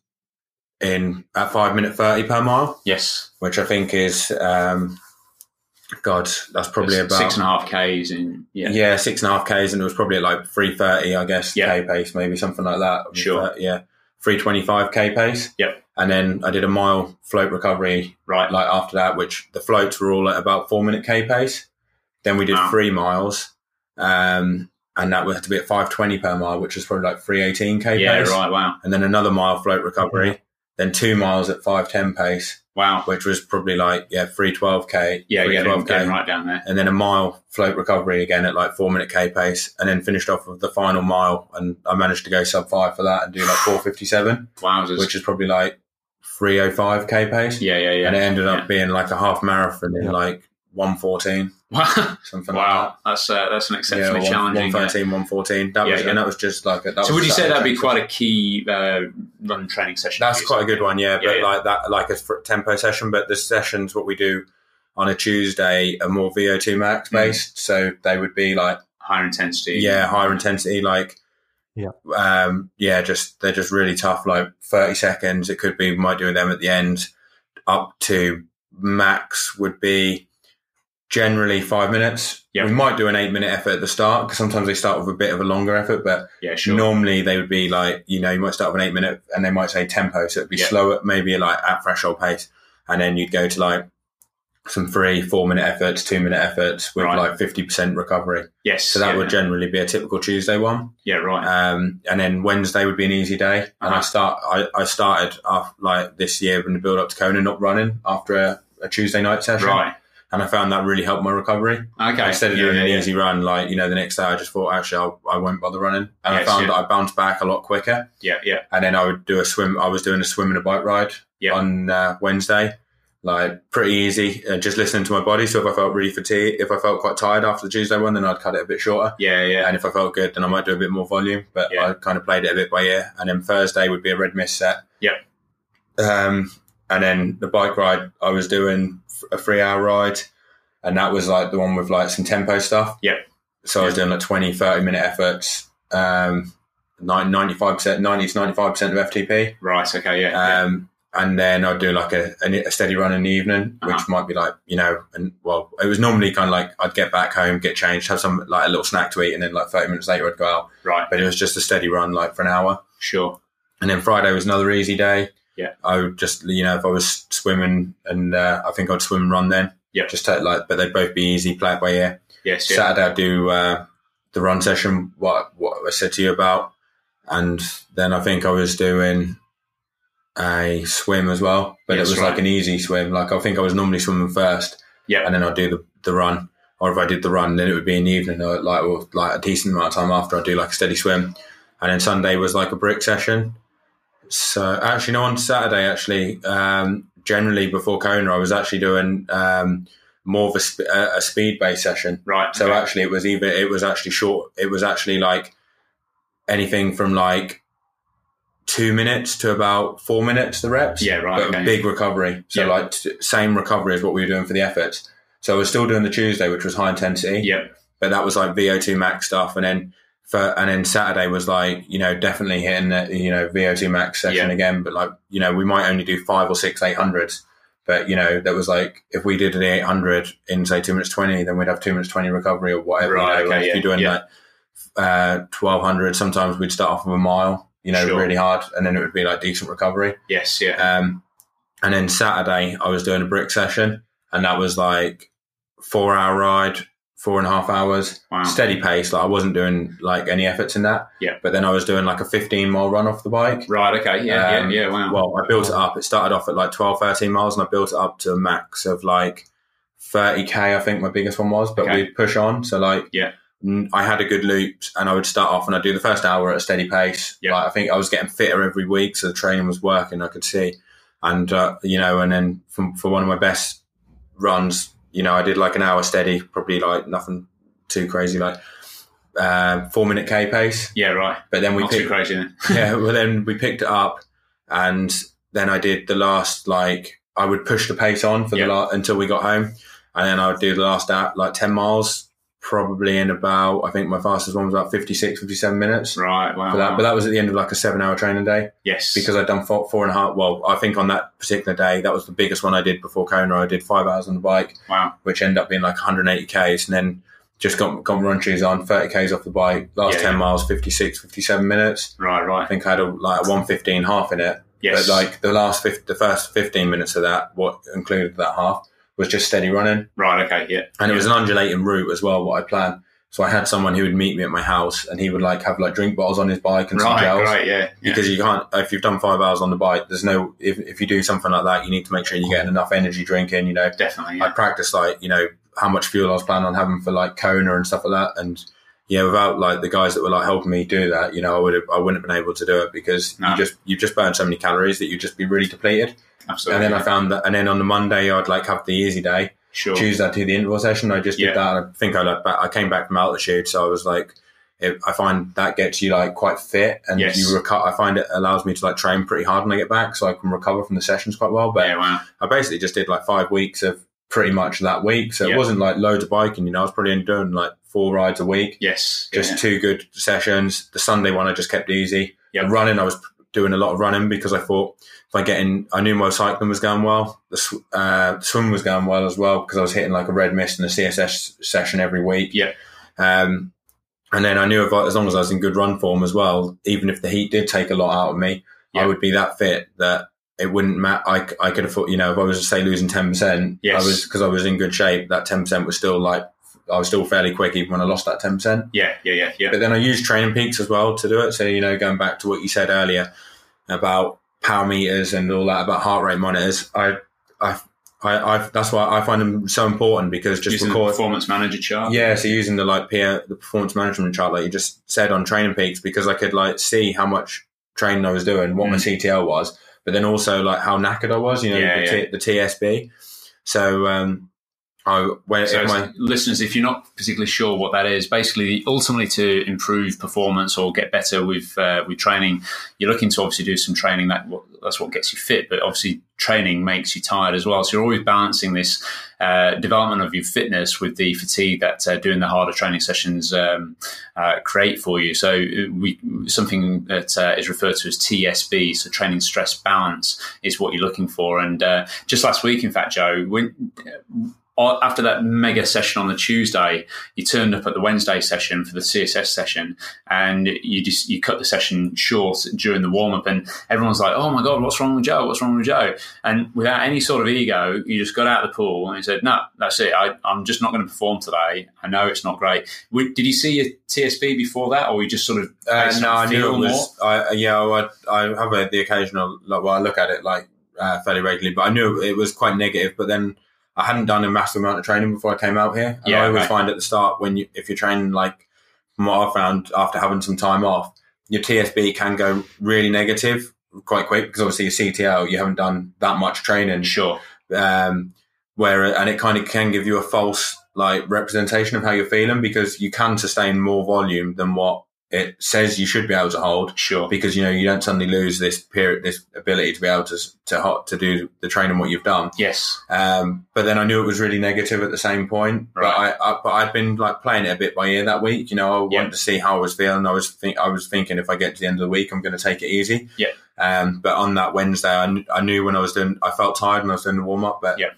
in at five minute thirty per mile, Yes, which I think is, um, God, that's probably It's about six and a half k's in yeah. yeah. six and a half k's, and it was probably at like three thirty, I guess, Yeah. k pace, maybe something like that. Sure. Uh, yeah, three twenty five k pace. Yep. And then I did a mile float recovery Right. like after that, which the floats were all at about four minute k pace. Then we did Wow. three miles, um, and that would have to be at 520 per mile, which is probably like 318k Yeah, pace. right. Wow. And then another mile float recovery, then two miles at 510 pace, Wow. which was probably like, yeah, 312k. Yeah, yeah, 312k. going right down there. And then a mile float recovery again at like four minute K pace, and then finished off with the final mile. And I managed to go sub five for that and do like 457, Wowzers. which is probably like 305 K pace. yeah, yeah, yeah. And it ended up Yeah. being like a half marathon in Yeah. like 114, Wow. (laughs) something like wow. That's uh, that's an that. exceptionally yeah, challenging. uh, 113, 114. That Yeah, was, yeah. and that was just like a, that so was would you say that'd be training quite a key uh, run training session? That's for you? quite a good one, yeah. Yeah, But yeah. like that, like a tempo session. But the sessions, what we do on a Tuesday, are more VO2 max Mm-hmm. based. So they would be like, higher intensity. yeah, higher intensity, like, Yeah. um, yeah, just they're just really tough. Like thirty seconds, it could be we might do them at the end. Up to max would be generally five minutes. Yeah. We might do an eight minute effort at the start because sometimes they start with a bit of a longer effort, but yeah, sure. Normally they would be like, you know, you might start with an eight minute and they might say tempo. So it'd be Yeah. slower, maybe like at threshold pace. And then you'd go to like some three, four minute efforts, two minute efforts with Right. like 50% recovery. yes. So that yeah, would generally be a typical Tuesday one. yeah, right. Um, and then Wednesday would be an easy day. And I Uh-huh. start, I, I started off like this year in the build up to Kona, not running after a, a Tuesday night session. right. And I found that really helped my recovery. Okay. Instead of yeah, doing yeah, an yeah. easy run, like, you know, the next day I just thought, actually, I'll, I won't bother running. And I found that I bounced back a lot quicker. Yeah, yeah, And then I would do a swim. I was doing a swim and a bike ride Yeah. on uh, Wednesday. Like, pretty easy, uh, just listening to my body. So if I felt really fatigued, if I felt quite tired after the Tuesday one, then I'd cut it a bit shorter. yeah, yeah. And if I felt good, then I might do a bit more volume. But Yeah. I kind of played it a bit by ear. And then Thursday would be a red mist set. Yeah. Um, and then the bike ride, I was doing a three hour ride. And that was like the one with like some tempo stuff. Yeah. So I was doing like 20, 30 minute efforts, um, 95%, 90 to 95% of FTP. Right. Okay. Yeah. yeah. Um, and then I'd do like a, a steady run in the evening, which Uh-huh. might be like, you know, and well, it was normally kind of like I'd get back home, get changed, have some like a little snack to eat, and then like 30 minutes later I'd go out. Right. But it was just a steady run like for an hour. Sure. And then Friday was another easy day. Yeah. I would just, you know, if I was swimming and uh, I think I'd swim and run then. Yeah. Just take like, but they'd both be easy, play it by ear. Yes. Yeah. Saturday I'd do uh, the run session, what what I said to you about, and then I think I was doing a swim as well, but Yes, it was right. like an easy swim. Like I think I was normally swimming first, Yeah. and then I'd do the, the run. Or if I did the run, then it would be in the evening, or like or like a decent amount of time after I'd do like a steady swim, and then Sunday was like a brick session. So actually, no, on Saturday actually, um, generally before Kona, I was actually doing um, more of a, sp- a, a speed based session. Right. So okay. actually, it was either it was actually short. It was actually like anything from like two minutes to about four minutes. The reps, Yeah, right, But okay. big recovery. So Yeah. like t- same recovery as what we were doing for the efforts. So I was still doing the Tuesday, which was high intensity. Yeah. But that was like VO2 max stuff, and then for and then Saturday was like you know definitely hitting the you know VO2 max session Yeah. again. But like you know we might only do five or six eight hundreds. But you know that was like if we did an eight hundred in say two minutes twenty, then we'd have two minutes twenty recovery or whatever. Right, you know, okay, if yeah, you're doing yeah. like uh, twelve hundred, sometimes we'd start off with a mile, you know, Sure. really hard, and then it would be like decent recovery. Yes. Yeah. Um, and then Saturday, I was doing a brick session, and that was like four hour ride, four and a half hours, Wow. steady pace. Like I wasn't doing like any efforts in that. Yeah. But then I was doing like a 15 mile run off the bike. Right. Okay. Yeah. Um, yeah. Yeah. Wow. Well, I built it up. It started off at like 12, 13 miles, and I built it up to a max of like 30k. I think my biggest one was, but Okay. we'd push on. So like, Yeah. I had a good loop, and I would start off and I'd do the first hour at a steady pace. Yeah. Like, I think I was getting fitter every week, so the training was working. I could see, and uh, you know, and then from, for one of my best runs, you know, I did like an hour steady, probably like nothing too crazy, like uh, four minute k pace. yeah. Right. But then we Not too picked, crazy then. (laughs) yeah, well then we picked it up, and then I did the last like I would push the pace on for Yeah. the last until we got home, and then I would do the last out like ten miles, probably in about I think my fastest one was about 56, 57 minutes Right. Wow. that. wow. But that was at the end of like a seven hour training day yes. because I'd done four, four and a half. Well, I think on that particular day that was the biggest one I did before Kona. I did five hours on the bike, wow. which ended up being like 180 k's, and then. Just got, got my run shoes on, 30 k's off the bike. Last Yeah, 10 yeah. miles, 56, 57 minutes. Right. Right. I think I had a, like a 115 half in it. Yes. But like the last 50, the first 15 minutes of that, what included that half was just steady running. Right. Okay. Yeah. And yeah. it was an undulating route as well, what I planned. So I had someone who would meet me at my house, and he would like have like drink bottles on his bike and some Right, gels. right, yeah, yeah. Because you can't if you've done five hours on the bike. There's no if, if you do something like that, you need to make sure you're getting enough energy drinking. You know, definitely. I Yeah. practiced like you know how much fuel I was planning on having for like Kona and stuff like that, and yeah, without like the guys that were like helping me do that, you know, I would have I wouldn't have been able to do it because No. you just you just burn so many calories that you just be really depleted. Absolutely. And then I found that, and then on the Monday I'd like have the easy day. sure. Tuesday I'd do the interval session. I just Yeah. did that. I think I like back, I came back from altitude, so I was like. It, I find that gets you like quite fit, and Yes. you recover. I find it allows me to like train pretty hard when I get back, so I can recover from the sessions quite well. But Yeah, wow. I basically just did like five weeks of pretty much that week. So Yeah. it wasn't like loads of biking, you know, I was probably only doing like four rides a week, Yes. just yeah. two good sessions. The Sunday one I just kept easy. Yep. The running, I was doing a lot of running because I thought if I get in, I knew my cycling was going well. The sw- uh, swim was going well as well because I was hitting like a red mist in a CSS session every week. Yeah. Um, and then I knew if I, as long as I was in good run form as well, even if the heat did take a lot out of me, Yeah. I would be that fit that it wouldn't matter. I, I could have thought, you know, if I was to say losing ten percent, Yes. I was because I was in good shape. That ten percent was still like I was still fairly quick even when I lost that ten percent. Yeah, yeah, yeah, yeah. But then I used training peaks as well to do it. So you know, going back to what you said earlier about power meters and all that about heart rate monitors, I, I, I, I that's why I find them so important because just Using the record. performance manager chart. Yeah, so using the like peer, the performance management chart, like you just said on Training Peaks, because I could like see how much training I was doing, what my CTL was, but then also like how knackered I was, you know, Yeah, the, T, the TSB. So um, I when So, my listeners, if you're not particularly sure what that is, basically, ultimately to improve performance or get better with uh, with training, you're looking to obviously do some training. That that's what gets you fit, but obviously training makes you tired as well. So you're always balancing this uh, development of your fitness with the fatigue that uh, doing the harder training sessions um, uh, create for you. So uh, we something that uh, is referred to as TSB, so training stress balance, is what you're looking for. And uh, just last week, in fact, Joe, when uh, after that mega session on the Tuesday, you turned up at the Wednesday session for the CSS session, and you just you cut the session short during the warm up, and everyone's like, "Oh my god, what's wrong with Joe? What's wrong with Joe?" And without any sort of ego, you just got out of the pool and you said, "No, that's it. I, I'm just not going to perform today. I know it's not great." Did you see your TSB before that, or you just sort of Uh, no, I knew it was. I yeah, I, I have a, the occasional. Like, well, I look at it like uh, fairly regularly, but I knew it was quite negative. But then I hadn't done a massive amount of training before I came out here. And Yeah, I always right. find at the start when you if you're training like from what I found after having some time off, your TSB can go really negative quite quick because obviously your CTL you haven't done that much training Sure. um, where and it kind of can give you a false like representation of how you're feeling because you can sustain more volume than what it says you should be able to hold Sure. because you know you don't suddenly lose this period this ability to be able to to hot to do the training what you've done Yes. um, but then I knew it was really negative at the same point. But I, I, but I'd been like playing it a bit by ear that week. You know, I wanted to see how I was feeling. I was think I was thinking if I get to the end of the week, I'm going to take it easy. Yeah. Um, but on that Wednesday, I, kn- I knew when I was doing, I felt tired when I was doing the warm up. But Yeah.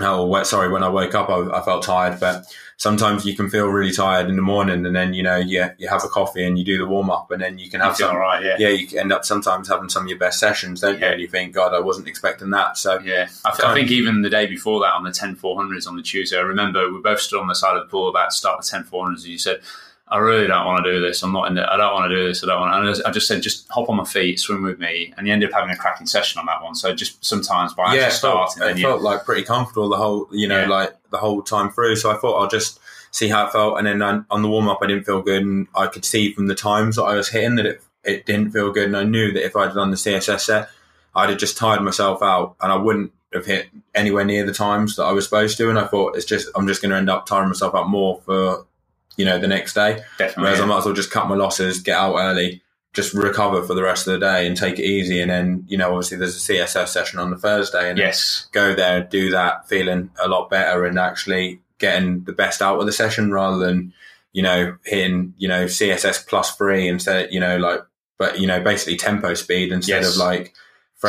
Oh, sorry. When I woke up, I, I felt tired. But sometimes you can feel really tired in the morning, and then you know, you you have a coffee and you do the warm up, and then you can have feel some all right. Yeah. yeah, you end up sometimes having some of your best sessions, don't you? Yeah. And you think, God, I wasn't expecting that. So Yeah, I, th- I think even the day before that on the 10 400s on the Tuesday, I remember we both stood on the side of the pool about to start the 10 400s, and you said, I really don't want to do this. I'm not in it. I don't want to do this. I don't want. And I just- said, just hop on my feet, swim with me, and you ended up having a cracking session on that one. So just sometimes by yeah, actually it felt, starting, it you, felt like pretty comfortable the whole, you know, Yeah. like the whole time through. So I thought I'll just see how it felt. And then on, on the warm up, I didn't feel good, and I could see from the times that I was hitting that it it didn't feel good. And I knew that if I'd done the CSS set, I'd have just tired myself out, and I wouldn't have hit anywhere near the times that I was supposed to. And I thought it's just I'm just going to end up tiring myself out more for you know the next day. definitely. Whereas yeah. I might as well just cut my losses, get out early, just recover for the rest of the day and take it easy. And then, you know, obviously there's a CSS session on the Thursday and yes, go there and do that feeling a lot better and actually getting the best out of the session rather than, you know, hitting, you know, CSS plus three instead, you know, like, but, you know, basically tempo speed instead Yes. of like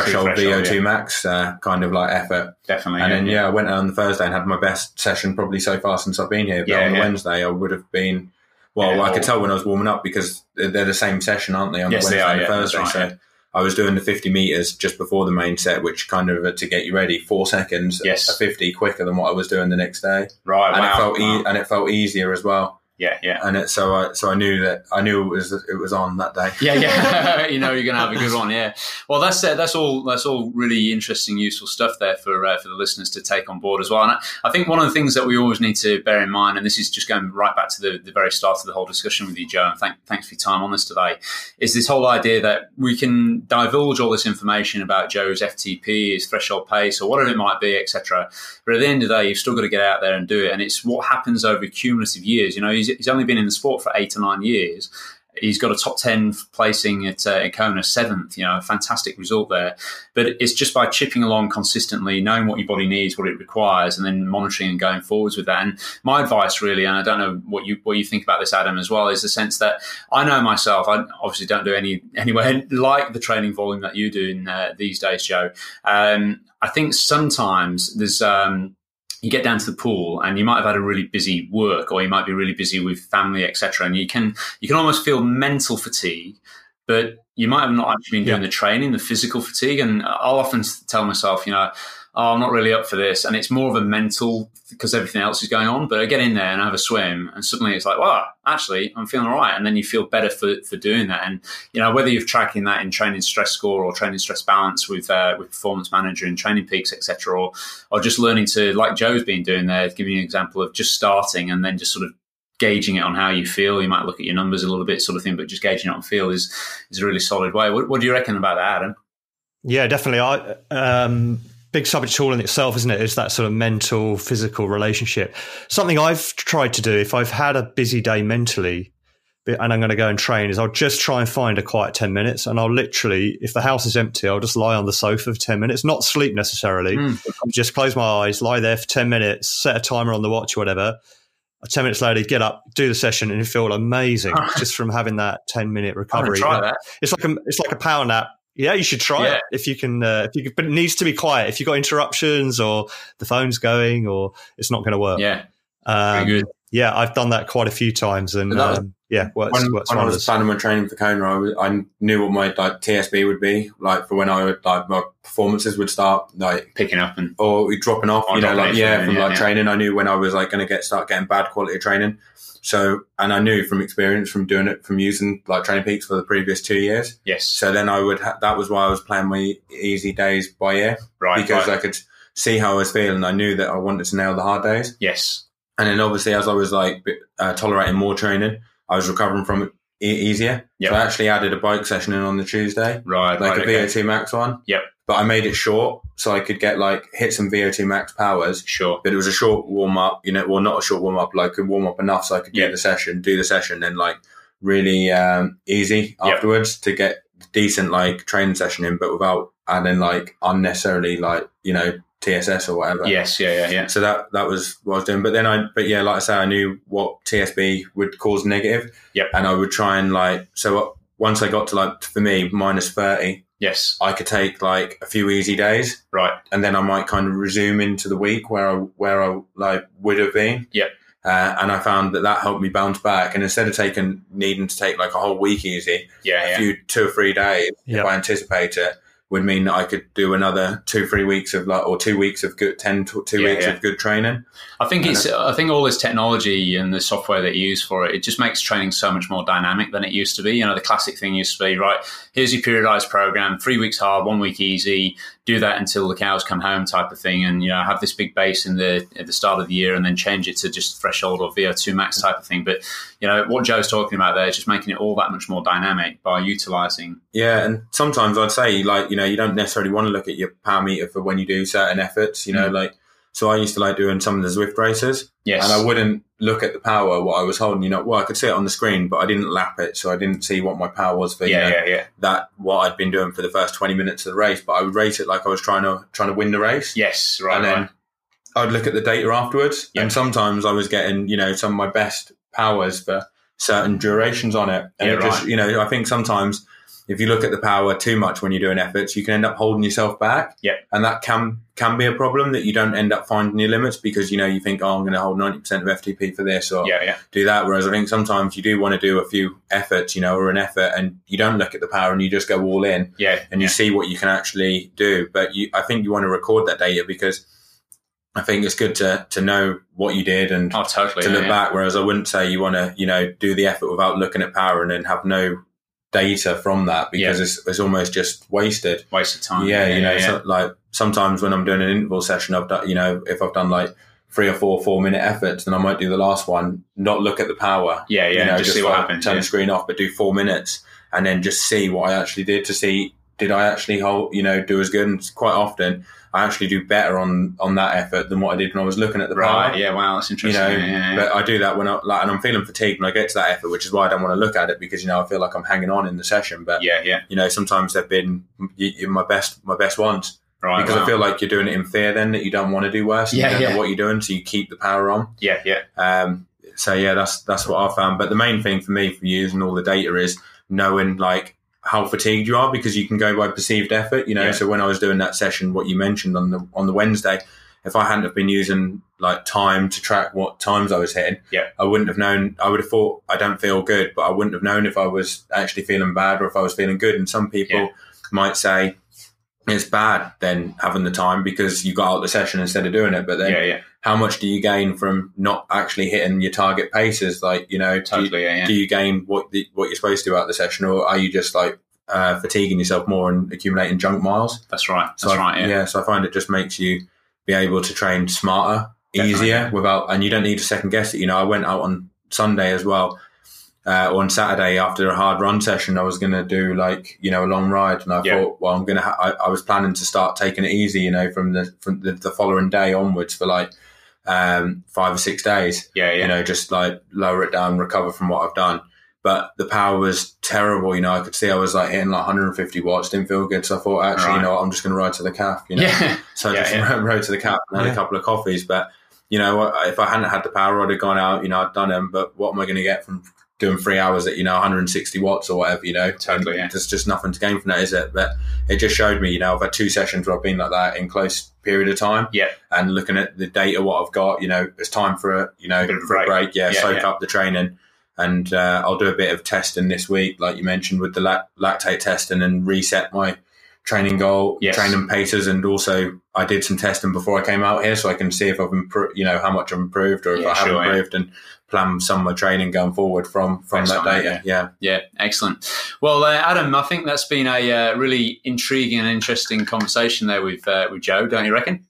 threshold, threshold, VO2 yeah. max uh, kind of like effort. definitely. And yeah, then yeah. yeah, I went on the Thursday and had my best session probably so far since I've been here. But Yeah, on the. Wednesday, I would have been. Well, I could tell when I was warming up because they're the same session, aren't they? On Yes, Wednesday are, and Thursday. right, so. I was doing the 50 meters just before the main set, which kind of uh, to get you ready, four seconds, Yes. a 50 quicker than what I was doing the next day, right. and wow, it felt wow. e- and it felt easier as well. Yeah, yeah. And it, so I so I knew that I knew it was it was on that day. Yeah, yeah. (laughs) (laughs) you know you're going to have a good one. Yeah. Well, that's uh, that's all that's all really interesting, useful stuff there for uh, for the listeners to take on board as well. And I, I, think one of the things that we always need to bear in mind, and this is just going right back to the, the very start of the whole discussion with you, Joe, and thank, thanks for your time on this today, is this whole idea that we can divulge all this information about Joe's FTP, his threshold pace, or whatever it might be, etc. But at the end of the day, you've still got to get out there and do it, and it's what happens over cumulative years. You know, he's, he's only been in the sport for eight or nine years. He's got a top 10 placing at uh, Kona, seventh, you know, a fantastic result there. But it's just by chipping along consistently, knowing what your body needs, what it requires, and then monitoring and going forwards with that. And my advice, really, and I don't know what you what you think about this, Adam, as well, is the sense that I know myself, I obviously don't do any (laughs) anywhere like the training volume that you do in, uh, these days, Joe. Um, I think sometimes there's, um, you get down to the pool and you might have had a really busy work or you might be really busy with family etc and you can you can almost feel mental fatigue but you might have not actually been doing yeah. the training the physical fatigue and i'll often tell myself you know oh, I'm not really up for this. And it's more of a mental because everything else is going on. But I get in there and I have a swim, and suddenly it's like, wow, actually, I'm feeling all right. And then you feel better for, for doing that. And, you know, whether you're tracking that in training stress score or training stress balance with uh, with performance manager and training peaks, etc., or, or just learning to, like Joe's been doing there, giving you an example of just starting and then just sort of gauging it on how you feel. You might look at your numbers a little bit, sort of thing, but just gauging it on feel is is a really solid way. What, what do you reckon about that, Adam? Yeah, definitely. I um, big subject all in itself, isn't it? it? Is that sort of mental physical relationship. Something I've tried to do if I've had a busy day mentally and I'm going to go and train is I'll just try and find a quiet 10 minutes and I'll literally, if the house is empty, I'll just lie on the sofa for 10 minutes, not sleep necessarily. Mm. Just close my eyes, lie there for 10 minutes, set a timer on the watch or whatever. 10 minutes later, get up, do the session, and you feel amazing (laughs) just from having that 10 minute recovery. It's like a, it's like a power nap yeah, you should try yeah. it if you can. Uh, if you can, but it needs to be quiet. If you've got interruptions or the phone's going or it's not going to work. Yeah, um, good. Yeah, I've done that quite a few times, and um, yeah, works. When, works when I was planning my training for Kona, I, was, I, knew what my like TSB would be like for when I would like my performances would start like picking up and or dropping off. You know, like yeah, from yeah, like yeah. training. I knew when I was like going to get start getting bad quality training. So, and I knew from experience from doing it, from using like Training Peaks for the previous two years. Yes. So then I would, ha- that was why I was playing my easy days by ear. Right. Because right. I could see how I was feeling. I knew that I wanted to nail the hard days. Yes. And then obviously as I was like uh, tolerating more training, I was recovering from it e- easier. Yep. So I actually added a bike session in on the Tuesday. Right. Like right, a VO2 max one. Yep but I made it short so I could get like hit some VO2 max powers. Sure. But it was a short warm up, you know, well, not a short warm up, like a warm up enough so I could get the session, do the session, and like really um, easy afterwards to get decent like training session in, but without adding like unnecessarily like, you know, TSS or whatever. Yes, yeah, yeah, yeah. So that that was what I was doing. But then I, but yeah, like I say, I knew what TSB would cause negative. Yep. And I would try and like, so once I got to like, for me, minus 30, Yes. I could take like a few easy days. Right. And then I might kind of resume into the week where I, where I like would have been. Yep. Uh, and I found that that helped me bounce back. And instead of taking, needing to take like a whole week easy, yeah, a yeah. few, two or three days, yep. if I anticipate it, would mean that I could do another two, three weeks of like, or two weeks of good, 10, two yeah, weeks yeah. of good training. I think it's, I think all this technology and the software that you use for it, it just makes training so much more dynamic than it used to be. You know, the classic thing used to be, right, here's your periodized program, three weeks hard, one week easy, do that until the cows come home type of thing. And, you know, have this big base in the, at the start of the year and then change it to just threshold or VO2 max type of thing. But, you know, what Joe's talking about there is just making it all that much more dynamic by utilizing. Yeah. And sometimes I'd say, like, you know, you don't necessarily want to look at your power meter for when you do certain efforts, you know, mm. like, so I used to like doing some of the Zwift races. Yes. And I wouldn't look at the power, what I was holding, you know, well, I could see it on the screen, but I didn't lap it. So I didn't see what my power was for, yeah, you know, yeah, yeah. that, what I'd been doing for the first 20 minutes of the race. But I would rate it like I was trying to, trying to win the race. Yes. Right. And right. then I'd look at the data afterwards. Yep. And sometimes I was getting, you know, some of my best powers for certain durations on it. And yeah, it just, you know, I think sometimes if you look at the power too much when you're doing efforts, you can end up holding yourself back. Yeah. And that can can be a problem that you don't end up finding your limits because you know you think, oh, I'm going to hold 90% of FTP for this or yeah, yeah. do that. Whereas I think sometimes you do want to do a few efforts, you know, or an effort, and you don't look at the power and you just go all in. Yeah. And you yeah. see what you can actually do. But you, I think you want to record that data because I think it's good to to know what you did and Oh, totally. to look back. Whereas I wouldn't say you want to, you know, do the effort without looking at power and then have no data from that because Yeah. it's, it's almost just wasted. Waste of time. yeah, you know, yeah. So, like sometimes when I'm doing an interval session, I've done, you know, if I've done like three or four four minute efforts, then I might do the last one, not look at the power, yeah, yeah. you know, just, see what happens. Turn yeah. the screen off, but do four minutes and then just see what I actually did to see did I actually hold, you know, do as good. And quite often, I actually do better on on that effort than what I did when I was looking at the power Right. Yeah. Wow. That's interesting. you know, yeah, yeah, but I do that when I like, and I'm feeling fatigued when I get to that effort, which is why I don't want to look at it because you know I feel like I'm hanging on in the session. But yeah. Yeah. you know, sometimes they've been my best, my best ones Right. because wow. I feel like you're doing it in fear, then that you don't want to do worse. Yeah, yeah. what you're doing, so you keep the power on. Yeah. Yeah. Um, so yeah, that's that's what I found. But the main thing for me for using all the data is knowing like how fatigued you are because you can go by perceived effort. You know, Yeah. so when I was doing that session, what you mentioned on the on the Wednesday, if I hadn't have been using like time to track what times I was hitting, Yeah. I wouldn't have known. I would have thought I don't feel good, but I wouldn't have known if I was actually feeling bad or if I was feeling good. And some people Yeah. might say it's bad then having the time because you got out the session instead of doing it. But then Yeah. Yeah. how much do you gain from not actually hitting your target paces? Like, you know, do you, Totally. Yeah. Do you gain what the, what you're supposed to do out the session, or are you just like uh, fatiguing yourself more and accumulating junk miles? That's right. That's So I- right. Yeah. So I find it just makes you be able to train smarter, Definitely. easier, without, and you don't need to second guess it. You know, I went out on Sunday as well. Uh, on Saturday after a hard run session, I was going to do like you know a long ride, and I Yeah. thought, well, I'm going to. Ha- I, I was planning to start taking it easy, you know, from the from the, the following day onwards for like um, five or six days Yeah. Yeah. you know, just like lower it down, recover from what I've done. But the power was terrible. You know, I could see I was like hitting like 150 watts, didn't feel good. So I thought, actually, Right. you know, what, I'm just going to ride to the calf. You know, yeah. (laughs) so I Yeah, just yeah. (laughs) rode to the calf and had Yeah. a couple of coffees. But you know, if I hadn't had the power, I'd have gone out. You know, I'd done them. But what am I going to get from doing three hours at you know 160 watts or whatever? You know, Totally, yeah. There's just nothing to gain from that, is it? But it just showed me. You know, I've had two sessions where I've been like that in close period of time Yeah. and looking at the data, what I've got, you know, it's time for a, you know, a for a break. Yeah, Yeah, soak yeah. up the training. And uh, I'll do a bit of testing this week, like you mentioned, with the lac- lactate testing and reset my training goal, Yes. training paces. And also, I did some testing before I came out here so I can see if I've improved, you know, how much I've improved or if I have sure, improved and plan some of my training going forward from, from that data. Yeah. Yeah, excellent. Well, uh, Adam, I think that's been a uh, really intriguing and interesting conversation there with uh, with Joe, don't you reckon?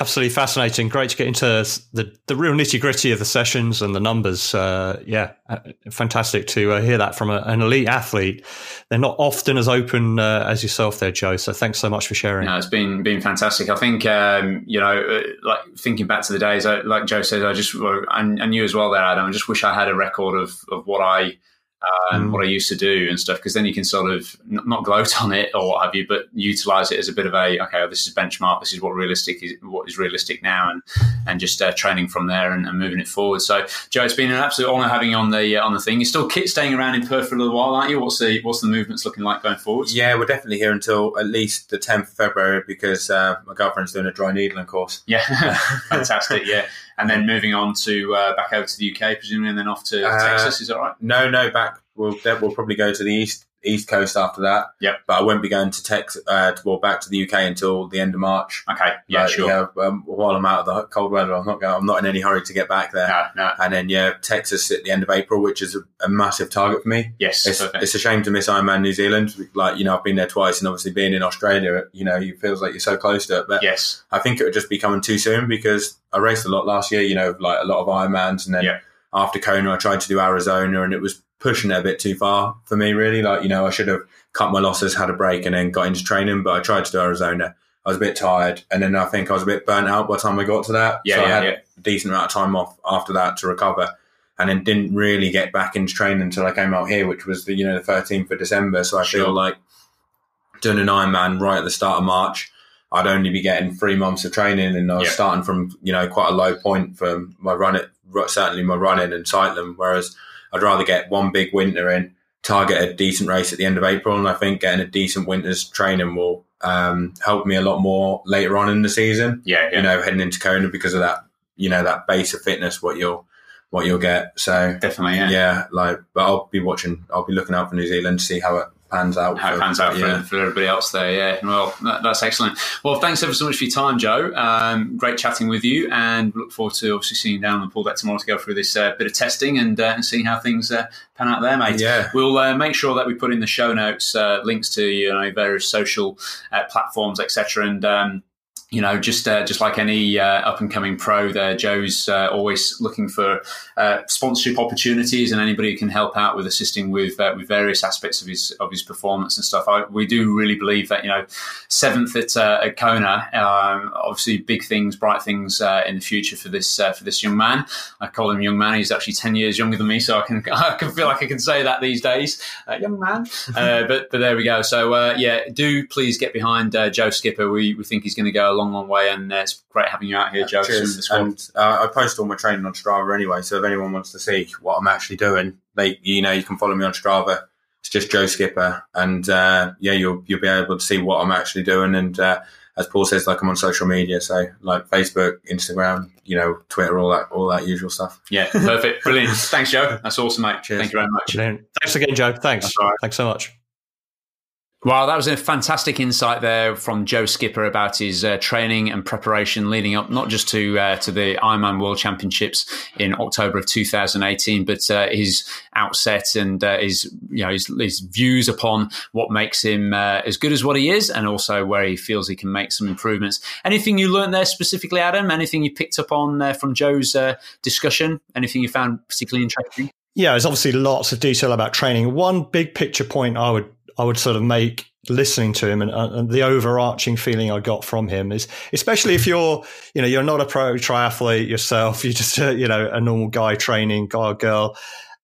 Absolutely fascinating. Great to get into the, the real nitty gritty of the sessions and the numbers. Uh, yeah, uh, fantastic to uh, hear that from a, an elite athlete. They're not often as open uh, as yourself there, Joe. So thanks so much for sharing. No, it's been been fantastic. I think um, you know, uh, like thinking back to the days, I, like Joe says, I just well, and, you as well, there, Adam. I just wish I had a record of of what I. Um, Mm. What I used to do and stuff, because then you can sort of n- not gloat on it or what have you, but utilize it as a bit of a okay. This is benchmark. This is what realistic is. What is realistic now, and and just uh, training from there and, and moving it forward. So, Joe, it's been an absolute honour having you on the uh, on the thing. You're still staying around in Perth for a little while, aren't you? What's the what's the movements looking like going forward? Yeah, we're definitely here until at least the 10th of February because uh, my girlfriend's doing a dry needling course. Yeah, (laughs) fantastic. Yeah, (laughs) and then moving on to uh, back over to the UK, presumably, and then off to Uh, Texas. Is that right? No, no, back. We'll we'll probably go to the east east coast after that. Yep. But I won't be going to Texas, uh, to, well back to the UK until the end of March. Okay. Yeah. Like, sure. Yeah, um, while I'm out of the cold weather, I'm not going. I'm not in any hurry to get back there. No. No. And then yeah, Texas at the end of April, which is a, a massive target for me. Yes. It's, it's a shame to miss Ironman New Zealand. Like you know, I've been there twice, and obviously being in Australia, you know, it feels like you're so close to it. But yes. I think it would just be coming too soon because I raced a lot last year, you know, like a lot of Ironmans. And then Yeah. after Kona, I tried to do Arizona and it was pushing it a bit too far for me, really. Like, you know, I should have cut my losses, had a break, and then got into training. But I tried to do Arizona. I was a bit tired. And then I think I was a bit burnt out by the time I got to that. Yeah. so I had yeah. a decent amount of time off after that to recover. And then didn't really get back into training until I came out here, which was the you know the thirteenth of December. So I Sure. feel like doing an Ironman right at the start of March, I'd only be getting three months of training, and I was Yeah. starting from you know quite a low point for my run it certainly my running and cycling. Whereas I'd rather get one big winter in, target a decent race at the end of April, and I think getting a decent winter's training will um, help me a lot more later on in the season. Yeah. Yeah. You know, heading into Kona because of that you know that base of fitness what you'll what you'll get. So Definitely. yeah. Yeah. like but I'll be watching. I'll be looking out for New Zealand to see how it pans out. How it pans out yeah. for, for, everybody else there. Yeah, well, that, that's excellent. Well, thanks ever so much for your time, Joe. Um, great chatting with you, and look forward to obviously seeing you down the pool deck tomorrow to go through this uh, bit of testing and, uh, and seeing how things uh, pan out there, mate. Yeah, we'll uh, make sure that we put in the show notes uh, links to you know various social uh, platforms, etc. And um, you know, just uh, just like any uh, up and coming pro, there, Joe's uh, always looking for uh, sponsorship opportunities, and anybody who can help out with assisting with uh, with various aspects of his of his performance and stuff. I, we do really believe that you know, seventh at, uh, at Kona, um, obviously big things, bright things in the future for this for this young man. I call him young man. He's actually ten years younger than me, so I can (laughs) I can feel like I can say that these days, young man. (laughs) but but there we go. So yeah, do please get behind Joe Skipper. We we think he's going to go long, long way. And uh, it's great having you out here, Joe. Cheers. And uh, I post all my training on Strava anyway. So if anyone wants to see what I'm actually doing, they, you know, you can follow me on Strava. It's just Joe Skipper, and uh, yeah, you'll you'll be able to see what I'm actually doing. And uh, as Paul says, like I'm on social media, so like Facebook, Instagram, you know, Twitter, all that, all that usual stuff. Yeah, perfect, brilliant. (laughs) Thanks, Joe. That's awesome, mate. Cheers. Thank you very much. Brilliant. Thanks again, Joe. Thanks. Right. Thanks so much. Well, that was a fantastic insight there from Joe Skipper about his uh, training and preparation leading up not just to uh, to the Ironman World Championships in October of 2018, but uh, his outset and uh, his you know his, his, views upon what makes him uh, as good as what he is, and also where he feels he can make some improvements. Anything you learned there specifically, Adam? Anything you picked up on uh, from Joe's discussion? Anything you found particularly interesting? Yeah, there's obviously lots of detail about training. One big picture point I would I would sort of make listening to him and, and, the overarching feeling I got from him is, especially if you're, you know, you're not a pro triathlete yourself, (laughs) you're just a, you know, a normal guy training, guy or girl.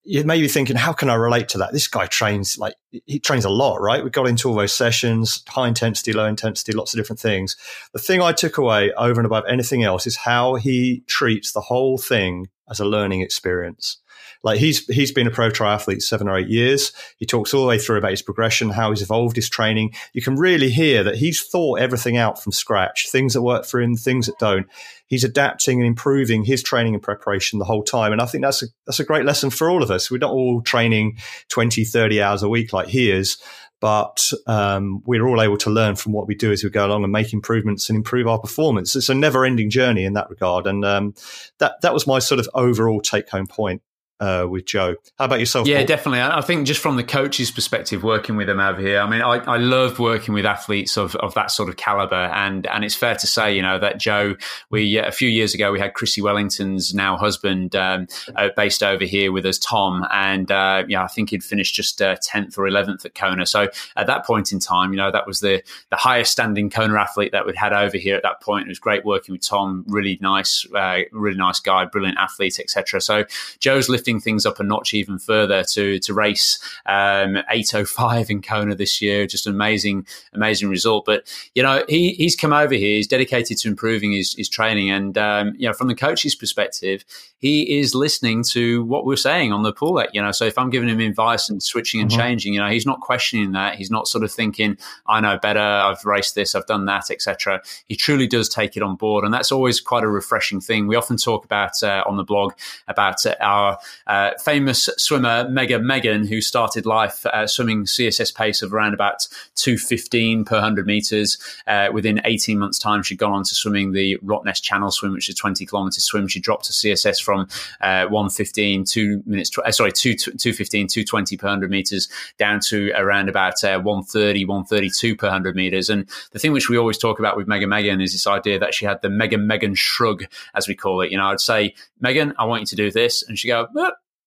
You may be thinking, how can I relate to that? This guy trains like he trains a lot, right? We got into all those sessions, high intensity, low intensity, lots of different things. The thing I took away over and above anything else is how he treats the whole thing as a learning experience. Like he's he's been a pro triathlete seven or eight years. He talks all the way through about his progression, how he's evolved his training. You can really hear that he's thought everything out from scratch. Things that work for him, things that don't. He's adapting and improving his training and preparation the whole time. And I think that's a that's a great lesson for all of us. We're not all training 20, 30 hours a week like he is but um, we're all able to learn from what we do as we go along and make improvements and improve our performance. It's a never-ending journey in that regard, and um, that that was my sort of overall take-home point uh, with Joe. How about yourself? Yeah, Paul? definitely. I think just from the coach's perspective, working with them over here, I mean, I, I love working with athletes of, of that sort of caliber, and and it's fair to say, you know, that Joe, we a few years ago we had Chrissie Wellington's now husband um, uh, based over here with us, Tom, and uh, yeah, I think he'd finished just uh, tenth or eleventh at Kona. So at that point in time, you know, that was the the highest standing Kona athlete that we'd had over here at that point. It was great working with Tom, really nice, uh, really nice guy, brilliant athlete, etc. So Joe's lifting lifting things up a notch even further to to race um, 805 in Kona this year. Just an amazing, amazing result. But you know, he he's come over here. He's dedicated to improving his, his training, and um, you know, from the coach's perspective, he is listening to what we're saying on the pool deck. You know, so if I'm giving him advice and switching and mm-hmm. changing, you know, he's not questioning that. He's not sort of thinking, "I know better. I've raced this. I've done that, etc." He truly does take it on board, and that's always quite a refreshing thing. We often talk about uh, on the blog about uh, our uh, famous swimmer Mega Megan, who started life uh, swimming CSS pace of around about 215 per 100 meters. Uh, within 18 months' time, she'd gone on to swimming the Rottnest Channel swim, which is a 20 kilometer swim. She dropped to CSS from uh, 115, two minutes, tw- uh, sorry, 2, 215, 220 per 100 meters down to around about uh, 130, 132 per 100 meters. And the thing which we always talk about with Mega Megan is this idea that she had the Mega Megan shrug, as we call it. You know, I'd say, Megan, I want you to do this. And she'd go,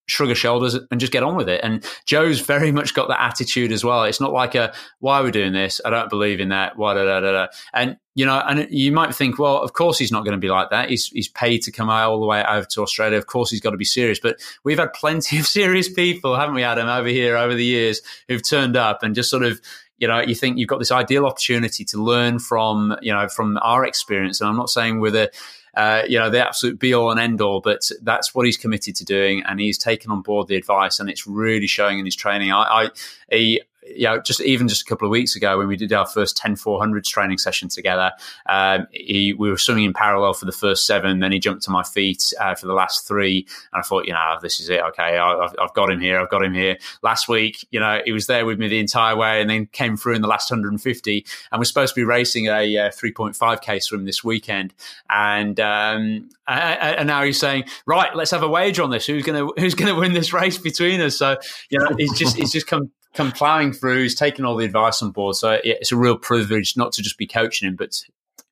shrug her shoulders and just get on with it. And Joe's very much got that attitude as well. It's not like a why are we doing this? I don't believe in that. Why da da da da. And you know, and you might think, well, of course he's not going to be like that. He's he's paid to come out all the way over to Australia. Of course he's got to be serious. But we've had plenty of (laughs) serious people, haven't we, Adam, over here over the years who've turned up and just sort of you know, you think you've got this ideal opportunity to learn from, you know, from our experience. And I'm not saying we're a, uh, you know, the absolute be all and end all, but that's what he's committed to doing, and he's taken on board the advice, and it's really showing in his training. I, I he, you know, just even just a couple of weeks ago when we did our first 10 400s training session together, um, he, we were swimming in parallel for the first seven. Then he jumped to my feet uh, for the last three. And I thought, you know, this is it. Okay, I've, I've got him here. I've got him here. Last week, you know, he was there with me the entire way and then came through in the last 150. And we're supposed to be racing a uh, 3.5K swim this weekend. And, um, and now he's saying, right, let's have a wager on this. Who's going to, who's going to win this race between us? So, you know, he's just, he's just come come plowing through. He's taken all the advice on board. So it's a real privilege not to just be coaching him, but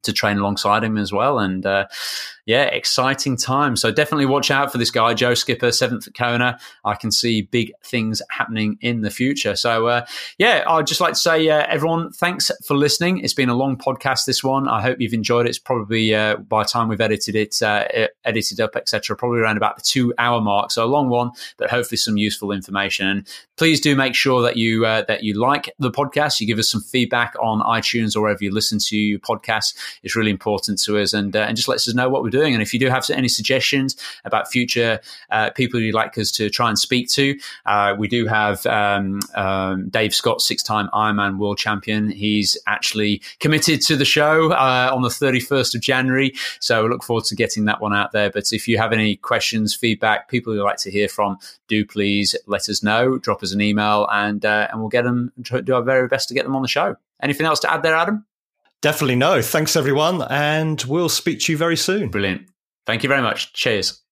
to train alongside him as well. And uh, yeah, exciting time. So definitely watch out for this guy, Joe Skipper, seventh Kona. I can see big things happening in the future. So uh, yeah, I'd just like to say, uh, everyone, thanks for listening. It's been a long podcast, this one. I hope you've enjoyed it. It's probably uh, by the time we've edited it, uh, edited up, etc., probably around about the two hour mark. So a long one, but hopefully some useful information. And please do make sure that you uh, that you like the podcast. You give us some feedback on iTunes or wherever you listen to your podcasts. It's really important to us, and and just lets us know what we're doing. And if you do have any suggestions about future uh, people you'd like us to try and speak to, uh, we do have um, um, Dave Scott, six time Ironman world champion. He's actually committed to the show uh, on the 31st of January. So we look forward to getting that one out there. But if you have any questions, feedback, people you'd like to hear from, do please let us know. Drop us an email and, uh, and we'll get them, do our very best to get them on the show. Anything else to add there, Adam? Definitely no. Thanks, everyone. And we'll speak to you very soon. Brilliant. Thank you very much. Cheers.